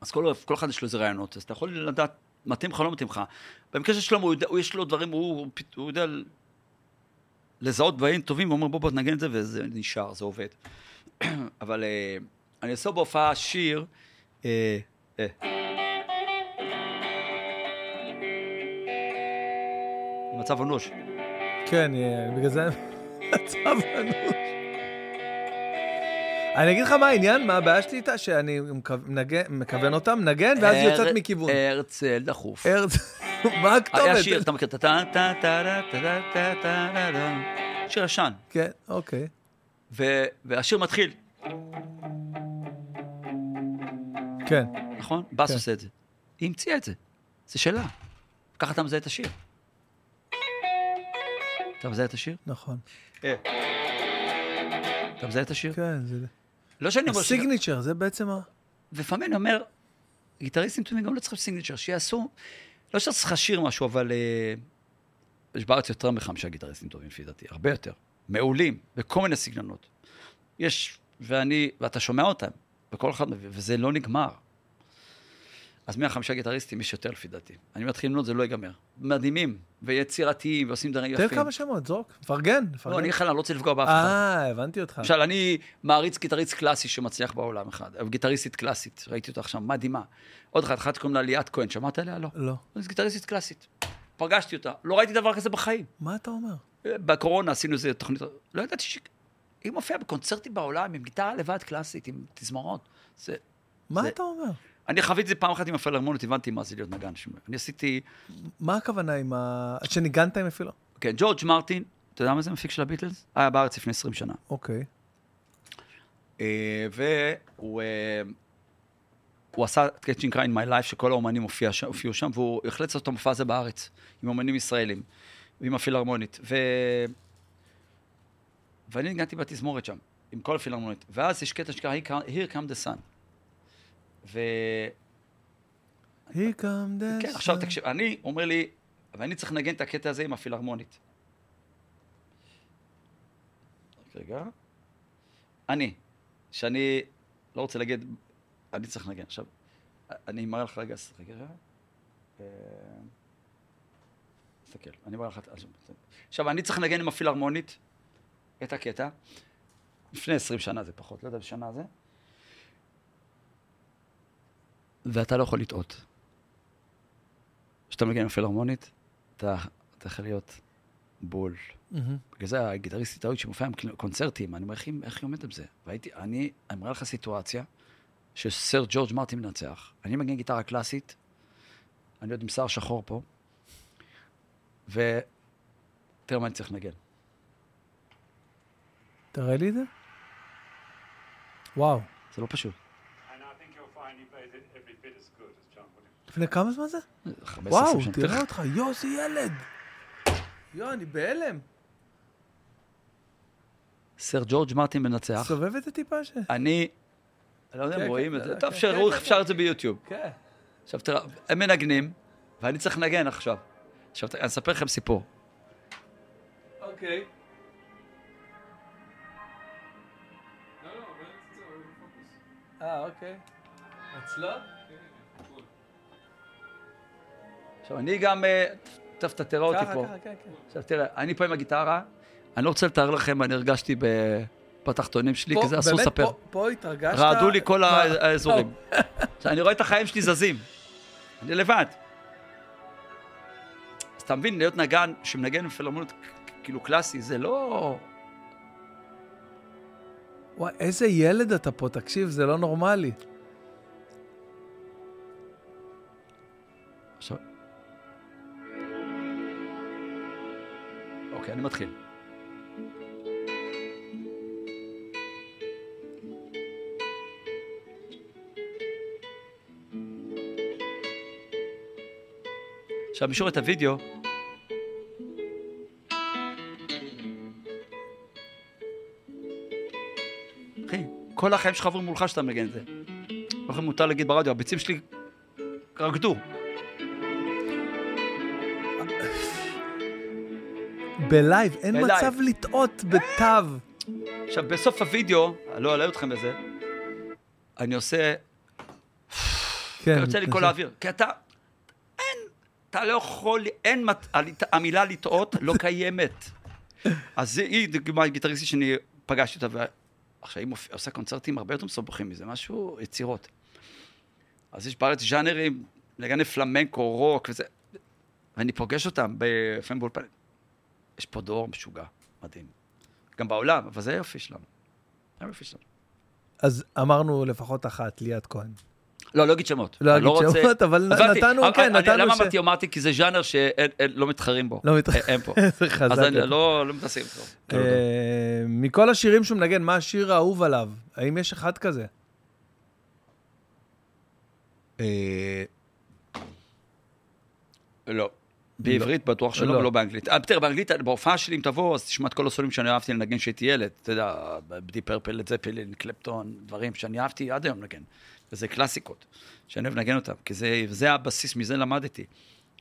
אז כל, כל אחד יש לו איזה רעיונות, אז אתה יכול לדעת, מתאים לך, לא מתאים לך. במקרה של שלמה, הוא יודע- הוא יש לו דברים, הוא, הוא, הוא יודע לזהות דברים טובים, ואומר בוא בוא נגן את זה, וזה נשאר, זה עובד. [CLEARS THROAT] אבל אה, אני עושה בהופעה שיר, אה, אה. מצב אנוש. כן, בגלל זה [LAUGHS] מצב אנוש. אני אגיד לך מה העניין, מה הבעיה שלי איתה, שאני מכוון אותה, מנגן, ואז היא יוצאת מכיוון. הרצל דחוף. מה הכתובת? היה שיר, אתה מכיר, את הטה טה טה טה טה טה טה טה טה שיר ישן. כן, אוקיי. והשיר מתחיל. כן. נכון? בס עושה את זה. היא המציאה את זה. זה שלה. ככה אתה מזהה את השיר. אתה מזהה את השיר? נכון. אתה מזהה את השיר? כן, זה... לא שאני אומר. הסיגניצ'ר, זה בעצם ה... לפעמים אני אומר, גיטריסטים טובים גם לא צריכים סיגניצ'ר, שיעשו... לא שצריך לשיר משהו, אבל... אה, יש בארץ יותר מחמישה גיטריסטים טובים, לפי דעתי, הרבה יותר. מעולים, בכל מיני סגנונות. יש, ואני, ואתה שומע אותם, בכל אחד, מהם, וזה לא נגמר. אז מהחמישה גיטריסטים יש יותר, לפי דעתי. אני מתחיל למנות, זה לא ייגמר. מדהימים, ויצירתיים, ועושים דברים תן יפים. כמה שמות, זרוק. פרגן, לא. אני לך, אני לא רוצה לפגוע באף אחד. אה, הבנתי אותך. למשל, אני מעריץ גיטריסט קלאסי שמצליח בעולם אחד, גיטריסטית קלאסית, ראיתי אותה עכשיו, מדהימה. עוד אחת, אחת קוראים לה ליאת כהן, שמעת עליה? לא. לא. זו גיטריסטית קלאסית. פגשתי אותה, לא ראיתי דבר כזה בחיים. מה אתה אומר? בקורונה עשינו איזה תוכנית, לא ידעתי ש... היא מופיעה בקונצרטים בעולם עם גיטרה לבד קלאסית, עם תזמורות. זה... מה זה- אתה אומר? אני חוויתי את זה פעם אחת עם הפילהרמונית, הבנתי מה זה להיות נגן. אני עשיתי... מה הכוונה עם ה... שניגנת עם אפילו? כן, ג'ורג' מרטין, אתה יודע מה זה מפיק של הביטלס? היה בארץ לפני 20 שנה. אוקיי. אה, והוא אה, הוא עשה את Cry in My Life, שכל האומנים הופיעו שם, והוא החליט לעשות את המופע הזה בארץ, עם אומנים ישראלים, ועם הפילהרמונית. ו... ואני ניגנתי בתזמורת שם, עם כל הפילהרמונית. ואז יש קטע Come- Here Come the Sun. ו... Here come the כן, עכשיו. תקשיב, אני, אומר לי, אבל אני צריך לנגן את הקטע הזה עם הפילהרמונית. רגע. אני, שאני לא רוצה להגיד, אני צריך לנגן. עכשיו, אני מראה לך רגע, רגע, רגע. אה, תסתכל, אני מראה לך... את- עכשיו, אני צריך לנגן עם הפילהרמונית את הקטע. לפני 20 שנה זה פחות, לא יודע, בשנה זה. ואתה לא יכול לטעות. כשאתה מנגן עם פילהרמונית, אתה אתה יכול להיות בול. בגלל זה הגיטריסטית ההוא שמופיעה עם קונצרטים, אני אומר, איך היא- איך היא עומדת בזה? והייתי, אני, אני מראה לך סיטואציה שסר ג'ורג' מרטין מנצח, אני מנגן גיטרה קלאסית, אני עוד עם שיער שחור פה, ותראה מה אני צריך לנגן. תראה לי את זה. וואו. זה לא פשוט. לפני כמה זמן זה? 15, וואו, 20 שנה. תראה אותך. יואו, איזה ילד. יואו, אני בהלם. סר ג'ורג' מרטין מנצח. סובב את זה טיפה ש... אני, אני לא יודע אם כן, רואים כן, את זה, כן, טוב שראו איך אפשר את זה ביוטיוב. כן. עכשיו תראה, הם מנגנים, ואני צריך לנגן עכשיו. עכשיו, אני אספר לכם סיפור. אוקיי. אה, אוקיי. אצלו? עכשיו, אני גם, אה, טוב, אתה תראה אותי פה. כן, כן. עכשיו, תראה, אני פה עם הגיטרה, אני לא רוצה לתאר לכם מה אני הרגשתי ב- בתחתונים שלי, כי זה אסור לספר. פה- התרגשת? רעדו לי כל האזורים. עכשיו, אני רואה את החיים שלי זזים. אני לבד. אז אתה מבין, להיות נגן שמנגן בפילהרמונית כאילו קלאסי, זה לא... וואי, איזה ילד אתה פה, תקשיב, זה לא נורמלי. אוקיי, אני מתחיל. עכשיו, שרואה את הוידאו, אחי, כל החיים שלך עוברים מולך שאתה מנגן את זה. לכן מותר להגיד ברדיו, הביצים שלי רקדו. בלייב, אין בלייב. מצב לטעות בתו. עכשיו, בסוף הווידאו, אני לא אלאה אתכם בזה, אני עושה, כן. יוצא לי כל האוויר. כי אתה, אין, אתה לא יכול, אין, המילה לטעות לא קיימת. אז זה- היא דוגמה גיטריסטית שאני פגשתי אותה, ו- עכשיו היא מופיע- עושה קונצרטים הרבה יותר מסובכים מזה, משהו, יצירות. אז יש בארץ ז'אנרים, לגני פלמנקו, רוק וזה, ואני פוגש אותם לפעמים באולפן. יש פה דור משוגע, מדהים. גם בעולם, אבל זה היופי שלנו. זה היופי שלנו. אז אמרנו לפחות אחת, ליאת כהן. לא, לא אגיד שמות. לא אני אגיד רוצה- שמות, אבל הבנתי. נתנו, אבל- כן, אני- נתנו למה ש- אמרתי, אמרתי? כי זה ז'אנר שלא מתחרים בו. לא מתחרים. אין פה. [LAUGHS] זה חזק. אז אני. לא לא מתעסק איתו. אה, מכל השירים שהוא מנגן, מה השיר האהוב עליו? האם יש אחד כזה? אה, לא. בעברית בטוח שלא, לא. ולא באנגלית. אה, תראה, באנגלית, בהופעה שלי, אם תבוא, אז תשמע את כל הסולים שאני אהבתי לנגן כשהייתי ילד. אתה יודע, בדי פרפל, לד זפלין, קלפטון, דברים שאני אהבתי עד היום לנגן. וזה קלאסיקות, שאני אוהב לנגן אותם, כי זה, זה הבסיס, מזה למדתי.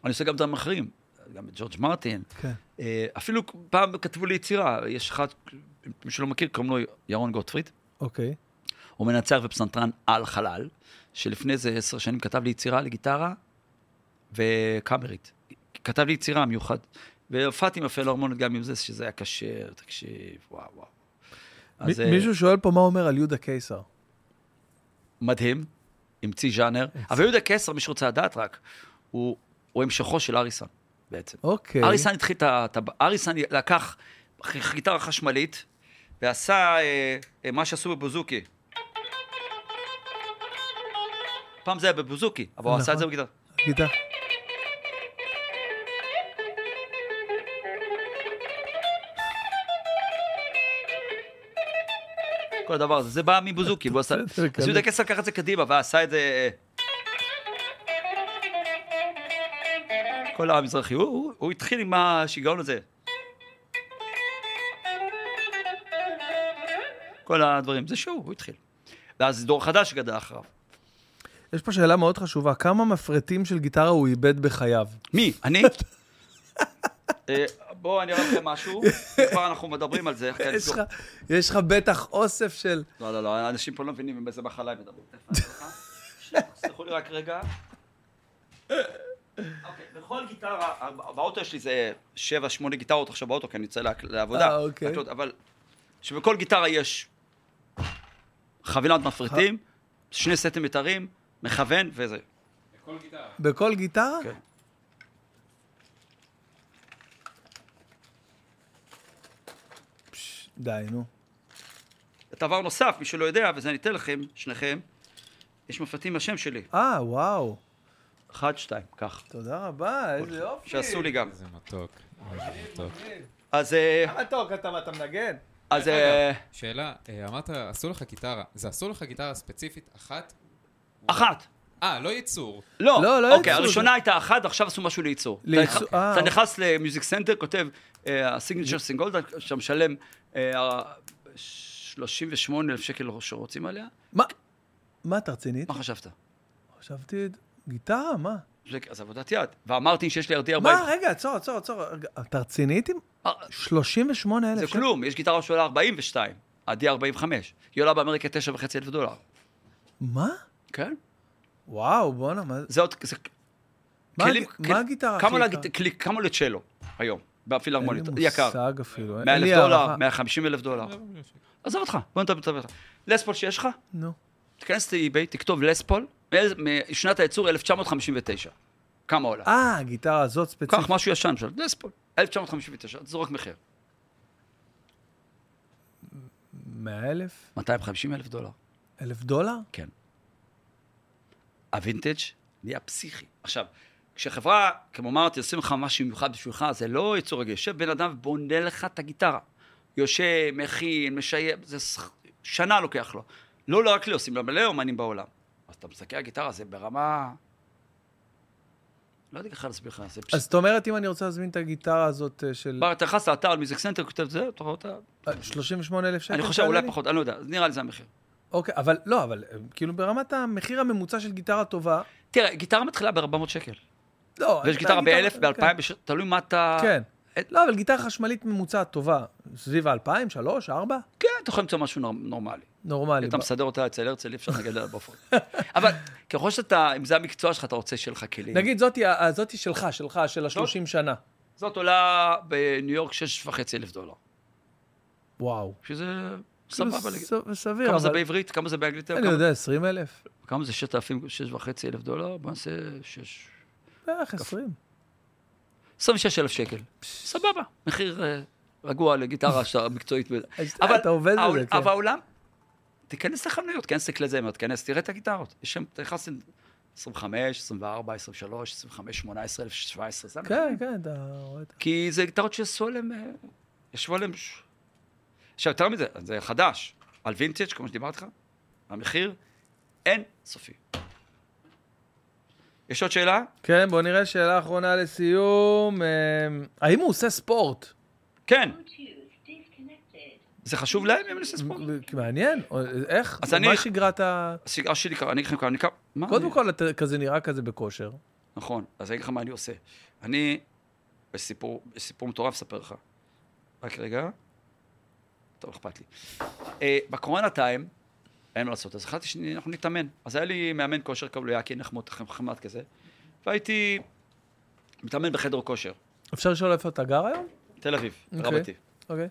אני עושה גם דברים אחרים, גם את ג'ורג' מרטין. כן. אה, אפילו פעם כתבו לי יצירה, יש אחד, מי שלא מכיר, קוראים לו ירון גוטפריד. אוקיי. הוא מנצח ופסנתרן על חלל, שלפני איזה עשר שנים כתב לי יצירה לגיטרה וקאמרית. כתב לי יצירה מיוחד. והופעתי עם הפילהרמונית גם עם זה, שזה היה קשה, תקשיב, וואו, וואו. אז אה, מישהו שואל פה מה אומר על יהודה קיסר. מדהים, המציא ז'אנר. אבל יהודה קסר, מי שרוצה לדעת רק, הוא, הוא המשכו של אריסון, בעצם. אוקיי. אריסון התחיל את ה... אריסון לקח ח- גיטרה חשמלית ועשה אה, אה, מה שעשו בבוזוקי. פעם זה היה בבוזוקי, אבל הוא עשה את זה נכון. בגיטרה. גיטרה. כל הדבר הזה, זה בא מבוזוקי, והוא עשה... אז יהודה. קסר לקח את זה קדימה ועשה את זה... אה, כל המזרחי, הוא, התחיל עם השיגעון הזה. כל הדברים, זה שהוא, הוא התחיל. ואז דור חדש גדל אחריו. יש פה שאלה מאוד חשובה, כמה מפרטים של גיטרה הוא איבד בחייו? מי? אני? [LAUGHS] אה, בואו אני אראה לכם משהו, [LAUGHS] כבר אנחנו מדברים על זה. כן, יש לך- יש לך בטח אוסף של... לא, לא, לא, אנשים פה לא מבינים עם איזה מחלה הם מדברים. [LAUGHS] תסלחו לי רק רגע. אוקיי, בכל גיטרה, באוטו יש לי איזה שבע, שמונה גיטרות עכשיו באוטו, כי אני יוצא לעבודה. אה, אוקיי. להקלוט, אבל שבכל גיטרה יש חבילת מפריטים, שני סטים מיתרים, מכוון וזה. בכל גיטרה. בכל גיטרה? כן. די, נו. דבר נוסף, מי שלא יודע, וזה אני אתן לכם, שניכם, יש מפרטים מהשם שלי. אה, וואו. אחד, שתיים, כך. תודה רבה, איזה יופי. שעשו לי גם. איזה מתוק. מתוק. אז... אה, טוב, אתה מנגן. אז... אה, שאלה, אה, אמרת, עשו לך גיטרה. זה עשו לך גיטרה ספציפית אחת? אחת. אה, לא ייצור. לא, לא, לא אוקיי, ייצור. הראשונה הייתה אחת, עכשיו עשו משהו לייצור. לייצור, אתה אה, אתה אוקיי. נכנס ל Music Center, כותב הסיגנצ'ר סינגולד, שאתה משלם 38 אלף שקל שרוצים עליה. מה? מה, אתה רצינית? מה חשבת? חשבתי, גיטרה, מה? אז עבודת יד. ואמרתי שיש לי RD40. מה, רגע, עצור, עצור, עצור. אתה רצינית עם אה, 38 אלף זה כלום, יש גיטרה שעולה 42, ה-D45. היא עולה באמריקה 9.5 אלף דולר. מה? כן? וואו, בואנה, מה... זה עוד... זה- מה כל- מה הגיטרה כמה הכי יקרה? כמה עולה צ'לו היום, בפילהרמונית? אין לי יקר. מושג אפילו. אין 100 לי אלף דולר, הערכה. 150 אלף דולר. עזוב אותך, בוא נדבר איתך. לספול שיש לך, נו. תיכנס לאי-ביי, תכתוב לספול, משנת הייצור 1959. כמה עולה? אה, הגיטרה הזאת ספציפית. קח משהו ישן של לספול, 1959, תזרוק מחיר. 100 אלף? 250 אלף דולר. אלף דולר? כן. הווינטג' נהיה פסיכי. עכשיו, כשחברה, כמו אמרתי, עושים לך משהו מיוחד בשבילך, זה לא ייצור רגיל. יושב בן אדם ובונה לך את הגיטרה. יושב, מכין, משייף, זה ס- שנה לוקח לו. לא לא רק לי, עושים למלא אומנים בעולם. אז אתה מסתכל על גיטרה, זה ברמה... לא יודע איך להסביר לך, זה אז פשוט... זאת אומרת, אם אני רוצה להזמין את הגיטרה הזאת אה, של בא, אתה נכנס לאתר, Music Center, כותב את זה, אתה רואה אותה... אה, 38 אלף שקל? אני חושב, אולי לי? פחות, אני לא יודע, נראה לי זה המחיר. אוקיי, אבל לא, אבל אה, כאילו ברמת המחיר הממוצע של גיטרה טובה, תראה, גיטרה מתחילה ב-400 שקל. לא. ויש גיטרה גיטרה- באלף, באלפיים, בש- תלוי מה אתה... כן. לא, אבל גיטרה חשמלית ממוצעת טובה, סביב ה-2000, 3, 4? כן, אתה יכול למצוא משהו נור- נורמלי. נורמלי. אתה מסדר אותה אצל הרצל, אי אפשר [LAUGHS] לנגד עליה באופן. אבל ככל שאתה, אם זה המקצוע שלך, אתה רוצה שיהיה לך כלים. נגיד, זאתי ה- זאתי שלך, שלך, של ה-30 שנה. זאת עולה בניו יורק 6.5 אלף דולר. וואו. שזה כאילו, סבבה. להגיד. סביר, כמה זה. בעברית? כמה זה באנגלית? אני יודע, 20 אלף? כמה זה 6,000, 6.5 אלף דולר? בוא נעשה 6... בערך 20. 26 אלף שקל. סבבה. מחיר אה, רגוע לגיטרה שאתה מקצועית. [LAUGHS] אז אבל אתה עובד בזה, כן. אבל העולם, תיכנס לחנויות, תיכנס לכלי תיכנס, תראה את הגיטרות. יש שם, אתה נכנס עם 25, 24, 23, 25, 18, 17, זה כן, כן, אתה רואה את כי זה גיטרות שעשו עליהם, אה, ישבו עליהם... ש- עכשיו, יותר מזה, זה חדש. על וינטג', כמו שדיברתי לך, המחיר אין סופי. יש עוד שאלה? כן, בוא נראה שאלה אחרונה לסיום. אה, האם הוא עושה ספורט? כן. זה חשוב להם אם אני עושה ספורט? מעניין, איך? אז אני- מה שגרת ה... הסיגר שלי, ככה, אני אגיד לכם כמה, אני. מה קודם כל, אתה כזה נראה כזה בכושר. נכון, אז אני אגיד לך מה אני עושה. אני, בסיפור, בסיפור מטורף אספר לך. רק רגע. טוב, אכפת לי. אה, בקורונה טיים, אין מה לעשות, אז החלטתי שאנחנו נתאמן. אז היה לי מאמן כושר, קראו לו יאקי נחמות, חמד כזה, והייתי מתאמן בחדר כושר, אפשר לשאול איפה אתה גר היום? תל אביב, אוקיי. רבתי. אוקיי.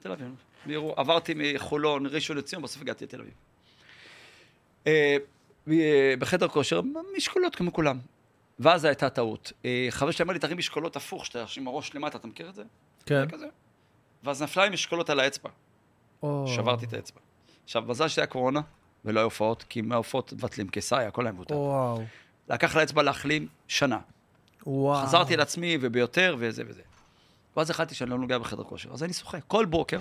תל אביב. בירו- עברתי מחולון, ראשון לציון, בסוף הגעתי לתל אביב. ב- בחדר כושר, משקולות כמו כולם. ואז הייתה טעות. אה, חבר שלי אמר לי, תרים משקולות הפוך, שאתה עם הראש למטה, אתה מכיר את זה? כן. כזה. ואז נפלה לי משקולות על האצבע, או. שברתי את האצבע. עכשיו, מזל שהיה קורונה, ולא היו הופעות, כי מההופעות מבטלים, קיסריה, הכל היה מבוטל. וואו. לקח לאצבע להחלים שנה. וואו. חזרתי לעצמי וביותר וזה וזה. ואז החלטתי שאני לא נוגע בחדר כושר. אז אני שוחה. כל בוקר,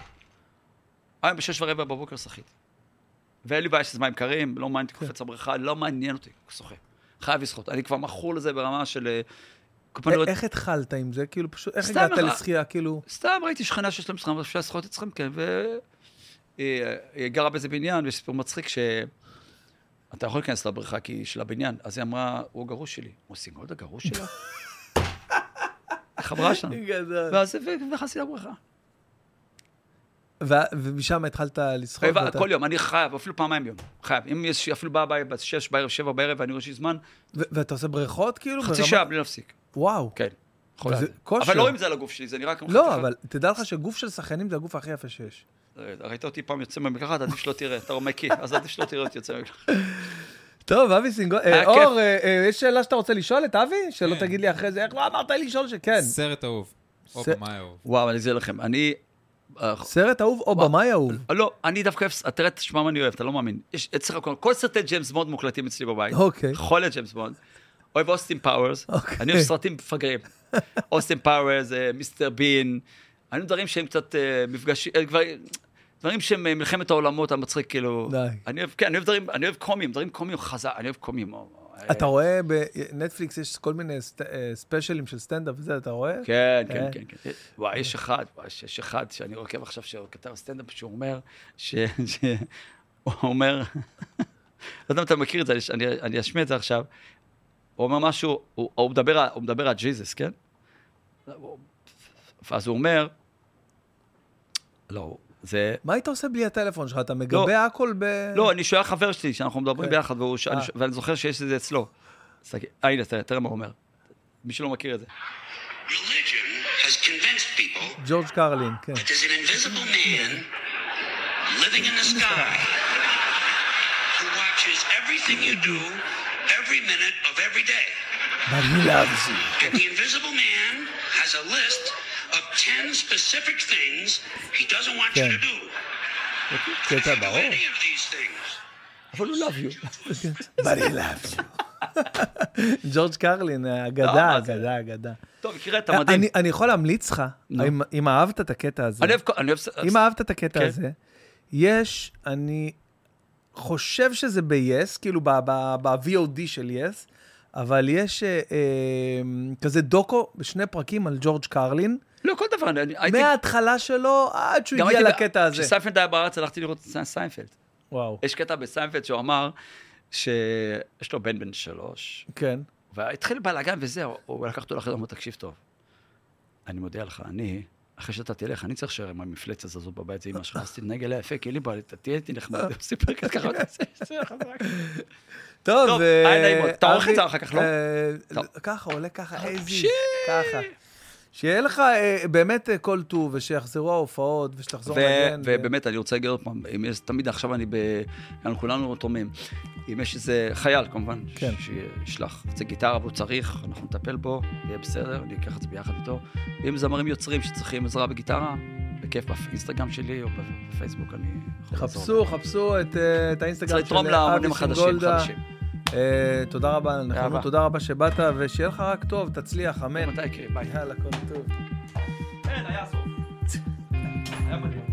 היום בשש ורבע בבוקר שחיתי. ואין לי בעיה שזה מים קרים, לא מעניין אותי כן. קופץ לבריכה, לא מעניין אותי, שוחה. חייב לשחות. אני כבר מכור לזה ברמה של... אה, כל א- פעם אני רואה- איך התחלת עם זה? כאילו, פשוט, איך הגעת אה, לשחייה? כאילו... סתם ראיתי שכנה שיש לה משחק, אפשר לשחות אצלכם, כן, היא גרה באיזה בניין, ויש סיפור מצחיק ש... אתה יכול להיכנס לבריכה כי היא של הבניין. אז היא אמרה, הוא הגרוש שלי. הוא סינגולד הגרוש שלה? חברה שלנו. גדול. ואז נכנסתי לבריכה. ומשם התחלת לשחות? כל יום, אני חייב, אפילו פעמיים ביום. חייב. אם יש, אפילו בא ביי בשש בערב, שבע בערב, ואני רואה שיש זמן, ואתה עושה בריכות כאילו? חצי שעה בלי להפסיק. וואו. כן. אבל לא רואים את זה על הגוף שלי, זה נראה כמו... לא. אבל תדע לך שגוף של שחיינים זה הגוף הכי יפה שיש. ראית אותי פעם יוצא מהמקלחת, עדיף שלא תראה, אתה רומקי, אז עדיף שלא תראה אותי יוצא מהמקלחת. טוב, אבי סינגול... אה. אור, אה, אה, יש שאלה שאתה רוצה לשאול את אבי? שלא כן. תגיד לי אחרי זה, איך לא אמרת לי לשאול שכן. סרט אהוב. או במאי אהוב. וואו, אני אגיד לכם, אני... אה, סרט אהוב או במאי אהוב? לא, אני דווקא אוהב, תראה, תשמע מה אני אוהב, אתה לא מאמין. יש אצלך כל- כל סרטי ג'יימס בונד מוקלטים אצלי בבית. אוקיי. חולה ג'יימס בונד. אוהב אוסטין פאוורס. אוקיי. אני אוהב סרטים מפגרים. אוסטין פאוורס, אה, מיסטר בין. אני אוהב דברים שהם קצת אה, מפגרים, אה, כבר- דברים שהם אה, מלחמת העולמות המצחיק, כאילו. די. אני אוהב, כן, אני אוהב דברים, אני אוהב קומיים, דברים קומיים חזק, אני אוהב קומיים. או- אתה רואה בנטפליקס יש כל מיני סט- אה, ספיישלים של סטנדאפ וזה, אתה רואה? כן, אה. כן, כן, כן. וואי, יש אחד, וואי, יש- אחד שאני עוקב עכשיו, שהוא כתב סטנדאפ, שהוא אומר, ש... הוא אומר, [LAUGHS] לא יודע אם אתה מכיר את זה, אני- אני- אני אשמיע את זה עכשיו. הוא אומר משהו, הוא הוא מדבר הוא מדבר על ג'יזוס, כן? ואז הוא אומר, לא, זה... מה היית עושה בלי הטלפון שלך? אתה מגבה הכל ב... לא, אני שואל חבר שלי, שאנחנו מדברים כן. ביחד, והוא ש- אה. אני ש- ואני זוכר שיש את זה אצלו. אז תגיד, אה, הנה, תראה, תראה מה הוא אומר. מי שלא מכיר את זה. ג'ורג' קרלין, כן. living in the sky who watches everything you do every minute of every day. But he loves you. And the invisible man has a list of 10 specific things he doesn't want you כן. to do. קטע Do ברור. any of these things. אבל הוא love you. But he loves you. [LAUGHS] ג'ורג' קרלין, לא, אגדה? אגדה, אגדה. טוב, הקראת את המדהים. אני- יכול להמליץ לך. אם- אהבת את הקטע הזה, אם אהבת את הקטע כן. הזה, יש, אני חושב שזה ב-yes, כאילו ב-VOD של yes, אבל יש אה, אה, כזה דוקו בשני פרקים על ג'ורג' קרלין, לא, כל דבר, אני הייתי... מההתחלה שלו עד שהוא הגיע לקטע הזה. כשסיינפלד היה בארץ, הלכתי לראות את סיינפלד. וואו, יש קטע בסיינפלד שהוא אמר שיש לו בן בן שלוש, כן. והתחיל בלאגן וזהו, הוא לקח אותו לחדר, הוא אומר, תקשיב טוב, אני מודיע לך, אני, אחרי שאתה תלך, אני צריך להישאר עם המפלצת הזאת בבית, זה אמא שלך, אז תתנהג אליה יפה, כי אין לי בעיה, תהיה איתי נחמד, הוא סיפר ככה, ככה, זה חזק. טוב, טוב, אה, היה נעים מאוד. אתה עורך את זה אחר כך, לא? אה, טוב. ככה, עולה ככה, איזי. ככה. שיהיה לך אה, באמת אה, כל טוב, ושיחזרו ההופעות, ושתחזור ו- לנגן. ו- ובאמת, אני רוצה להגיד עוד פעם, אם יש, תמיד עכשיו אני ב... אנחנו כולנו תורמים. אם יש איזה חייל, כמובן, כן. שישלח. זה גיטרה והוא צריך, אנחנו נטפל בו, יהיה בסדר, אני אקח את זה ביחד איתו. אם זמרים יוצרים שצריכים עזרה בגיטרה, בכיף באינסטגרם שלי או בפייסבוק, אני חפשו, חפשו את, אה, את האינסטגרם צריך של לתרום לאמנים אבי החדשים, סינגולדה. חדשים. תודה רבה על הנכונות. תודה רבה שבאת, ושיהיה לך רק טוב, תצליח, אמן. מתי יקרה? ביי. יאללה, כל טוב. כן, היה סוף. היה מדהים.